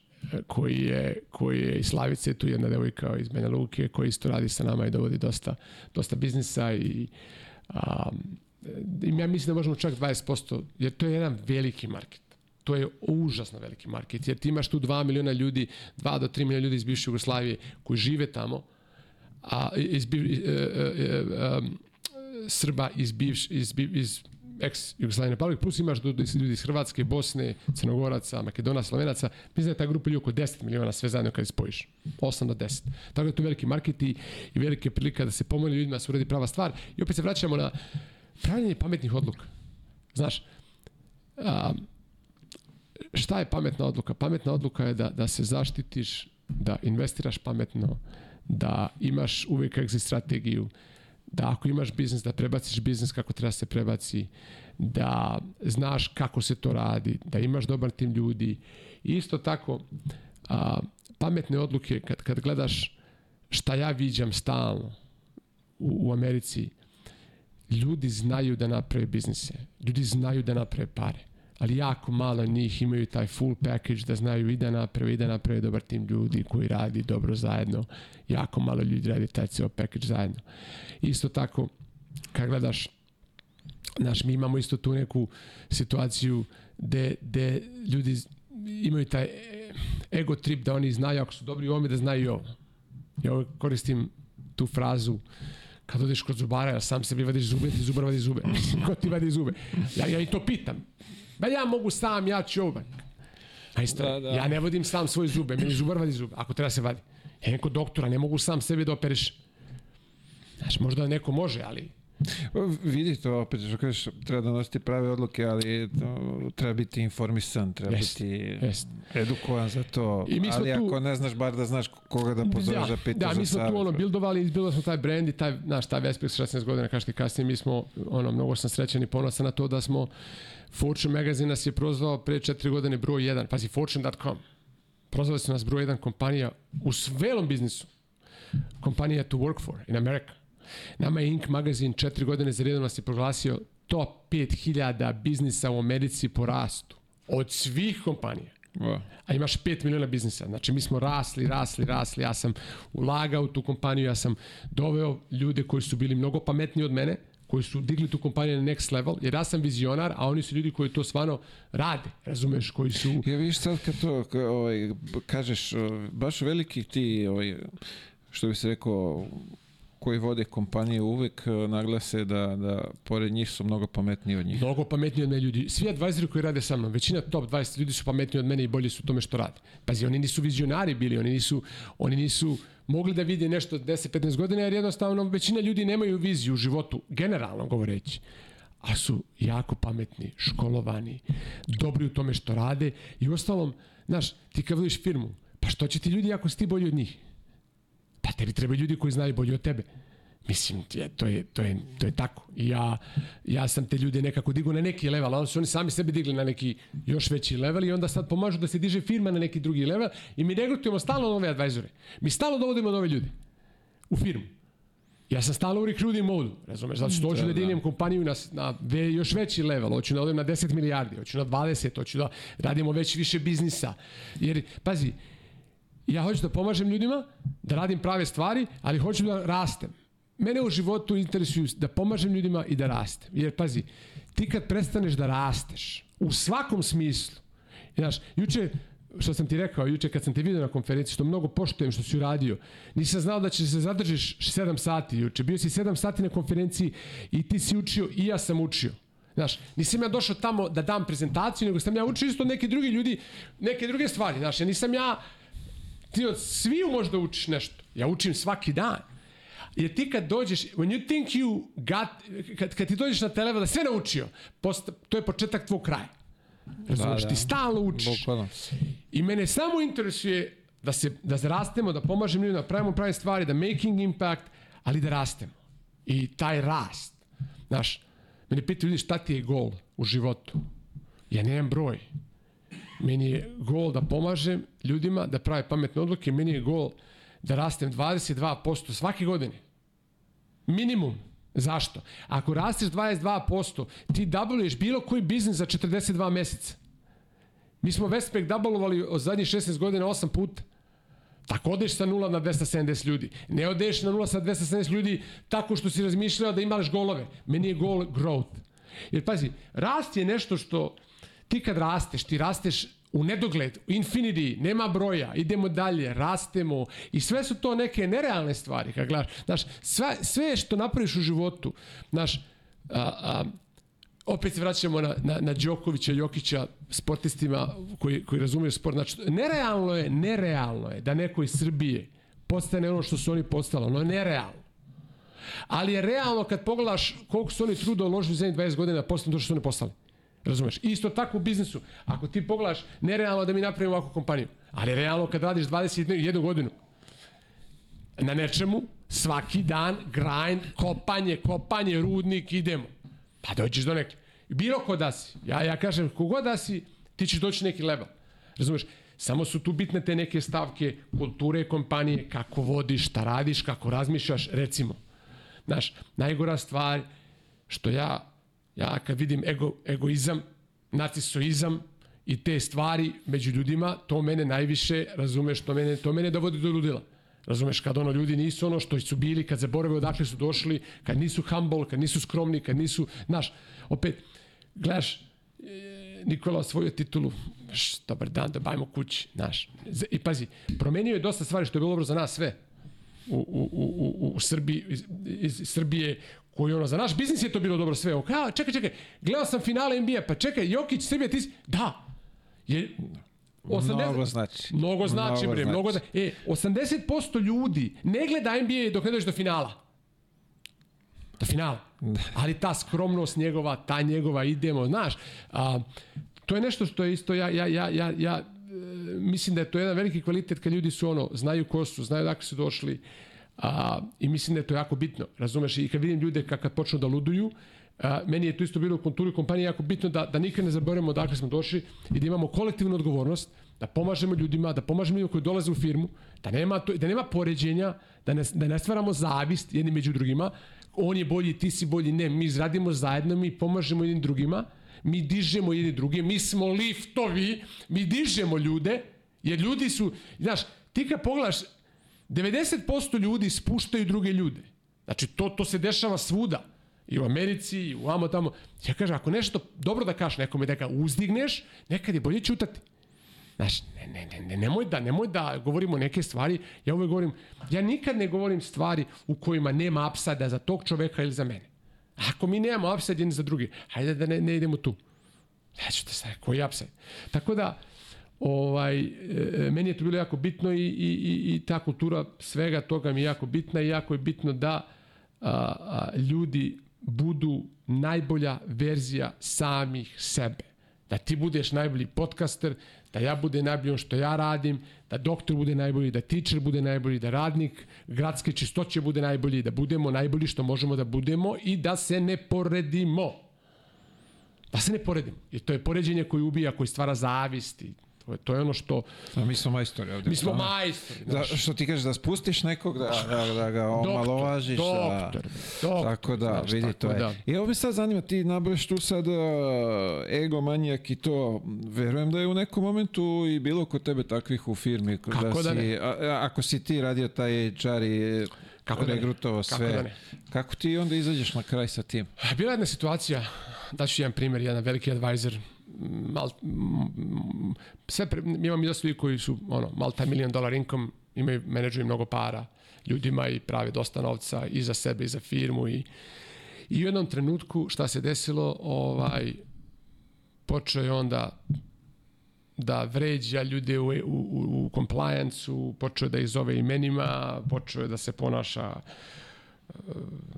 koji je, koji je iz Slavice, tu jedna devojka iz Banja Luke koji isto radi sa nama i dovodi dosta, dosta biznisa i um, ja mislim da možemo čak 20%, jer to je jedan veliki market. To je užasno veliki market, jer ti imaš tu 2 miliona ljudi, 2 do 3 miliona ljudi iz bivše Jugoslavije koji žive tamo, a iz, iz, e, e, e, Srba iz, bivš, iz, iz ex Jugoslavije Republike, plus imaš ljudi iz Hrvatske, Bosne, Crnogoraca, Makedona, Slovenaca, mislim da je ta grupa ljudi oko 10 miliona sve zajedno kada spojiš. 8 do 10. Tako da je tu veliki market i, i velike prilika da se pomogne ljudima da se uredi prava stvar. I opet se vraćamo na pravljenje pametnih odluka. Znaš, a, šta je pametna odluka? Pametna odluka je da, da se zaštitiš, da investiraš pametno, da imaš uvek exit strategiju, da ako imaš biznis, da prebaciš biznis kako treba se prebaci, da znaš kako se to radi, da imaš dobar tim ljudi. Isto tako, a, pametne odluke, kad, kad gledaš šta ja viđam stalno u, u Americi, ljudi znaju da naprave biznise, ljudi znaju da naprave pare, ali jako malo njih imaju taj full package da znaju i da naprave i da naprave dobar tim ljudi koji radi dobro zajedno. Jako malo ljudi radi taj ceo package zajedno. Isto tako, kad gledaš, znaš, mi imamo isto tu neku situaciju gde, gde ljudi imaju taj ego trip da oni znaju, ako su dobri u ovome, da znaju i ovo. Ja koristim tu frazu kad odeš kod zubara, ja sam sebi vadiš zube, ti zubar vadi zube. ko ti vadi zube? Ja, ja i to pitam. Ba ja mogu sam, ja ću ovaj. A isto, da, da. ja ne vodim sam svoje zube, meni zubar vadi zube, ako treba se vadi. Ja neko doktora, ne mogu sam sebi da operiš. Znaš, možda neko može, ali Vidi to opet, što kažeš, treba donositi prave odluke, ali to, treba biti informisan, treba jest, biti jest. edukovan za to. I mi ali tu, ako ne znaš, bar da znaš koga da pozoveš da, da pitaš Da, mi smo tu ono, bildovali, bildovali smo taj brand i taj, naš, taj Vespek 16 godina, kažete kasnije, mi smo, ono, mnogo sam srećan i ponosan na to da smo, Fortune Magazine nas je prozvao pre 4 godine broj 1, pazi, Fortune.com. Prozvali su nas broj 1 kompanija u svelom biznisu. Kompanija to work for in America Nama je Inc. magazin četiri godine za redom nas je proglasio top 5000 biznisa u Americi po rastu. Od svih kompanija. Wow. A imaš 5 miliona biznisa. Znači mi smo rasli, rasli, rasli. Ja sam ulagao u tu kompaniju, ja sam doveo ljude koji su bili mnogo pametniji od mene, koji su digli tu kompaniju na next level, jer ja sam vizionar, a oni su ljudi koji to stvarno rade, razumeš, koji su... Ja viš sad kad to ovaj, kažeš, baš veliki ti, ovaj, što bi se rekao, koji vode kompanije uvek e, naglase da, da pored njih su mnogo pametniji od njih. Mnogo pametniji od mene ljudi. Svi advisori koji rade sa mnom, većina top 20 ljudi su pametniji od mene i bolji su u tome što rade. Pazi, oni nisu vizionari bili, oni nisu, oni nisu mogli da vide nešto 10-15 godina, jer jednostavno većina ljudi nemaju viziju u životu, generalno govoreći a su jako pametni, školovani, dobri u tome što rade i ostalom, znaš, ti kad vidiš firmu, pa što će ti ljudi ako si ti bolji od njih? Pa tebi treba ljudi koji znaju bolje od tebe. Mislim, je, to, je, to, je, to je tako. I ja, ja sam te ljude nekako digu na neki level, ali su oni sami sebe digli na neki još veći level i onda sad pomažu da se diže firma na neki drugi level i mi regrutujemo stalno nove advajzore. Mi stalno dovodimo nove ljude u firmu. Ja sam stalno u recruiting modu, razumeš, zato što hoću da, da dignem kompaniju na, na ve, još veći level, hoću da odem na 10 milijardi, hoću na 20, hoću da radimo već više biznisa. Jer, pazi, ja hoću da pomažem ljudima, da radim prave stvari, ali hoću da rastem. Mene u životu interesuju da pomažem ljudima i da rastem. Jer, pazi, ti kad prestaneš da rasteš, u svakom smislu, znaš, juče, što sam ti rekao juče kad sam te vidio na konferenciji, što mnogo poštujem što si uradio, nisam znao da će se zadržiš 7 sati juče. Bio si 7 sati na konferenciji i ti si učio i ja sam učio. Znaš, nisam ja došao tamo da dam prezentaciju, nego sam ja učio isto neki drugi ljudi, neke druge stvari. Znaš, ja nisam ja, ti od sviju možda učiš nešto. Ja učim svaki dan. Jer ti kad dođeš, when you think you got, kad, kad ti dođeš na televo da sve naučio, posta, to je početak tvog kraja. Razumeš, da, da. ti stalno učiš. Bukvalno. I mene samo interesuje da se da rastemo, da pomažemo ljudima, da pravimo prave stvari, da making impact, ali da rastemo. I taj rast. Znaš, mene pitaju ljudi šta ti je gol u životu. Ja nemam broj. Meni je gol da pomažem ljudima da prave pametne odluke, meni je gol da rastem 22% svake godine. Minimum. Zašto? Ako rasteš 22%, ti dubluješ bilo koji biznis za 42 meseca. Mi smo Westpac dublovali od zadnjih 16 godina 8 puta. Tako odeš sa 0 na 270 ljudi. Ne odeš na 0 sa 270 ljudi tako što si razmišljao da imaš golove. Meni je gol growth. Jer pazi, rast je nešto što ti kad rasteš, ti rasteš u nedogled, infinity, nema broja, idemo dalje, rastemo i sve su to neke nerealne stvari, kad gledaš, znaš, sve, sve što napraviš u životu, znaš, a, a, opet se vraćamo na, na, na Đokovića, Jokića, sportistima koji, koji razumiju sport, znači, nerealno je, nerealno je da neko iz Srbije postane ono što su oni postali, ono je nerealno. Ali je realno kad pogledaš koliko su oni truda uložili u zemlji 20 godina postane to što su oni postali. Razumeš? Isto tako u biznisu. Ako ti pogledaš, nerealno da mi napravimo ovakvu kompaniju, ali realno kad radiš 21 godinu na nečemu, svaki dan, grind, kopanje, kopanje, rudnik, idemo. Pa dođeš do neke. Bilo ko da si. Ja, ja kažem, kogod da si, ti ćeš doći neki level. Razumeš? Samo su tu bitne te neke stavke kulture kompanije, kako vodiš, šta radiš, kako razmišljaš, recimo. Znaš, najgora stvar što ja Ja kad vidim ego, egoizam, narcisoizam i te stvari među ljudima, to mene najviše, razumeš, to mene, to mene dovodi do ludila. Razumeš, kad ono ljudi nisu ono što su bili, kad zaborave odakle su došli, kad nisu humble, kad nisu skromni, kad nisu, znaš, opet, gledaš, e, Nikola osvojio titulu, š, dobar dan, da bajmo kući, znaš. I pazi, promenio je dosta stvari što je bilo dobro za nas sve u, u, u, u, Srbiji, iz, iz Srbije, koji ono, za naš biznis je to bilo dobro sve. Kao, čekaj, čekaj, gledao sam finale NBA, pa čekaj, Jokić, Srbija, ti si... Da, je, 80, mnogo znači. Mnogo znači, mnogo bre, znači. mnogo znači. E, 80% ljudi ne gleda NBA dok ne dođe do finala. Do finala. Da. Ali ta skromnost njegova, ta njegova idemo, znaš, a, to je nešto što je isto, ja, ja, ja, ja, ja mislim da je to jedan veliki kvalitet kad ljudi su ono, znaju ko su, znaju dakle su došli, A, I mislim da je to jako bitno, razumeš? I kad vidim ljude kad, kad počnu da luduju, a, meni je to isto bilo u konturi kompanije jako bitno da, da nikad ne zaboravimo odakle smo došli i da imamo kolektivnu odgovornost, da pomažemo ljudima, da pomažemo ljudima koji dolaze u firmu, da nema, to, da nema poređenja, da ne, da ne stvaramo zavist jedni među drugima, on je bolji, ti si bolji, ne, mi izradimo zajedno, mi pomažemo jednim drugima, mi dižemo jedni druge, mi smo liftovi, mi dižemo ljude, jer ljudi su, znaš, ti kad pogledaš, 90% ljudi spuštaju druge ljude. Znači, to, to se dešava svuda. I u Americi, i u amo tamo. Ja kažem, ako nešto dobro da kažeš nekome da ga uzdigneš, nekad je bolje čutati. Znaš, ne, ne, ne, ne, nemoj da, nemoj da govorimo neke stvari. Ja uvek govorim, ja nikad ne govorim stvari u kojima nema upside za tog čoveka ili za mene. Ako mi nemamo upside jedni za drugi, hajde da ne, ne idemo tu. Ja ću te staviti, koji upside? Tako da, ovaj, e, meni je to bilo jako bitno i, i, i ta kultura svega toga mi je jako bitna i jako je bitno da a, a, ljudi budu najbolja verzija samih sebe. Da ti budeš najbolji podcaster, da ja bude najbolji što ja radim, da doktor bude najbolji, da teacher bude najbolji, da radnik gradske čistoće bude najbolji, da budemo najbolji što možemo da budemo i da se ne poredimo. Da se ne poredimo. Jer to je poređenje koje ubija, koji stvara zavisti To je, to je ono što... A mi smo majstori ovde. Mi smo Stvarno. majstori. Da, što ti kažeš, da spustiš nekog, da, da, da ga omalovažiš. da. doktor, doktor, Tako da, znaš, vidi, to je. da. I ovo me sad zanima, ti nabraš tu sad uh, ego manijak i to, verujem da je u nekom momentu i bilo kod tebe takvih u firmi. Kako da si, ne? a, ako si ti radio taj HR i Kako da regrutovao Kako sve, da ne? kako ti onda izađeš na kraj sa tim? Bila je jedna situacija, daću jedan primjer, jedan veliki advisor, mal, sve, pre, mi imamo i dosta ljudi koji su ono, multi million dollar income, imaju, menadžuju mnogo para ljudima i prave dosta novca i za sebe i za firmu i, i u jednom trenutku šta se desilo, ovaj, počeo je onda da vređa ljude u, u, u, u compliance-u, počeo da ih zove imenima, počeo je da se ponaša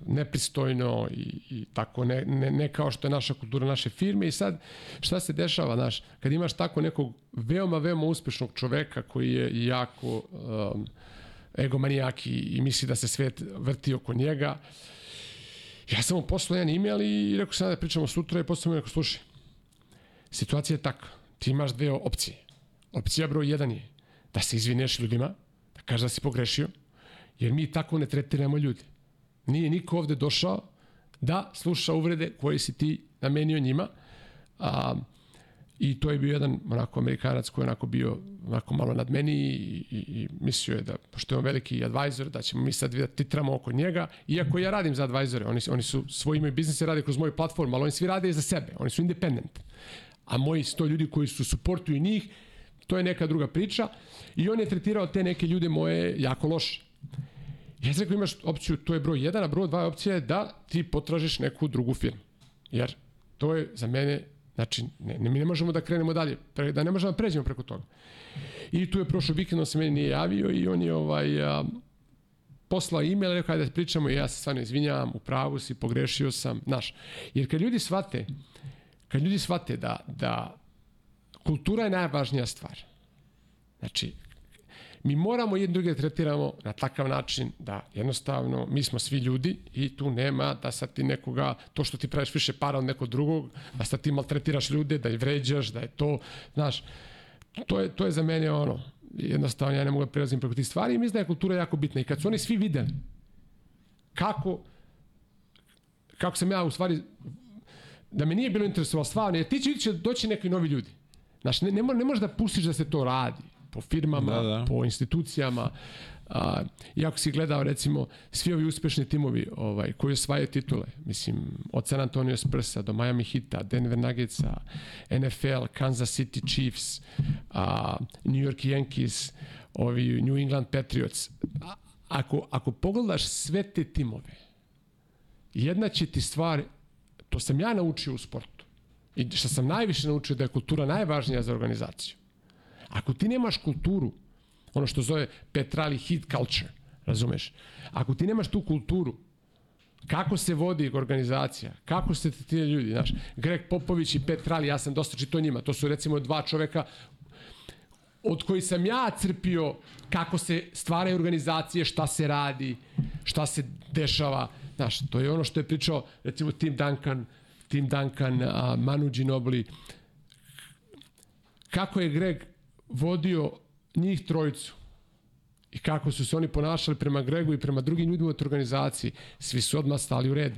nepristojno i, i tako, ne, ne, ne kao što je naša kultura naše firme i sad šta se dešava, znaš, kad imaš tako nekog veoma, veoma uspešnog čoveka koji je jako um, egomanijak i, i misli da se svet vrti oko njega, ja sam mu poslao jedan email i rekao sam da pričamo sutra i posle sam mu rekao, slušaj, situacija je takva, ti imaš dve opcije. Opcija broj jedan je da se izvineš ljudima, da kažeš da si pogrešio, jer mi tako ne tretiramo ljude. Nije niko ovde došao da sluša uvrede koje si ti namenio njima. A, I to je bio jedan onako Amerikanac koji je onako bio onako malo nad meni i, i, i mislio je da, pošto je on veliki advisor, da ćemo mi sad da titramo oko njega, iako ja radim za advisore, oni, oni su svoji imaju biznise rade kroz moju platformu, ali oni svi rade za sebe, oni su independent. A moji sto ljudi koji su suportuju njih, to je neka druga priča i on je tretirao te neke ljude moje jako loše. Ja sam rekao imaš opciju, to je broj 1, a broj 2 opcija je da ti potražiš neku drugu firmu. Jer to je za mene, znači, ne, ne, mi ne možemo da krenemo dalje, pre, da ne možemo da pređemo preko toga. I tu je prošlo vikend, on se meni nije javio i on je ovaj, a, poslao e-mail, rekao ajde da pričamo i ja se stvarno izvinjavam, u pravu si, pogrešio sam, znaš. Jer kad ljudi shvate, kad ljudi shvate da, da kultura je najvažnija stvar. Znači, mi moramo jedni druge da tretiramo na takav način da jednostavno mi smo svi ljudi i tu nema da sad ti nekoga, to što ti praviš više para od nekog drugog, da sad ti maltretiraš ljude, da ih vređaš, da je to, znaš, to je, to je za mene ono, jednostavno ja ne mogu da prelazim preko tih stvari i mislim da je kultura jako bitna i kad su oni svi videli kako kako sam ja u stvari da me nije bilo interesovalo stvarno, jer ti će, će doći neki novi ljudi. Znaš, ne, ne, mo- ne možeš da pustiš da se to radi po firmama, Da, da. po institucijama. A, iako si gledao recimo svi ovi uspešni timovi ovaj, koji osvajaju titule, mislim od San Antonio Spursa do Miami Hita, Denver Nuggetsa, NFL, Kansas City Chiefs, a, New York Yankees, ovi New England Patriots. A, ako, ako pogledaš sve te timove, jedna će ti stvar, to sam ja naučio u sportu, i što sam najviše naučio da je kultura najvažnija za organizaciju. Ako ti nemaš kulturu, ono što zove Petrali hit culture, razumeš? Ako ti nemaš tu kulturu, kako se vodi organizacija, kako se ti ljudi, znaš, Greg Popović i Petrali, ja sam dosta čitao njima, to su recimo dva čoveka od koji sam ja crpio kako se stvaraju organizacije, šta se radi, šta se dešava. Znaš, to je ono što je pričao, recimo, Tim Duncan, Tim Duncan, a, Manu Ginobili, kako je Greg vodio njih trojicu i kako su se oni ponašali prema Gregu i prema drugim ljudima od organizaciji, svi su odmah stali u red.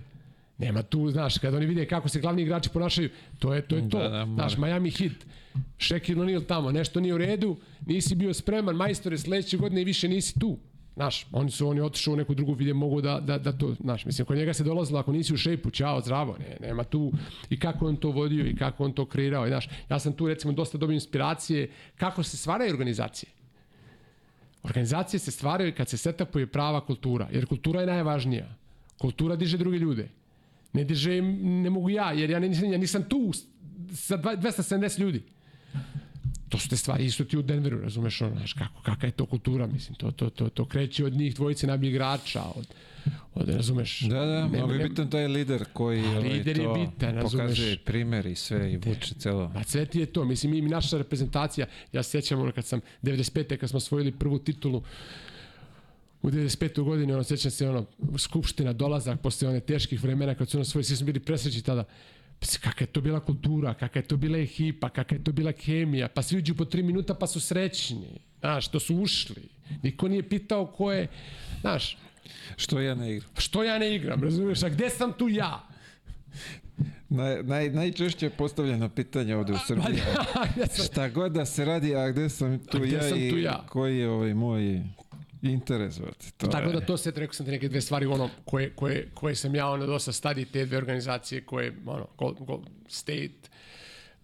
Nema tu, znaš, kada oni vide kako se glavni igrači ponašaju, to je to. Je to. Da, da, znaš, Miami Heat, Shaquille O'Neal tamo, nešto nije u redu, nisi bio spreman, majstore, sledeće godine i više nisi tu. Znaš, oni su oni otišli u neku drugu vidje, mogu da, da, da to, znaš, mislim, kod njega se dolazilo, ako nisi u šejpu, čao, zdravo, ne, nema tu, i kako on to vodio i kako on to kreirao, i, znaš, ja sam tu, recimo, dosta dobio inspiracije kako se stvaraju organizacije. Organizacije se stvaraju kad se setapuje prava kultura, jer kultura je najvažnija. Kultura diže druge ljude. Ne diže, ne mogu ja, jer ja nisam, ja nisam tu sa dva- 270 ljudi. To su te stvari, isto ti u Denveru, razumeš, ono, znaš, kako, kakva je to kultura, mislim, to, to, to, to kreće od njih dvojice najboljih igrača, od, od, razumeš. Da, da, nema- mnogo je bitan taj lider koji A, ovaj, lider je to bitan, razumeš. pokazuje primer i sve i vuče celo. Pa sve ti je to, mislim, mi, mi naša reprezentacija, ja se sjećam ono kad sam 95. kad smo osvojili prvu titulu, u 95. godini, ono, sjećam se, ono, skupština, dolazak, posle one teških vremena, kad su ono svoji, svi smo bili presreći tada, Pa kakva je to bila kultura, kakva je to bila ekipa, kakva je to bila kemija, pa svi uđu po tri minuta pa su srećni, znaš, to su ušli. Niko nije pitao ko je, znaš, Što ja ne igram? što ja ne igram, razumiješ, a gde sam tu ja? Naj, naj, najčešće postavljeno pitanje ovde u Srbiji. Gde sam- Šta god da se radi, a gde sam tu A gde ja sam i tu ja? koji je ovaj moj interes, brate. To Tako je- da to se, rekao sam ti neke dve stvari ono, koje, koje, koje sam ja ono dosta stadi te dve organizacije koje, ono, Gold, Gold State,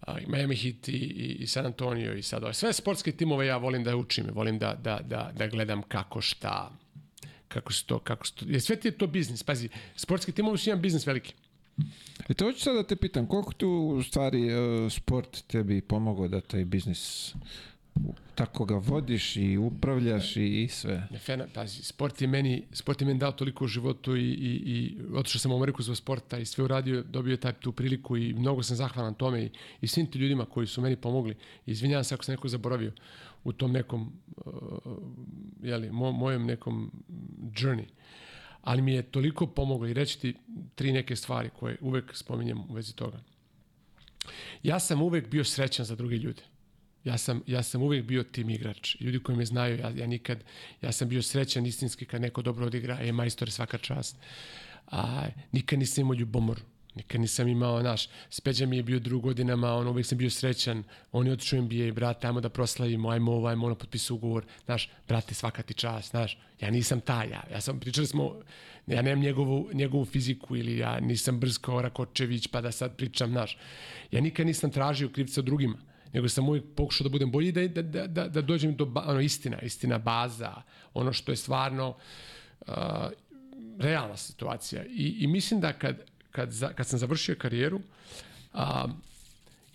a, i Miami Heat i, i, i San Antonio i sad. Sve sportske timove ja volim da učim, volim da, da, da, da gledam kako šta, kako se to, kako se to, jer sve ti je to biznis, pazi, sportski timovi su jedan biznis veliki. E to hoću sad da te pitam, koliko tu u stvari e, sport tebi pomogao da taj biznis tako ga vodiš i upravljaš i, i sve? Fena, pazi, sport je meni, sport je meni dao toliko u životu i, i, i otišao sam u Ameriku zbog sporta i sve uradio, dobio je taj, tu priliku i mnogo sam zahvalan tome i, i svim ti ljudima koji su meni pomogli. Izvinjavam se ako sam nekog zaboravio u tom nekom, uh, jeli, mo, mojem nekom journey. Ali mi je toliko pomoglo i reći ti tri neke stvari koje uvek spominjem u vezi toga. Ja sam uvek bio srećan za druge ljude. Ja sam, ja sam uvijek bio tim igrač. Ljudi koji me znaju, ja, ja nikad, ja sam bio srećan istinski kad neko dobro odigra, e, majstor, svaka čast. A, nikad nisam imao ljubomoru. Nikad nisam imao, naš, Speđa mi je bio drug godinama, on uvijek sam bio srećan, on je otišao NBA, brate, ajmo da proslavimo, ajmo ovo, ajmo ono, potpisao ugovor, znaš, brate, svaka ti čast, znaš, ja nisam taj, ja, ja sam, pričali smo, ja nemam njegovu, njegovu fiziku ili ja nisam brz kao Rakočević pa da sad pričam, znaš, ja nikad nisam tražio krivca drugima, nego sam uvijek pokušao da budem bolji da, da, da, da dođem do ono, istina, istina baza, ono što je stvarno uh, realna situacija. I, I mislim da kad, kad, za, kad sam završio karijeru, a,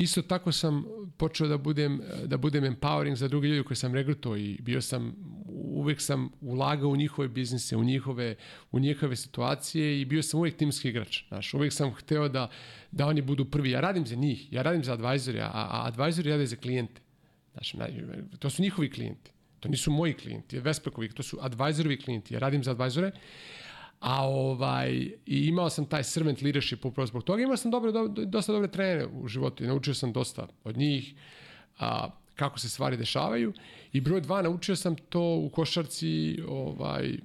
isto tako sam počeo da budem, da budem empowering za druge ljude koje sam regrutovao i bio sam, uvek sam ulagao u njihove biznise, u njihove, u njihove situacije i bio sam uvek timski igrač. Znaš, uvek sam hteo da, da oni budu prvi. Ja radim za njih, ja radim za advisori, a, a advisori rade za klijente. Znaš, to su njihovi klijenti. To nisu moji klijenti, Vespekovi, to su advisorovi klijenti. Ja radim za advisore, a ovaj, i imao sam taj servant leadership upravo zbog toga. Imao sam dobre, do, dosta dobre trenere u životu i naučio sam dosta od njih, a, kako se stvari dešavaju. I broj dva, naučio sam to u košarci, ovaj,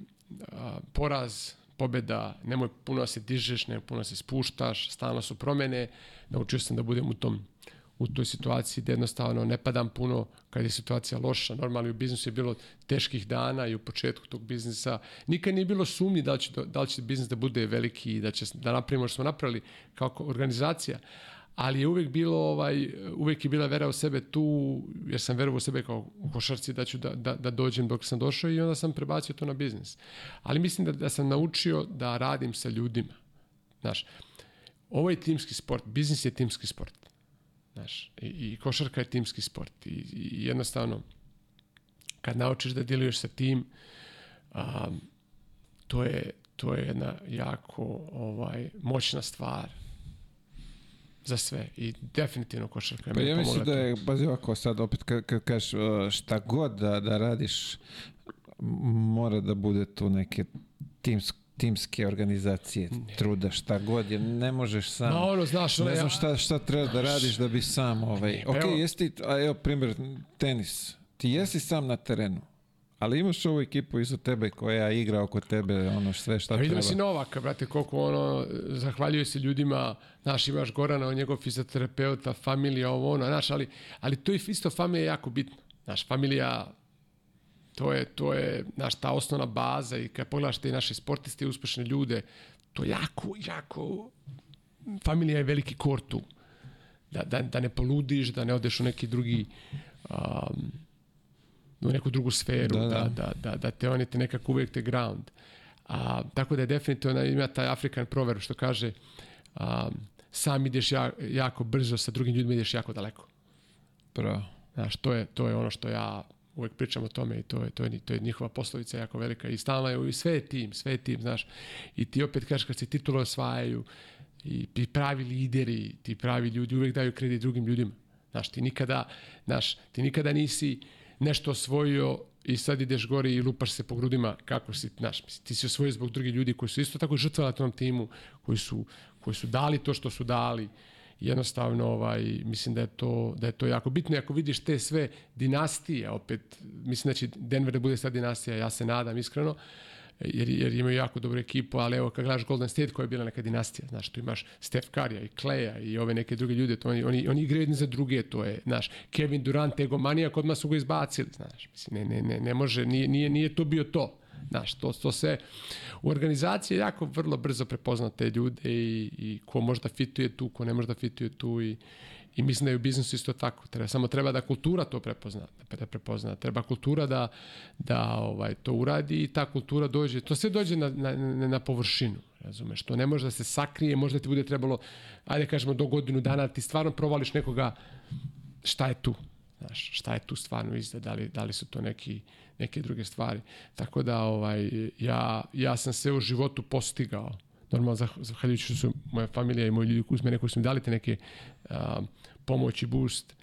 a, poraz, pobeda, nemoj puno se dižeš, nemoj puno se spuštaš, stalno su promene. Naučio sam da budem u tom u toj situaciji da jednostavno ne padam puno kad je situacija loša. Normalno u biznisu je bilo teških dana i u početku tog biznisa nikad nije bilo sumnji da li će, da li će biznis da bude veliki i da će da napravimo što smo napravili kao organizacija. Ali je uvek bilo ovaj uvek je bila vera u sebe tu jer sam verovao u sebe kao u košarci da ću da, da, da dođem dok sam došao i onda sam prebacio to na biznis. Ali mislim da, da sam naučio da radim sa ljudima. Znaš, ovo je timski sport, biznis je timski sport. Znaš, i, i košarka je timski sport i, i jednostavno kad naučiš da diluješ sa tim a, to je to je jedna jako ovaj moćna stvar za sve i definitivno košarka je Pa ja mislim da je, pazi ovako sad opet kad, kad kažeš šta god da, da radiš mora da bude tu neke tims, timske organizacije, truda, šta god, jer ne možeš sam. Ma ono, znaš, ne znam šta, šta treba da radiš da bi sam ovaj... Ok, evo- jesi ti, a evo primjer, tenis. Ti jesi sam na terenu, ali imaš ovu ekipu iza tebe koja igra oko tebe, ono sve šta A vidio treba. si Novaka, brate, koliko ono, zahvaljuje se ljudima, znaš, imaš Gorana, on njegov fizioterapeuta, familija, ovo ono, znaš, ali, ali to je isto familija jako bitno. Znaš, familija, to je, to je, znaš, ta osnovna baza i kad pogledaš te naše sportiste i uspešne ljude, to jako, jako, familija je veliki kor tu. Da, da, da ne poludiš, da ne odeš u neki drugi, um, u neku drugu sferu, Da, da, da. da, da, da, te oni te nekako uvijek te ground. A, tako da je definitivno ima taj Afrikan proverb što kaže a, sam ideš ja, jako brzo, sa drugim ljudima ideš jako daleko. Bravo. Znaš, to je, to je ono što ja uvek pričam o tome i to je, to je, to je njihova poslovica jako velika i stalno je, i sve je tim, sve je tim, znaš. I ti opet kažeš kad se titule osvajaju i ti pravi lideri, ti pravi ljudi uvek daju kredit drugim ljudima. Znaš, ti nikada, znaš, ti nikada nisi nešto osvojio i sad ideš gore i lupaš se po grudima kako si, znaš, mislim, ti si osvojio zbog drugih ljudi koji su isto tako žrtvovali na tom timu, koji su, koji su dali to što su dali jednostavno ovaj, mislim da je, to, da je to jako bitno. I ako vidiš te sve dinastije, opet, mislim da će Denver da bude sad dinastija, ja se nadam iskreno, jer, jer imaju jako dobru ekipu, ali evo kad gledaš Golden State koja je bila neka dinastija, znaš, tu imaš Steph Curry i Kleja i ove neke druge ljude, to oni, oni, oni igraju jedni za druge, to je, znaš, Kevin Durant, egomanija, kod nas su ga izbacili, znaš, mislim, ne, ne, ne, ne može, nije, nije, nije to bio to. Znaš, to, to se u organizaciji jako vrlo brzo prepozna te ljude i, i ko možda fituje tu, ko ne možda fituje tu i, I mislim da je u biznisu isto tako. Treba, samo treba da kultura to prepozna. Da prepozna. Treba kultura da, da ovaj, to uradi i ta kultura dođe. To sve dođe na, na, na površinu. Razumeš? To ne može da se sakrije. Možda ti bude trebalo, ajde kažemo, do godinu dana ti stvarno provališ nekoga šta je tu. Znaš, šta je tu stvarno izda, da li, da li su to neki, neke druge stvari. Tako da ovaj, ja, ja sam sve u životu postigao normalno zahvaljujući što su moja familija i moji ljudi uz mene koji su mi dali te neke a, pomoć i boost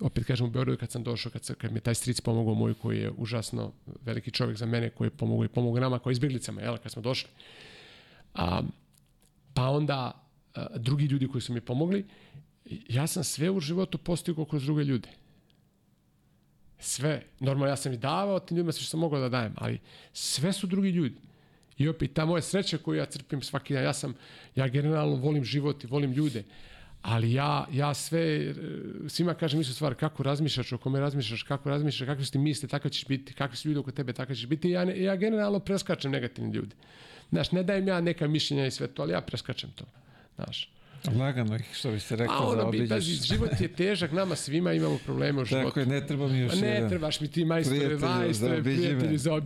opet kažem u Beogradu kad sam došao, kad, sam, kad mi je taj stric pomogao moj koji je užasno veliki čovjek za mene, koji je pomogao i pomogao nama kao izbjeglicama, jel, kad smo došli. A, pa onda a, drugi ljudi koji su mi pomogli, ja sam sve u životu postigao kroz druge ljude. Sve. Normalno ja sam i davao tim ljudima sve što sam mogao da dajem, ali sve su drugi ljudi. I opet ta moja sreća koju ja crpim svaki dan, ja sam, ja generalno volim život i volim ljude, ali ja, ja sve, svima kažem istu stvar, kako razmišljaš, o kome razmišljaš, kako razmišljaš, kakve su ti misle, tako ćeš biti, kakvi su ljudi oko tebe, tako ćeš biti. Ja, ne, ja generalno preskačem negativni ljudi. Znaš, ne dajem ja neka mišljenja i sve to, ali ja preskačem to. Znaš. Lagano ih, što biste rekao, A ono, zaobiđeš. Pazi, život je težak, nama svima imamo probleme u životu. Tako je, ne treba mi još Pa ne jedan. trebaš mi ti majstore, majstore, prijatelji. To,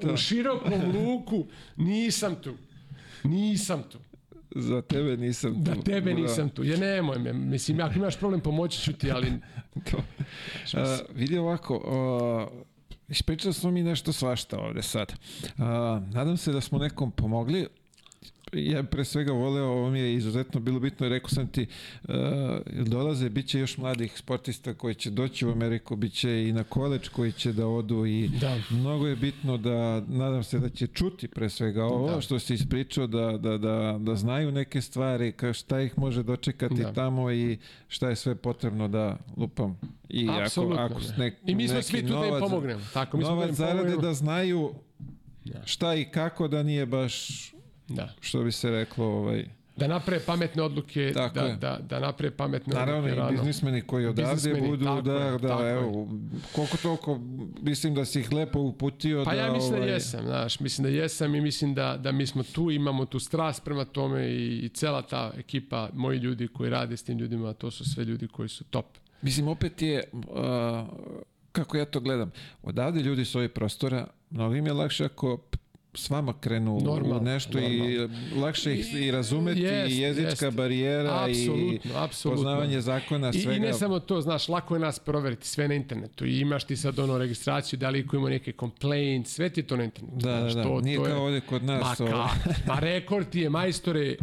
to. U širokom luku nisam tu. Nisam tu. Za tebe nisam tu. Da tebe Da. nisam tu. Ja nemoj me. Mislim, ako imaš problem, pomoći ću ti, ali... To. A, vidi ovako, a, ispričali smo mi nešto svašta ovde sad. A, nadam se da smo nekom pomogli. Ja pre svega voleo, ovo mi je izuzetno bilo bitno rekao sam ti, uh, dolaze, bit će još mladih sportista koji će doći u Ameriku, bit će i na koleđ koji će da odu i Da. mnogo je bitno da, nadam se da će čuti pre svega ovo Da. što si ispričao, da, da, da, da znaju neke stvari, ka šta ih može dočekati Da. tamo i šta je sve potrebno da lupam. I ako, ako ne. nek, I mi smo svi tu da im pomognemo. Tako, mi smo da novac im zarade da znaju Da. šta i kako da nije baš Da. što bi se reklo ovaj Da naprave pametne odluke, Tako da, je. da, da naprave pametne naravno odluke i rano. biznismeni koji odavde budu tako da je, da tako evo koliko toliko mislim da si ih lepo uputio Pa da ja mislim da ovaj, jesam, znaš, mislim da jesam i mislim da, da mi smo tu, imamo tu strast prema tome i, i cela ta ekipa, moji ljudi koji rade s tim ljudima, to su sve ljudi koji su top. Mislim, opet je, a, kako ja to gledam, odavde ljudi s ovih prostora, mnogo im je lakše ako s vama krenu Normalno, u nešto i lakše ih i razumeti Jest, i jezička jest. barijera i Apsolutno, apsolutno. poznavanje zakona, I, svega. I ne samo to, znaš, lako je nas proveriti sve na internetu i imaš ti sad ono registraciju, da li ko ima neke complaints, sve ti to na internetu. Da, da, znaš, da. To, Nije to kao je, ovde kod nas. Ma, ka, ma rekord ti je majstore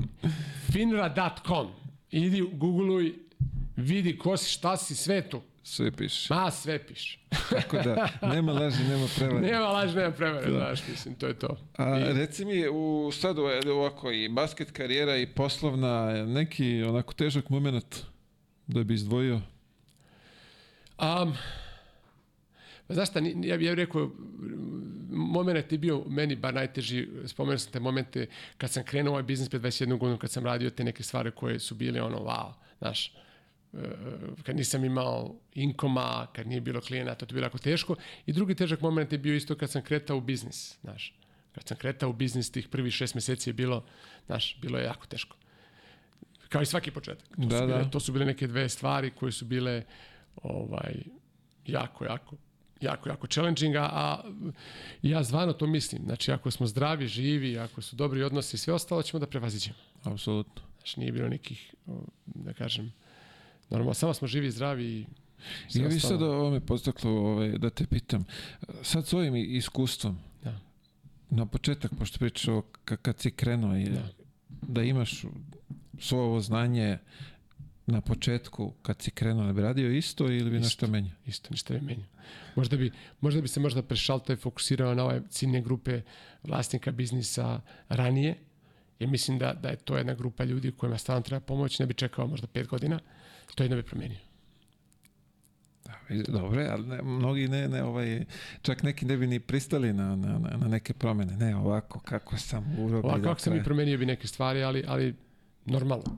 finra.com idi googluj, vidi ko si, šta si, sve tu. Sve piše. Ma, sve piše. Tako da, nema laži, nema prevare. Nema laž, nema prevare, znaš, mislim, to je to. A, reci mi, u sad ovo- ovako i basket karijera i poslovna, neki onako težak moment da bi izdvojio? Um, znaš šta, ja bih rekao, moment je bio meni bar najteži, spomenuo sam te momente kad sam krenuo ovaj biznis pre 21 godinu, kad sam radio te neke stvari koje su bile ono, wow, znaš, kad nisam imao inkoma, kad nije bilo klijenata, to je bilo jako teško. I drugi težak moment je bio isto kad sam kretao u biznis, znaš. Kad sam kretao u biznis, tih prvih šest meseci je bilo, znaš, bilo je jako teško. Kao i svaki početak. To, Da, su, bile, da. to su bile neke dve stvari koje su bile ovaj, jako, jako, jako, jako challenging, a, ja zvano to mislim. Znači, ako smo zdravi, živi, ako su dobri odnosi i sve ostalo, ćemo da prevaziđemo. Apsolutno. Znači, nije bilo nekih, da kažem, normalno, samo smo živi i zdravi i Ja vi sad ovo me postaklo ovaj, da te pitam. Sad s ovim iskustvom, Da. na početak, pošto pričaš ka- kad si krenuo, je, da. Da. da imaš svo ovo znanje na početku kad si krenuo, ne bi radio isto ili bi Isto. nešto menjao? Isto, ništa ne menja. Možda bi, možda bi se možda prešalto i fokusirao na ove ciljne grupe vlasnika biznisa ranije Ja mislim da, da je to jedna grupa ljudi kojima stvarno treba pomoć, ne bi čekao možda pet godina, to jedno bi promenio. Dobre, ali ne, mnogi ne, ne, ovaj, čak neki ne bi ni pristali na, na, na neke promene. Ne, ovako, kako sam urobi. Ovako, kako sam i promenio bi neke stvari, ali, ali normalno.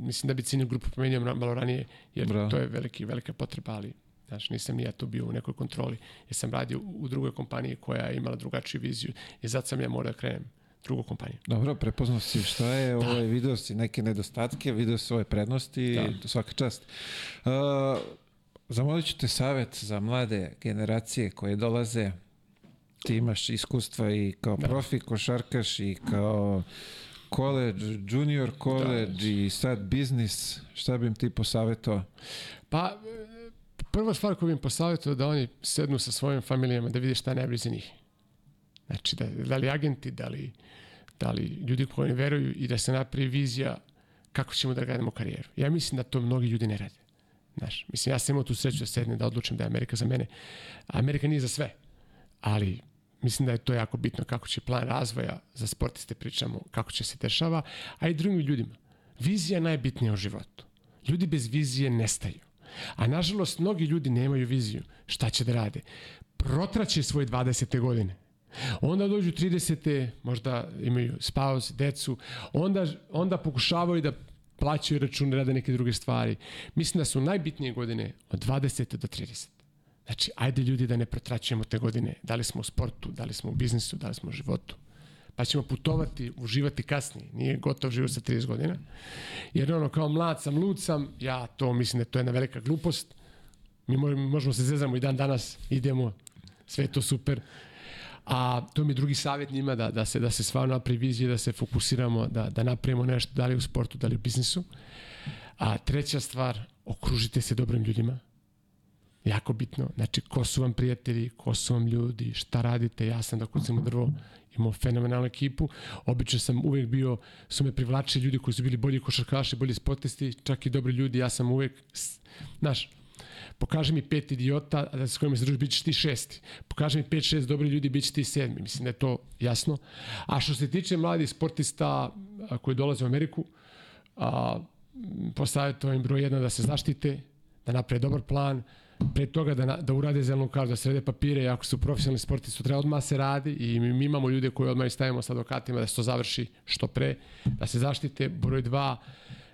Mislim da bi ciljnu grupu promenio malo ranije, jer Bravo. to je veliki, velika potreba, ali Znaš, nisam ni ja tu bio u nekoj kontroli, jer sam radio u drugoj kompaniji koja je imala drugačiju viziju i zato sam ja morao da krenem drugu kompaniju. Dobro, prepoznao si šta je, da. ovaj, video si neke nedostatke, video si ove prednosti, da. svaka čast. Uh, Zamolit ću te savjet za mlade generacije koje dolaze. Ti imaš iskustva i kao da. profi košarkaš i kao college, junior college da. i sad biznis. Šta bi im ti posavjetovao? Pa, prva stvar koju bi im posavjetovao da oni sednu sa svojim familijama da vidi šta je najbolje za njih. Znači, da, da li agenti, da li, da li ljudi koji veruju i da se napravi vizija kako ćemo da gradimo karijeru. Ja mislim da to mnogi ljudi ne rade. Znaš, mislim, ja sam imao tu sreću da sednem da odlučim da je Amerika za mene. Amerika nije za sve, ali mislim da je to jako bitno kako će plan razvoja za sportiste pričamo, kako će se dešava, a i drugim ljudima. Vizija je najbitnija u životu. Ljudi bez vizije nestaju. A nažalost, mnogi ljudi nemaju viziju. Šta će da rade? Protraće svoje 20. godine. Onda dođu 30. možda imaju spaus, decu, onda, onda pokušavaju da plaćaju račune, rade neke druge stvari. Mislim da su najbitnije godine od 20. do 30. Znači, ajde ljudi da ne pretraćujemo te godine. Da li smo u sportu, da li smo u biznisu, da li smo u životu. Pa ćemo putovati, uživati kasnije. Nije gotov život sa 30 godina. Jer ono, kao mlad sam, lud sam, ja to mislim da to je jedna velika glupost. Mi možemo se zezamo i dan danas, idemo, sve je to super. A to mi je drugi savjet njima da, da se da se stvarno napravi vizija, da se fokusiramo, da, da napravimo nešto, da li u sportu, da li u biznisu. A treća stvar, okružite se dobrim ljudima. Jako bitno. Znači, ko su vam prijatelji, ko su vam ljudi, šta radite. Ja sam da kucam u drvo, imao fenomenalnu ekipu. Obično sam uvek bio, su me privlačili ljudi koji su bili bolji košarkaši, bolji sportisti, čak i dobri ljudi. Ja sam uvek, znaš, Pokaži mi pet idiota da s kojima se družiš, bit ćeš ti šesti. Pokaži mi pet, šest dobri ljudi, bit ćeš ti sedmi. Mislim da je to jasno. A što se tiče mladih sportista koji dolaze u Ameriku, a, postavite im broj jedna da se zaštite, da naprave dobar plan, pre toga da, da urade zelenu kartu, da srede papire, ako su profesionalni sportisti, treba odmah se radi i mi, mi imamo ljude koji odmah stavimo sa advokatima da se to završi što pre, da se zaštite. Broj dva,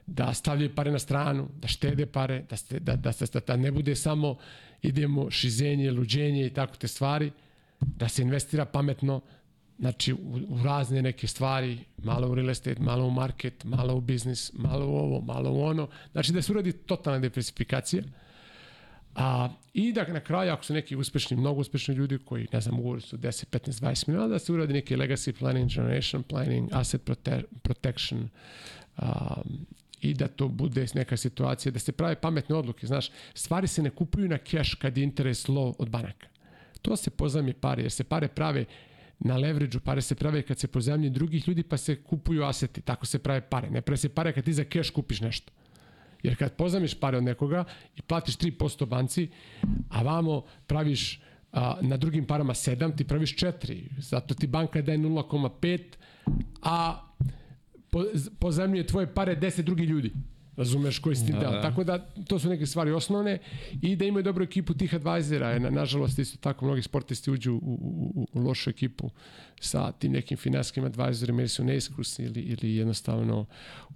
da stavljaju pare na stranu, da štede pare, da, ste, da, da, da, da ne bude samo idemo šizenje, luđenje i tako te stvari, da se investira pametno, znači u, u razne neke stvari, malo u real estate, malo u market, malo u biznis, malo u ovo, malo u ono, znači da se uradi totalna diversifikacija. A, I da na kraju, ako su neki uspešni, mnogo uspešni ljudi koji, ne znam, ugovori su 10, 15, 20 miliona, da se uradi neki legacy planning, generation planning, asset prote protection, um, i da to bude neka situacija, da se prave pametne odluke. Znaš, stvari se ne kupuju na keš kad je interes low od banaka. To se pozajmi pare, jer se pare prave na leverage pare se prave kad se pozajmljuju drugih ljudi pa se kupuju aseti, tako se prave pare. Ne prave se pare kad ti za keš kupiš nešto. Jer kad pozajmiš pare od nekoga i platiš 3% banci, a vamo praviš a, na drugim parama 7, ti praviš 4. Zato ti banka daje 0,5, a po, pozajmljuje tvoje pare 10 drugi ljudi. Razumeš koji si ti da, dao. Da. Tako da to su neke stvari osnovne i da imaju dobru ekipu tih advajzera. Na, nažalost isto tako mnogi sportisti uđu u, u, u lošu ekipu sa tim nekim finanskim advajzerima ili su neiskusni ili, ili jednostavno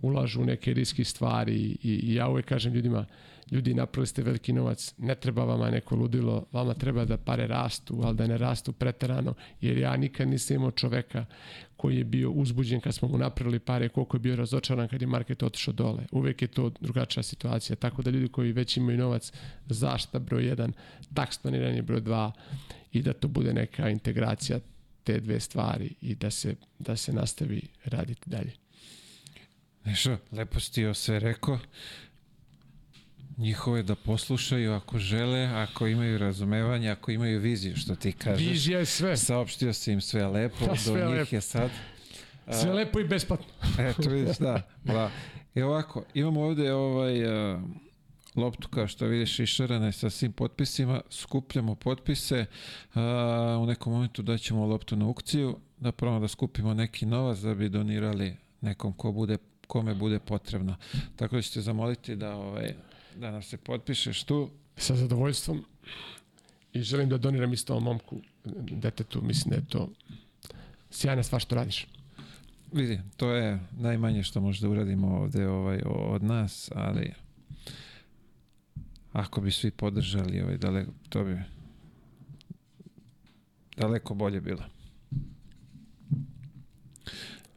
ulažu u neke riski stvari i, i ja uvek kažem ljudima ljudi napravili ste veliki novac, ne treba vama neko ludilo, vama treba da pare rastu, ali da ne rastu preterano, jer ja nikad nisam imao čoveka koji je bio uzbuđen kad smo mu napravili pare, koliko je bio razočaran kad je market otišao dole. Uvek je to drugačija situacija, tako da ljudi koji već imaju novac, zašta broj 1, taks planiranje broj 2 i da to bude neka integracija te dve stvari i da se, da se nastavi raditi dalje. Nešo, lepo si ti sve rekao njihove da poslušaju ako žele, ako imaju razumevanje, ako imaju viziju, što ti kažeš. Vizija je sve. Saopštio si im sve lepo, da, sve do njih lepo. je sad. Sve lepo i besplatno. Eto vidiš, da. da. I ovako, imamo ovde ovaj, uh, loptu kao što vidiš išarane sa svim potpisima, skupljamo potpise, uh, u nekom momentu daćemo loptu na aukciju, da probamo da skupimo neki novac da bi donirali nekom ko bude, kome bude potrebno. Tako da ćete zamoliti da, ovaj, da nam se potpišeš tu. Sa zadovoljstvom. I želim da doniram isto ovom momku, detetu, mislim da je to sjajna stvar što radiš. Vidi, to je najmanje što možda uradimo ovde ovaj, od nas, ali ako bi svi podržali ovaj, daleko, to bi daleko bolje bilo.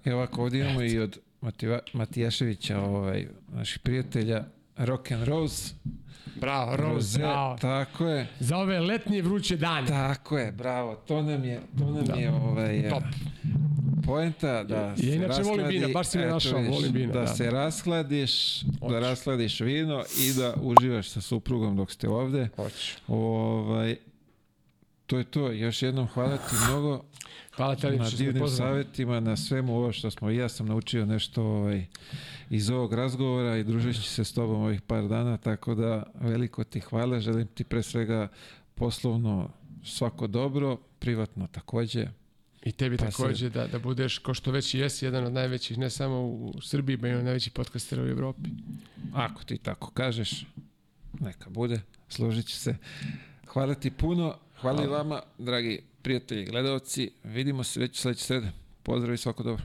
I ovako, ovdje imamo i od Mativa, Matijaševića, ovaj, naših prijatelja, Rock and Rose. Bravo, Rose, bravo. Tako je. Za ove letnje vruće dane. Tako je, bravo. To nam je, to nam Da. je ovaj, Top. poenta da Ja se inače volim raskladi, vina, baš si me našao, vidiš, volim vina, Da, da. se raskladiš, da Hoću. raskladiš vino i da uživaš sa suprugom dok ste ovde. Hoću. Ovaj, to je to. Još jednom hvala ti mnogo Hvala te, na divnim savjetima, na svemu ovo što smo i ja sam naučio nešto ovaj, iz ovog razgovora i družeći se s tobom ovih par dana, tako da veliko ti hvala, želim ti pre svega poslovno svako dobro, privatno takođe. I tebi Pa takođe da, da budeš, ko što već i jesi, jedan od najvećih, ne samo u Srbiji, ba i od najvećih podcastera u Evropi. Ako ti tako kažeš, neka bude, složit će se. Hvala ti puno, hvala i vama, dragi prijatelji i gledalci. Vidimo se već sledeće srede. Pozdrav i svako dobro.